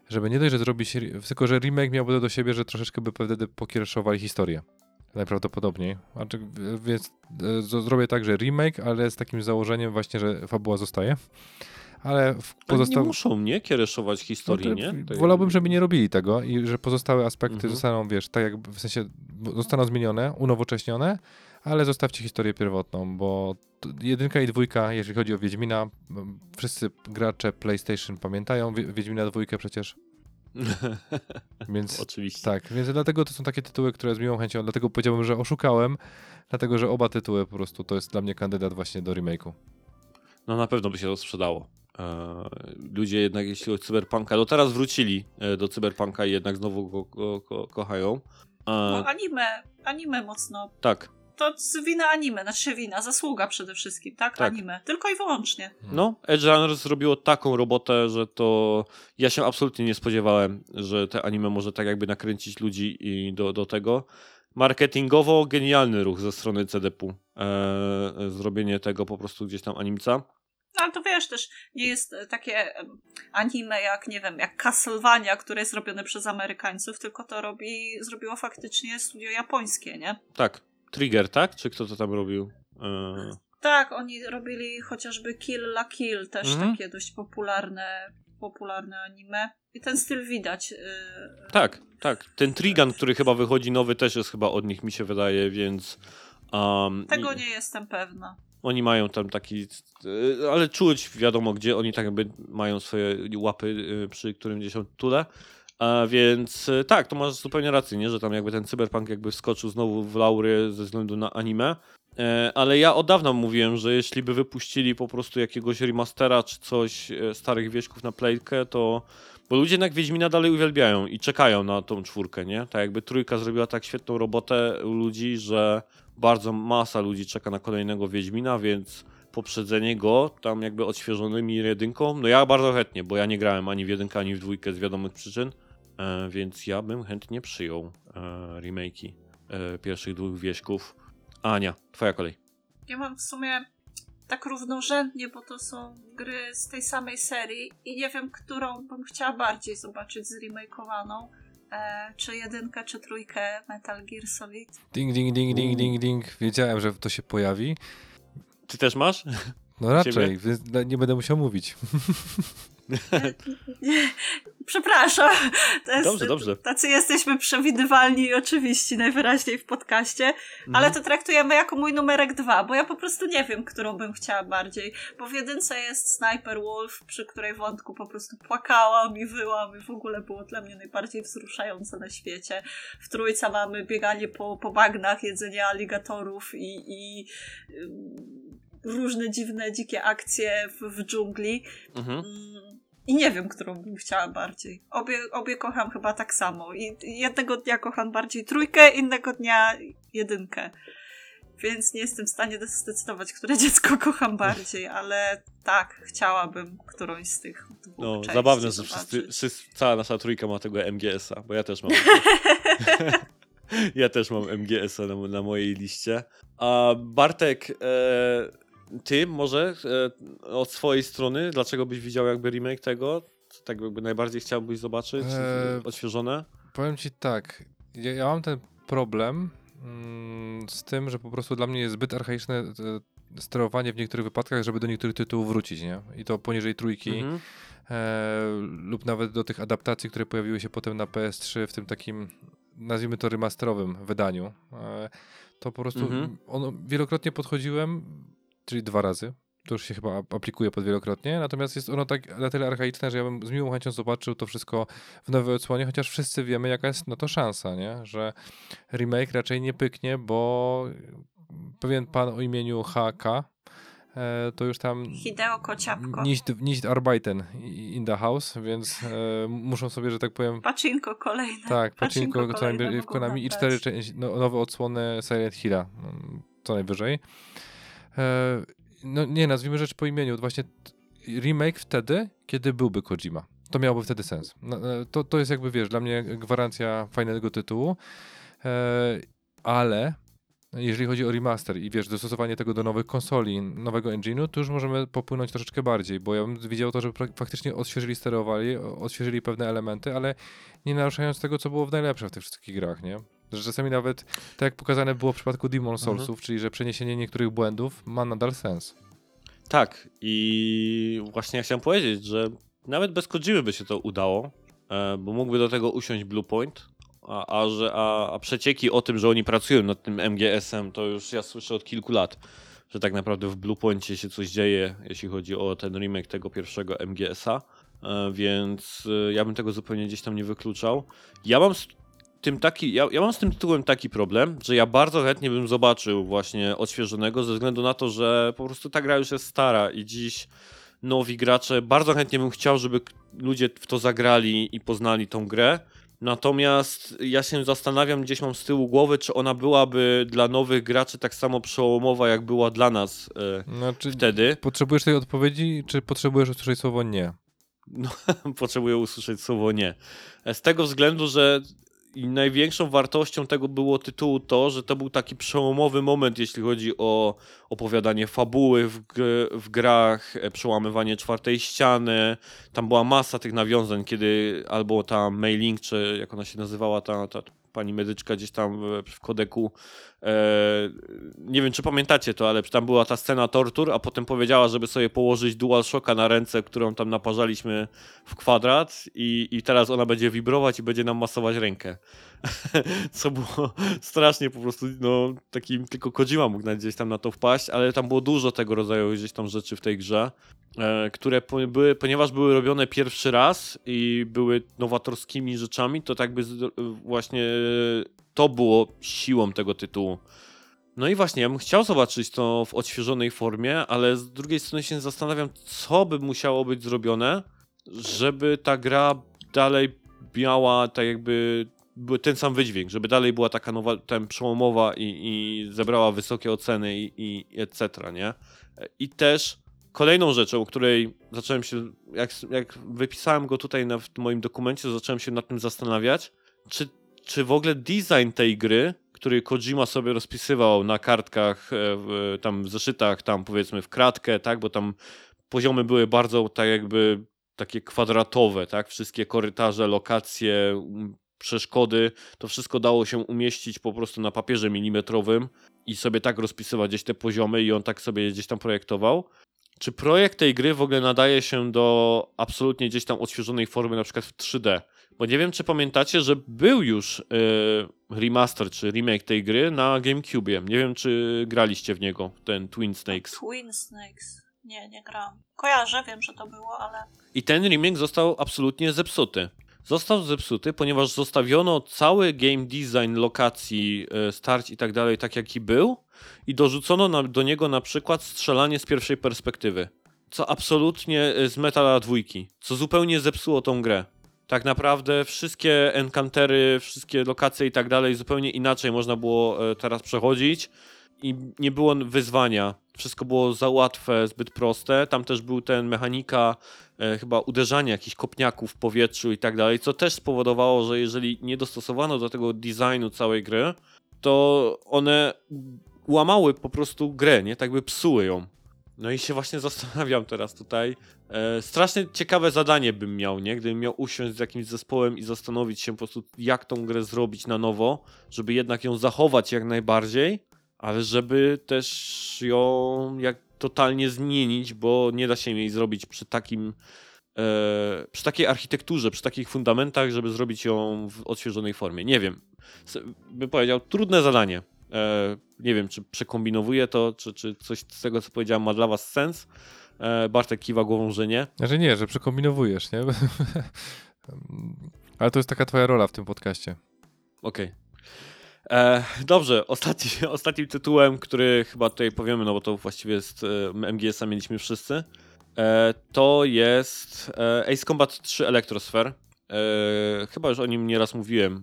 Żeby nie dość, że zrobić, tylko że remake miałby do siebie, że troszeczkę by wtedy pokiereszowali historię. Najprawdopodobniej. Znaczy, więc e, zrobię tak, że remake, ale z takim założeniem właśnie, że fabuła zostaje. Ale w nie muszą, nie? Kiereszować historii, No nie? to Wolałbym, żeby nie robili tego i że pozostałe aspekty Mhm. zostaną, wiesz, tak jakby w sensie zostaną zmienione, unowocześnione, ale zostawcie historię pierwotną, bo jedynka i dwójka, jeżeli chodzi o Wiedźmina, wszyscy gracze PlayStation pamiętają Wie- Wiedźmina dwójkę przecież, więc Oczywiście. tak, więc dlatego to są takie tytuły, które z miłą chęcią, dlatego powiedziałbym, że oszukałem, dlatego, że oba tytuły po prostu to jest dla mnie kandydat właśnie do remake'u. No na pewno by się to sprzedało. E, ludzie jednak, jeśli chodzi o Cyberpunka, no teraz wrócili e, do Cyberpunka i jednak znowu go, go, go kochają. E, No, anime, anime mocno. tak, To wina anime, znaczy wina, zasługa przede wszystkim, tak? Tak. Anime. Tylko i wyłącznie. no, Edge Runners zrobiło taką robotę, że to ja się absolutnie nie spodziewałem, że te anime może tak jakby nakręcić ludzi i do, do tego. Marketingowo genialny ruch ze strony CDP-u. E, zrobienie tego po prostu gdzieś tam animca. No, ale to wiesz, też nie jest e, takie anime jak, nie wiem, jak Castlevania, które jest robione przez Amerykańców, tylko to robi, zrobiło faktycznie studio japońskie, nie? Tak, Trigger, tak? Czy kto to tam robił? E, Tak, oni robili chociażby Kill la Kill, też Mhm. takie dość popularne, popularne anime. I ten styl widać. Yy, Tak, tak. Ten Trigan, który chyba wychodzi nowy, też jest chyba od nich, mi się wydaje, więc. Um, Tego nie jestem pewna. Oni mają tam taki. y, Ale czuć wiadomo, gdzie oni tak jakby mają swoje łapy y, przy którym gdzieś tytule. A więc y, tak, to masz zupełnie rację, nie? że tam jakby ten cyberpunk jakby wskoczył znowu w laury ze względu na anime. E, Ale ja od dawna mówiłem, że jeśli by wypuścili po prostu jakiegoś remastera czy coś e, starych wieśków na playkę, to. Bo ludzie jednak Wiedźmina dalej uwielbiają i czekają na tą czwórkę, nie? Tak jakby trójka zrobiła tak świetną robotę u ludzi, że bardzo masa ludzi czeka na kolejnego Wiedźmina, więc poprzedzenie go tam jakby odświeżonymi jedynką, no ja bardzo chętnie, bo ja nie grałem ani w jedynkę, ani w dwójkę z wiadomych przyczyn, e, więc ja bym chętnie przyjął e, remake'i e, pierwszych dwóch wieśków. Ania, twoja kolej. Ja mam w sumie tak równorzędnie, bo to są gry z tej samej serii i nie wiem, którą bym chciała bardziej zobaczyć zremakeowaną. E, czy jedynkę, czy trójkę Metal Gear Solid. Ding, ding, ding, ding, ding, ding. Wiedziałem, że to się pojawi. Ty też masz? No Ciebie? raczej, więc nie będę musiał mówić. Przepraszam. Jest, dobrze, dobrze. Tacy jesteśmy przewidywalni i oczywiści najwyraźniej w podcaście, Mhm. ale to traktujemy jako mój numerek dwa, bo ja po prostu nie wiem, którą bym chciała bardziej. Bo w jedynce jest Sniper Wolf, przy której wątku po prostu płakałam i wyłam i w ogóle było dla mnie najbardziej wzruszające na świecie. W trójce mamy bieganie po, po bagnach, jedzenie aligatorów i, i różne dziwne, dzikie akcje w, w dżungli. Mhm. Mm, I nie wiem, którą bym chciała bardziej. Obie, obie kocham chyba tak samo. I jednego dnia kocham bardziej trójkę, innego dnia jedynkę. Więc nie jestem w stanie zdecydować, które dziecko kocham bardziej, ale tak, chciałabym którąś z tych dwóch No, zabawne, że wszyscy, wszyscy, cała nasza trójka ma tego MGS-a, bo ja też mam. ja też mam MGS-a na, na mojej liście. A Bartek, e, ty może e, od swojej strony, dlaczego byś widział jakby remake tego? Co tak jakby najbardziej chciałbyś zobaczyć? Eee, odświeżone? Powiem ci tak, ja, ja mam ten problem mm, z tym, że po prostu dla mnie jest zbyt archaiczne e, sterowanie w niektórych wypadkach, żeby do niektórych tytułów wrócić, nie? I to poniżej trójki. Mhm. e, lub nawet do tych adaptacji, które pojawiły się potem na PS3 w tym takim, nazwijmy to remasterowym wydaniu. E, to po prostu Mhm. ono, wielokrotnie podchodziłem, czyli dwa razy. To już się chyba ap- aplikuje pod wielokrotnie, natomiast jest ono tak na tyle archaiczne, że ja bym z miłą chęcią zobaczył to wszystko w nowej odsłonie, chociaż wszyscy wiemy, jaka jest na to szansa, nie? że remake raczej nie pyknie, bo pewien pan o imieniu HK e, to już tam Hideo Kociapko. nicht, nicht arbeiten in the house, więc e, muszą sobie, że tak powiem, Pacinko kolejne. tak, Pacinko pacinko co kolejne w Konami i cztery części, no, nowe odsłony Silent Hilla, mm, co najwyżej. E, no nie, nazwijmy rzecz po imieniu, właśnie remake wtedy, kiedy byłby Kojima. To miałoby wtedy sens. No, e, To, to jest jakby, wiesz, dla mnie gwarancja fajnego tytułu, e, ale jeżeli chodzi o remaster i wiesz, dostosowanie tego do nowych konsoli, nowego engine'u, to już możemy popłynąć troszeczkę bardziej, bo ja bym widział to, że faktycznie odświeżyli sterowali, odświeżyli pewne elementy, ale nie naruszając tego, co było w najlepsze w tych wszystkich grach, nie? Że czasami nawet, tak jak pokazane było w przypadku Demon Soulsów, czyli że przeniesienie niektórych błędów ma nadal sens. Tak, i właśnie ja chciałem powiedzieć, że nawet bez Kojimy by się to udało, e, bo mógłby do tego usiąść Bluepoint, a, a, że, a, a przecieki o tym, że oni pracują nad tym MGS-em, to już ja słyszę od kilku lat, że tak naprawdę w Bluepoincie się coś dzieje, jeśli chodzi o ten remake tego pierwszego MGS-a, e, więc e, ja bym tego zupełnie gdzieś tam nie wykluczał. Ja mam tym taki, ja, ja mam z tym tytułem taki problem, że ja bardzo chętnie bym zobaczył właśnie odświeżonego ze względu na to, że po prostu ta gra już jest stara i dziś nowi gracze, bardzo chętnie bym chciał, żeby ludzie w to zagrali i poznali tą grę. Natomiast ja się zastanawiam, gdzieś mam z tyłu głowy, czy ona byłaby dla nowych graczy tak samo przełomowa, jak była dla nas e, Znaczy, wtedy. potrzebujesz tej odpowiedzi, czy potrzebujesz usłyszeć słowo nie? potrzebuję usłyszeć słowo nie. Z tego względu, że i największą wartością tego było tytułu to, że to był taki przełomowy moment, jeśli chodzi o opowiadanie fabuły w, w grach, e, przełamywanie czwartej ściany. Tam była masa tych nawiązań, kiedy albo ta mailing, czy jak ona się nazywała, ta, ta pani medyczka gdzieś tam w, w kodeku. E, nie wiem, czy pamiętacie to, ale tam była ta scena tortur, a potem powiedziała, żeby sobie położyć DualShocka na ręce, którą tam naparzaliśmy w kwadrat i, i teraz ona będzie wibrować i będzie nam masować rękę. Co było strasznie po prostu, no takim tylko Kojima mógł gdzieś tam na to wpaść, ale tam było dużo tego rodzaju gdzieś tam rzeczy w tej grze, e, które były, ponieważ były robione pierwszy raz i były nowatorskimi rzeczami, to tak by właśnie to było siłą tego tytułu. No i właśnie, ja bym chciał zobaczyć to w odświeżonej formie, ale z drugiej strony się zastanawiam, co by musiało być zrobione, żeby ta gra dalej miała tak jakby ten sam wydźwięk, żeby dalej była taka nowa, ten przełomowa i, i zebrała wysokie oceny i, i etc., nie? I też kolejną rzeczą, o której zacząłem się, jak, jak wypisałem go tutaj na, w moim dokumencie, zacząłem się nad tym zastanawiać, czy, czy w ogóle design tej gry, który Kojima sobie rozpisywał na kartkach, e, tam w zeszytach, tam powiedzmy w kratkę, tak, bo tam poziomy były bardzo tak jakby takie kwadratowe, tak, wszystkie korytarze, lokacje, przeszkody, to wszystko dało się umieścić po prostu na papierze milimetrowym i sobie tak rozpisywać gdzieś te poziomy i on tak sobie gdzieś tam projektował. czy projekt tej gry w ogóle nadaje się do absolutnie gdzieś tam odświeżonej formy, na przykład w 3D. Bo nie wiem, czy pamiętacie, że był już yy, remaster czy remake tej gry na GameCube. Nie wiem, czy graliście w niego, ten Twin Snakes. Twin Snakes. Nie, nie gram. Kojarzę, wiem, że to było, ale... I ten remake został absolutnie zepsuty. Został zepsuty, ponieważ zostawiono cały game design lokacji, e, starć i tak dalej, tak jaki był, i dorzucono na, do niego na przykład strzelanie z pierwszej perspektywy. Co absolutnie e, z metala dwójki, co zupełnie zepsuło tą grę. Tak naprawdę wszystkie encantery, wszystkie lokacje i tak dalej zupełnie inaczej można było e, teraz przechodzić i nie było wyzwania. Wszystko było za łatwe, zbyt proste. Tam też był ten mechanika e, chyba uderzania jakichś kopniaków w powietrzu i tak dalej, co też spowodowało, że jeżeli nie dostosowano do tego designu całej gry, to one łamały po prostu grę, nie? Tak by psuły ją. No i się właśnie zastanawiam teraz tutaj. E, strasznie ciekawe zadanie bym miał, nie? Gdybym miał usiąść z jakimś zespołem i zastanowić się po prostu, jak tą grę zrobić na nowo, żeby jednak ją zachować jak najbardziej, ale żeby też ją jak totalnie zmienić, bo nie da się jej zrobić przy takim e, przy takiej architekturze, przy takich fundamentach, żeby zrobić ją w odświeżonej formie. Nie wiem. Bym powiedział, trudne zadanie. E, nie wiem, czy przekombinowuję to, czy, czy coś z tego, co powiedziałem, ma dla was sens. E, Bartek kiwa głową, że nie. Znaczy nie, że przekombinowujesz, nie? Ale to jest taka twoja rola w tym podcaście. Okej. E, Dobrze, ostatni, ostatnim tytułem, który chyba tutaj powiemy, no bo to właściwie jest e, MGS-a mieliśmy wszyscy, e, to jest Ace Combat 3 Electrosphere. Chyba już o nim nieraz mówiłem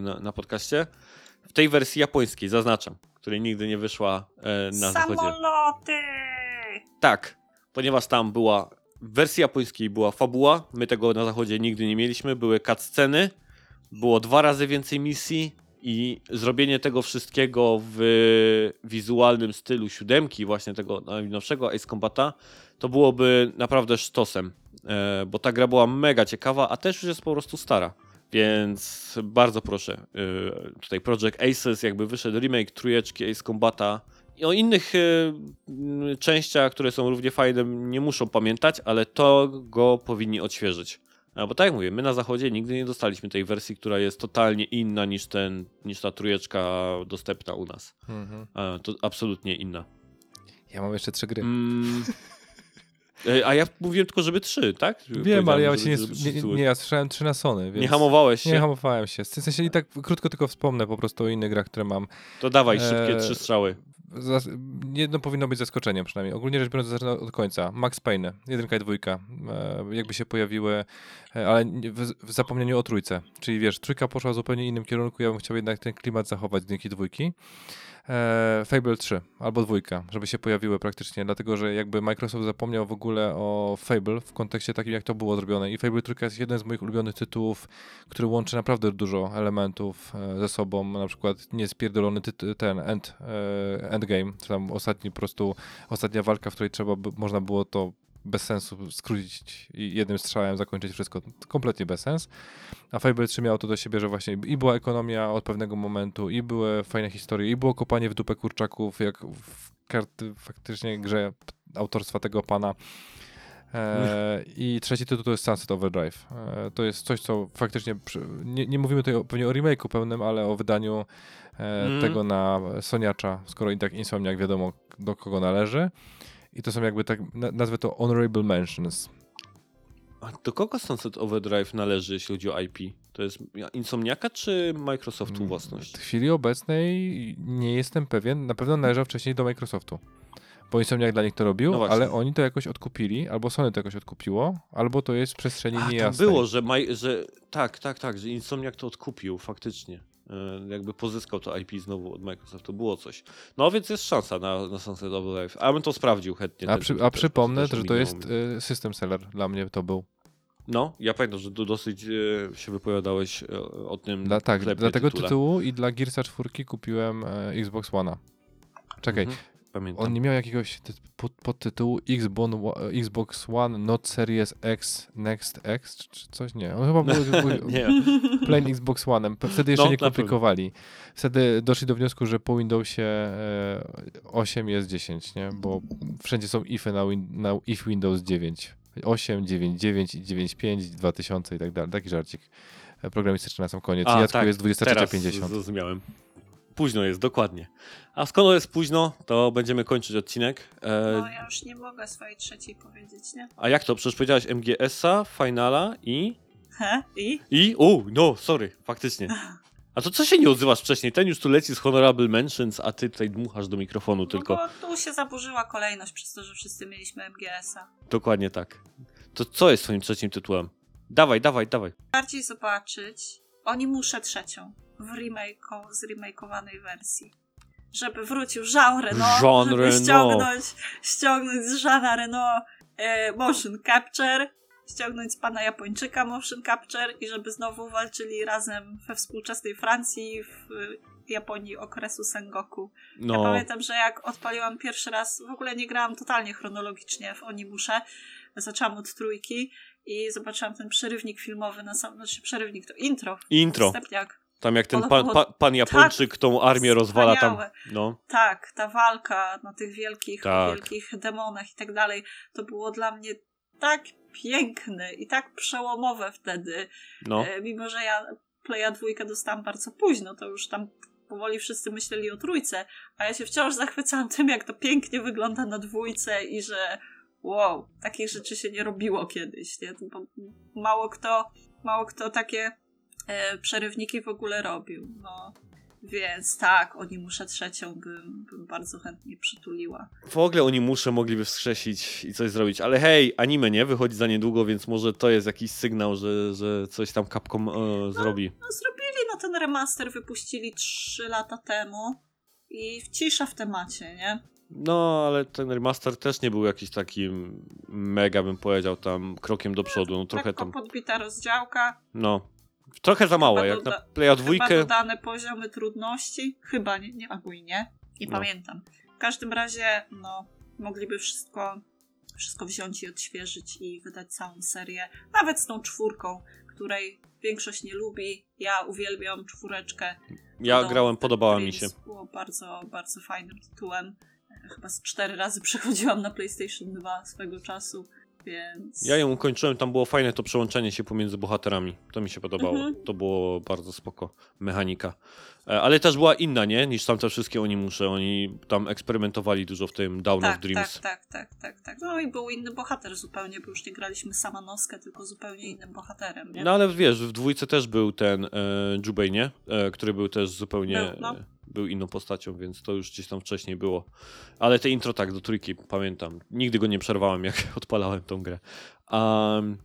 na, na podcaście. Tej wersji japońskiej, zaznaczam, której nigdy nie wyszła e, na zachodzie. Samoloty! Tak, ponieważ tam była w wersji japońskiej była fabuła, my tego na zachodzie nigdy nie mieliśmy, były cutsceny, było dwa razy więcej misji i zrobienie tego wszystkiego w wizualnym stylu siódemki, właśnie tego najnowszego Ace Combata, to byłoby naprawdę sztosem, e, bo ta gra była mega ciekawa, a też już jest po prostu stara. Więc bardzo proszę, e, tutaj Project Aces, jakby wyszedł remake trójeczki Ace Combata, i o innych y, y, częściach, które są równie fajne, nie muszą pamiętać, ale to go powinni odświeżyć. Bo tak jak mówię, my na zachodzie nigdy nie dostaliśmy tej wersji, która jest totalnie inna niż, ten, niż ta trójeczka dostępna u nas. A, to absolutnie inna. Ja mam jeszcze trzy gry. Mm. E, A ja mówiłem tylko, żeby trzy, tak? Wiem, ale ja żeby- nie, nie, nie, ja słyszałem trzy na Sony. Nie hamowałeś się? Nie hamowałem się. W sensie i tak krótko tylko wspomnę po prostu o innych grach, które mam. To dawaj, szybkie Eee, trzy strzały. Zas- jedno powinno być zaskoczeniem przynajmniej. Ogólnie rzecz biorąc, zacznę od końca. Max Payne, jedynka i dwójka, e, jakby się pojawiły, e, ale w, w zapomnieniu o trójce. Czyli wiesz, trójka poszła w zupełnie innym kierunku, ja bym chciał jednak ten klimat zachować z jedynki dwójki. E, Fable 3 albo dwójka, żeby się pojawiły praktycznie, dlatego że jakby Microsoft zapomniał w ogóle o Fable w kontekście takim, jak to było zrobione. I Fable 3 jest jeden z moich ulubionych tytułów, który łączy naprawdę dużo elementów e, ze sobą, na przykład niespierdolony ten end, e, endgame, czy tam ostatni po prostu, ostatnia walka, w której trzeba, by, można było to bez sensu skrócić i jednym strzałem zakończyć wszystko. Kompletnie bez sens. A Fable 3 miało to do siebie, że właśnie i była ekonomia od pewnego momentu, i były fajne historie, i było kopanie w dupę kurczaków, jak w karty faktycznie grze autorstwa tego pana. E, I trzeci tytuł to jest Sunset Overdrive. E, to jest coś, co faktycznie. Przy, nie, nie mówimy tutaj o, pewnie o remake'u pełnym, ale o wydaniu e, Mm. tego na Soniacza, skoro i tak Insomniac wiadomo do kogo należy. I to są jakby tak, na- nazwę to honorable mentions. A do kogo Sunset Overdrive należy, jeśli chodzi o IP? To jest Insomniaka czy Microsoftu Mm, własność? W chwili obecnej nie jestem pewien. Na pewno należał wcześniej do Microsoftu. Bo Insomniac dla nich to robił, No ale oni to jakoś odkupili, albo Sony to jakoś odkupiło, albo to jest w przestrzeni A, niejasnej. było, że, maj, że tak, tak, tak, że Insomniac to odkupił faktycznie. E, Jakby pozyskał to IP znowu od Microsoftu, było coś. No więc jest szansa na, na Sunset Overdrive. A bym to sprawdził chętnie. A, ten przy, a przypomnę, że to jest mi. y, system seller dla mnie to był. No, ja pamiętam, że tu dosyć e, się wypowiadałeś e, o tym Dla, tak, dla tego tytule. tytułu i dla Gearsa 4 kupiłem e, Xbox One'a. Czekaj, Mhm. Pamiętam. On nie miał jakiegoś ty- pod, podtytułu Xbox, One Not Series X Next X czy, coś? Nie, on chyba był, nie. plain Xbox One. Wtedy jeszcze No, nie komplikowali. Wtedy doszli do wniosku, że po Windowsie e, 8 jest 10, nie? Bo wszędzie są ify na, win, na if Windows 9. 8, 9, 9 i 9, 5, 2000 i tak dalej. Taki żarcik e, programistyczny na sam koniec. A, Jacku tak, jest Teraz 23.50. zrozumiałem. Późno jest, dokładnie. A skoro jest późno, to będziemy kończyć odcinek. E, No ja już nie mogę swojej trzeciej powiedzieć, nie? A jak to? Przecież powiedziałeś MGS-a, Finala i... He? I? I? O, no, sorry, faktycznie. A to co się nie odzywasz wcześniej? Ten już tu leci z Honorable Mentions, a ty tutaj dmuchasz do mikrofonu tylko. No bo tu się zaburzyła kolejność przez to, że wszyscy mieliśmy MGS-a. Dokładnie tak. To co jest twoim trzecim tytułem? Dawaj, dawaj, dawaj. Bardziej zobaczyć, oni muszę trzecią w remake, z remakeowanej wersji. Żeby wrócił Jean Reno, Jean żeby Reno. ściągnąć, ściągnąć z Jeana Reno e, motion capture, ściągnąć z pana Japończyka motion capture i żeby znowu walczyli razem we współczesnej Francji w Japonii okresu Sengoku. Ja No, pamiętam, że jak odpaliłam pierwszy raz, w ogóle nie grałam totalnie chronologicznie w Onimusze, zaczęłam od trójki i zobaczyłam ten przerywnik filmowy na sam, znaczy przerywnik to intro. intro. Wstępniak. Tam jak ten pan, pa, pan Japończyk tą armię rozwala tam. No, Tak, ta walka na tych wielkich, Tak. wielkich demonach i tak dalej, to było dla mnie tak piękne i tak przełomowe wtedy. no. E, mimo, że ja Playa dwójkę dostałam bardzo późno, to już tam powoli wszyscy myśleli o trójce, a ja się wciąż zachwycałam tym, jak to pięknie wygląda na dwójce i że wow, takich rzeczy się nie robiło kiedyś, nie? Bo mało kto, mało kto takie e, przerywniki w ogóle robił, no. Więc tak, oni muszę trzecią bym, bym bardzo chętnie przytuliła. W ogóle oni muszę mogliby wskrzesić i coś zrobić, ale hej, anime nie wychodzi za niedługo, więc może to jest jakiś sygnał, że, że coś tam Capcom e, zrobi. No zrobili, no ten remaster wypuścili 3 lata temu i cisza w temacie, nie? No, ale ten remaster też nie był jakiś takim mega, bym powiedział, tam krokiem do przodu. No trochę Lekko tam, podbita rozdziałka, no, trochę za małe, jak na Playa chyba dwójkę. dodane poziomy trudności, chyba nie, nie i nie, No. pamiętam. W każdym razie, no, mogliby wszystko, wszystko wziąć i odświeżyć i wydać całą serię, nawet z tą czwórką, której większość nie lubi. Ja uwielbiam czwóreczkę. Ja No, grałem, podobała mi się. Było bardzo, bardzo fajnym tytułem. Chyba z cztery razy przechodziłam na PlayStation 2 swego czasu, więc... Ja ją ukończyłem, tam było fajne to przełączenie się pomiędzy bohaterami. To mi się podobało. Mhm. To było bardzo spoko. Mechanika. E, Ale też była inna, nie? Niż tamte wszystkie oni muszę. Oni tam eksperymentowali dużo w tym Down tak, of Dreams. Tak, tak, tak, tak, tak. No i był inny bohater zupełnie, bo już nie graliśmy sama Noskę, tylko zupełnie innym bohaterem, nie? No ale wiesz, w dwójce też był ten e, Jubei, nie? E, który był też zupełnie. Był, no. Był inną postacią, więc to już gdzieś tam wcześniej było. Ale te intro tak do trójki pamiętam. Nigdy go nie przerwałem, jak odpalałem tą grę. Um,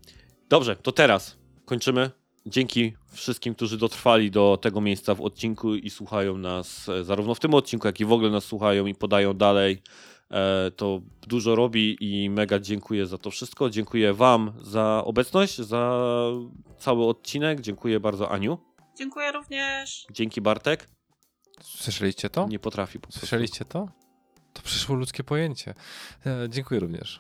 dobrze, to teraz kończymy. Dzięki wszystkim, którzy dotrwali do tego miejsca w odcinku i słuchają nas e, zarówno w tym odcinku, jak i w ogóle nas słuchają i podają dalej. E, To dużo robi i mega dziękuję za to wszystko. Dziękuję Wam za obecność, za cały odcinek. Dziękuję bardzo Aniu. Dziękuję również. Dzięki Bartek. Słyszeliście to? Nie potrafi po prostu. Słyszeliście to? To przyszło ludzkie pojęcie. E, dziękuję również.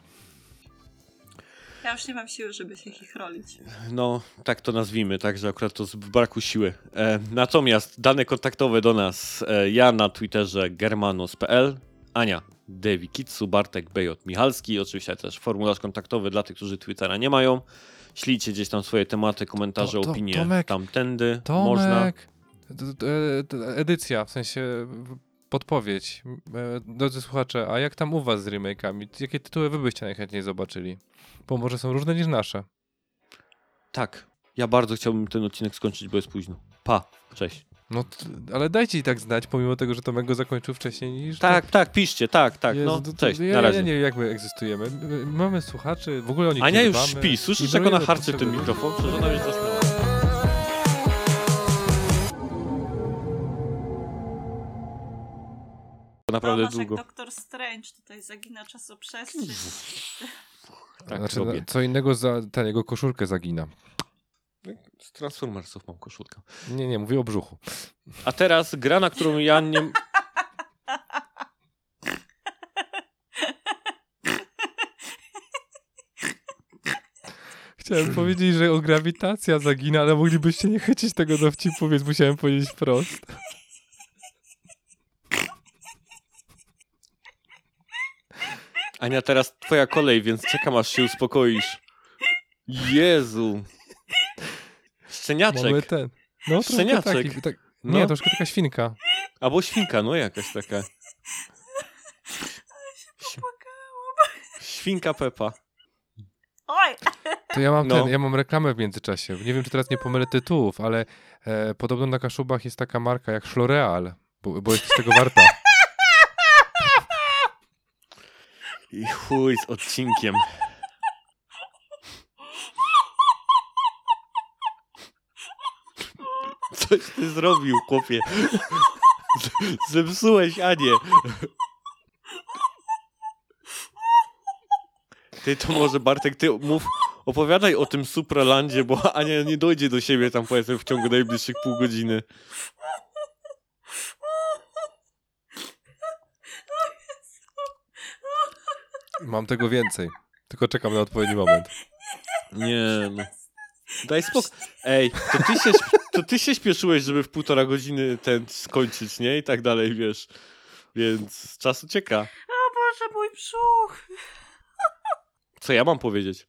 Ja już nie mam siły, żeby się chichrolić. No, tak to nazwijmy, także akurat to z braku siły. E, natomiast dane kontaktowe do nas. E, ja na Twitterze germanos.pl, Ania Devikitsu, Bartek BJ Michalski, oczywiście też formularz kontaktowy dla tych, którzy Twittera nie mają. Ślijcie gdzieś tam swoje tematy, komentarze, To- to- opinie Tomek, tamtędy. Można. Tomek! D- Edycja, w sensie podpowiedź. E, Drodzy słuchacze, a jak tam u was z remake'ami? Jakie tytuły wy byście najchętniej zobaczyli? Bo może są różne niż nasze. Tak. Ja bardzo chciałbym ten odcinek skończyć, bo jest późno. Pa, cześć. No, ale dajcie i tak znać, pomimo tego, że Tomek go zakończył wcześniej niż... Tak, tak, piszcie, tak, tak. Jezu, No, to- cześć, ja, na razie. Ja nie wiem, jak my egzystujemy. My- Mamy słuchaczy, w ogóle o nich Ania już dbamy. śpi, słyszysz jak ona harczy ten mikrofon? Przecież ona już zasnęła. naprawdę Tomasz, długo. Jak doktor Strange tutaj zagina czasoprzestrzeń. tak znaczy, no, co innego za ten jego koszulkę zagina. Z Transformersów mam koszulkę. Nie, nie, mówię o brzuchu. A teraz gra, na którą ja nie... Chciałem powiedzieć, że o grawitacja zagina, ale moglibyście nie chycić tego dowcipu, więc musiałem powiedzieć prosto. Ania, teraz twoja kolej, więc czekam aż się uspokoisz. Jezu. Szczeniaczek. Mamy ten. No, troszkę Szczeniaczek. taki, tak, No. Nie, troszkę taka świnka. Albo świnka, no jakaś taka. Świnka Pepa. Oj! To ja mam No. ten, ja mam reklamę w międzyczasie. Nie wiem, czy teraz nie pomylę tytułów, ale e, podobno na Kaszubach jest taka marka jak Floreal, bo, bo jest tego warta. I chuj z odcinkiem. Coś ty zrobił, chłopie. Zepsułeś Anię. Ty to może Bartek, ty mów, opowiadaj o tym Supralandzie, bo Ania nie dojdzie do siebie tam powiedzmy w ciągu najbliższych pół godziny. Mam tego więcej. Tylko czekam na odpowiedni moment. Nie no. Daj spokój. Ej, to ty, się, to ty się śpieszyłeś, żeby w półtora godziny ten skończyć, nie? I tak dalej, wiesz. Więc czas ucieka. O Boże, mój brzuch! Co ja mam powiedzieć?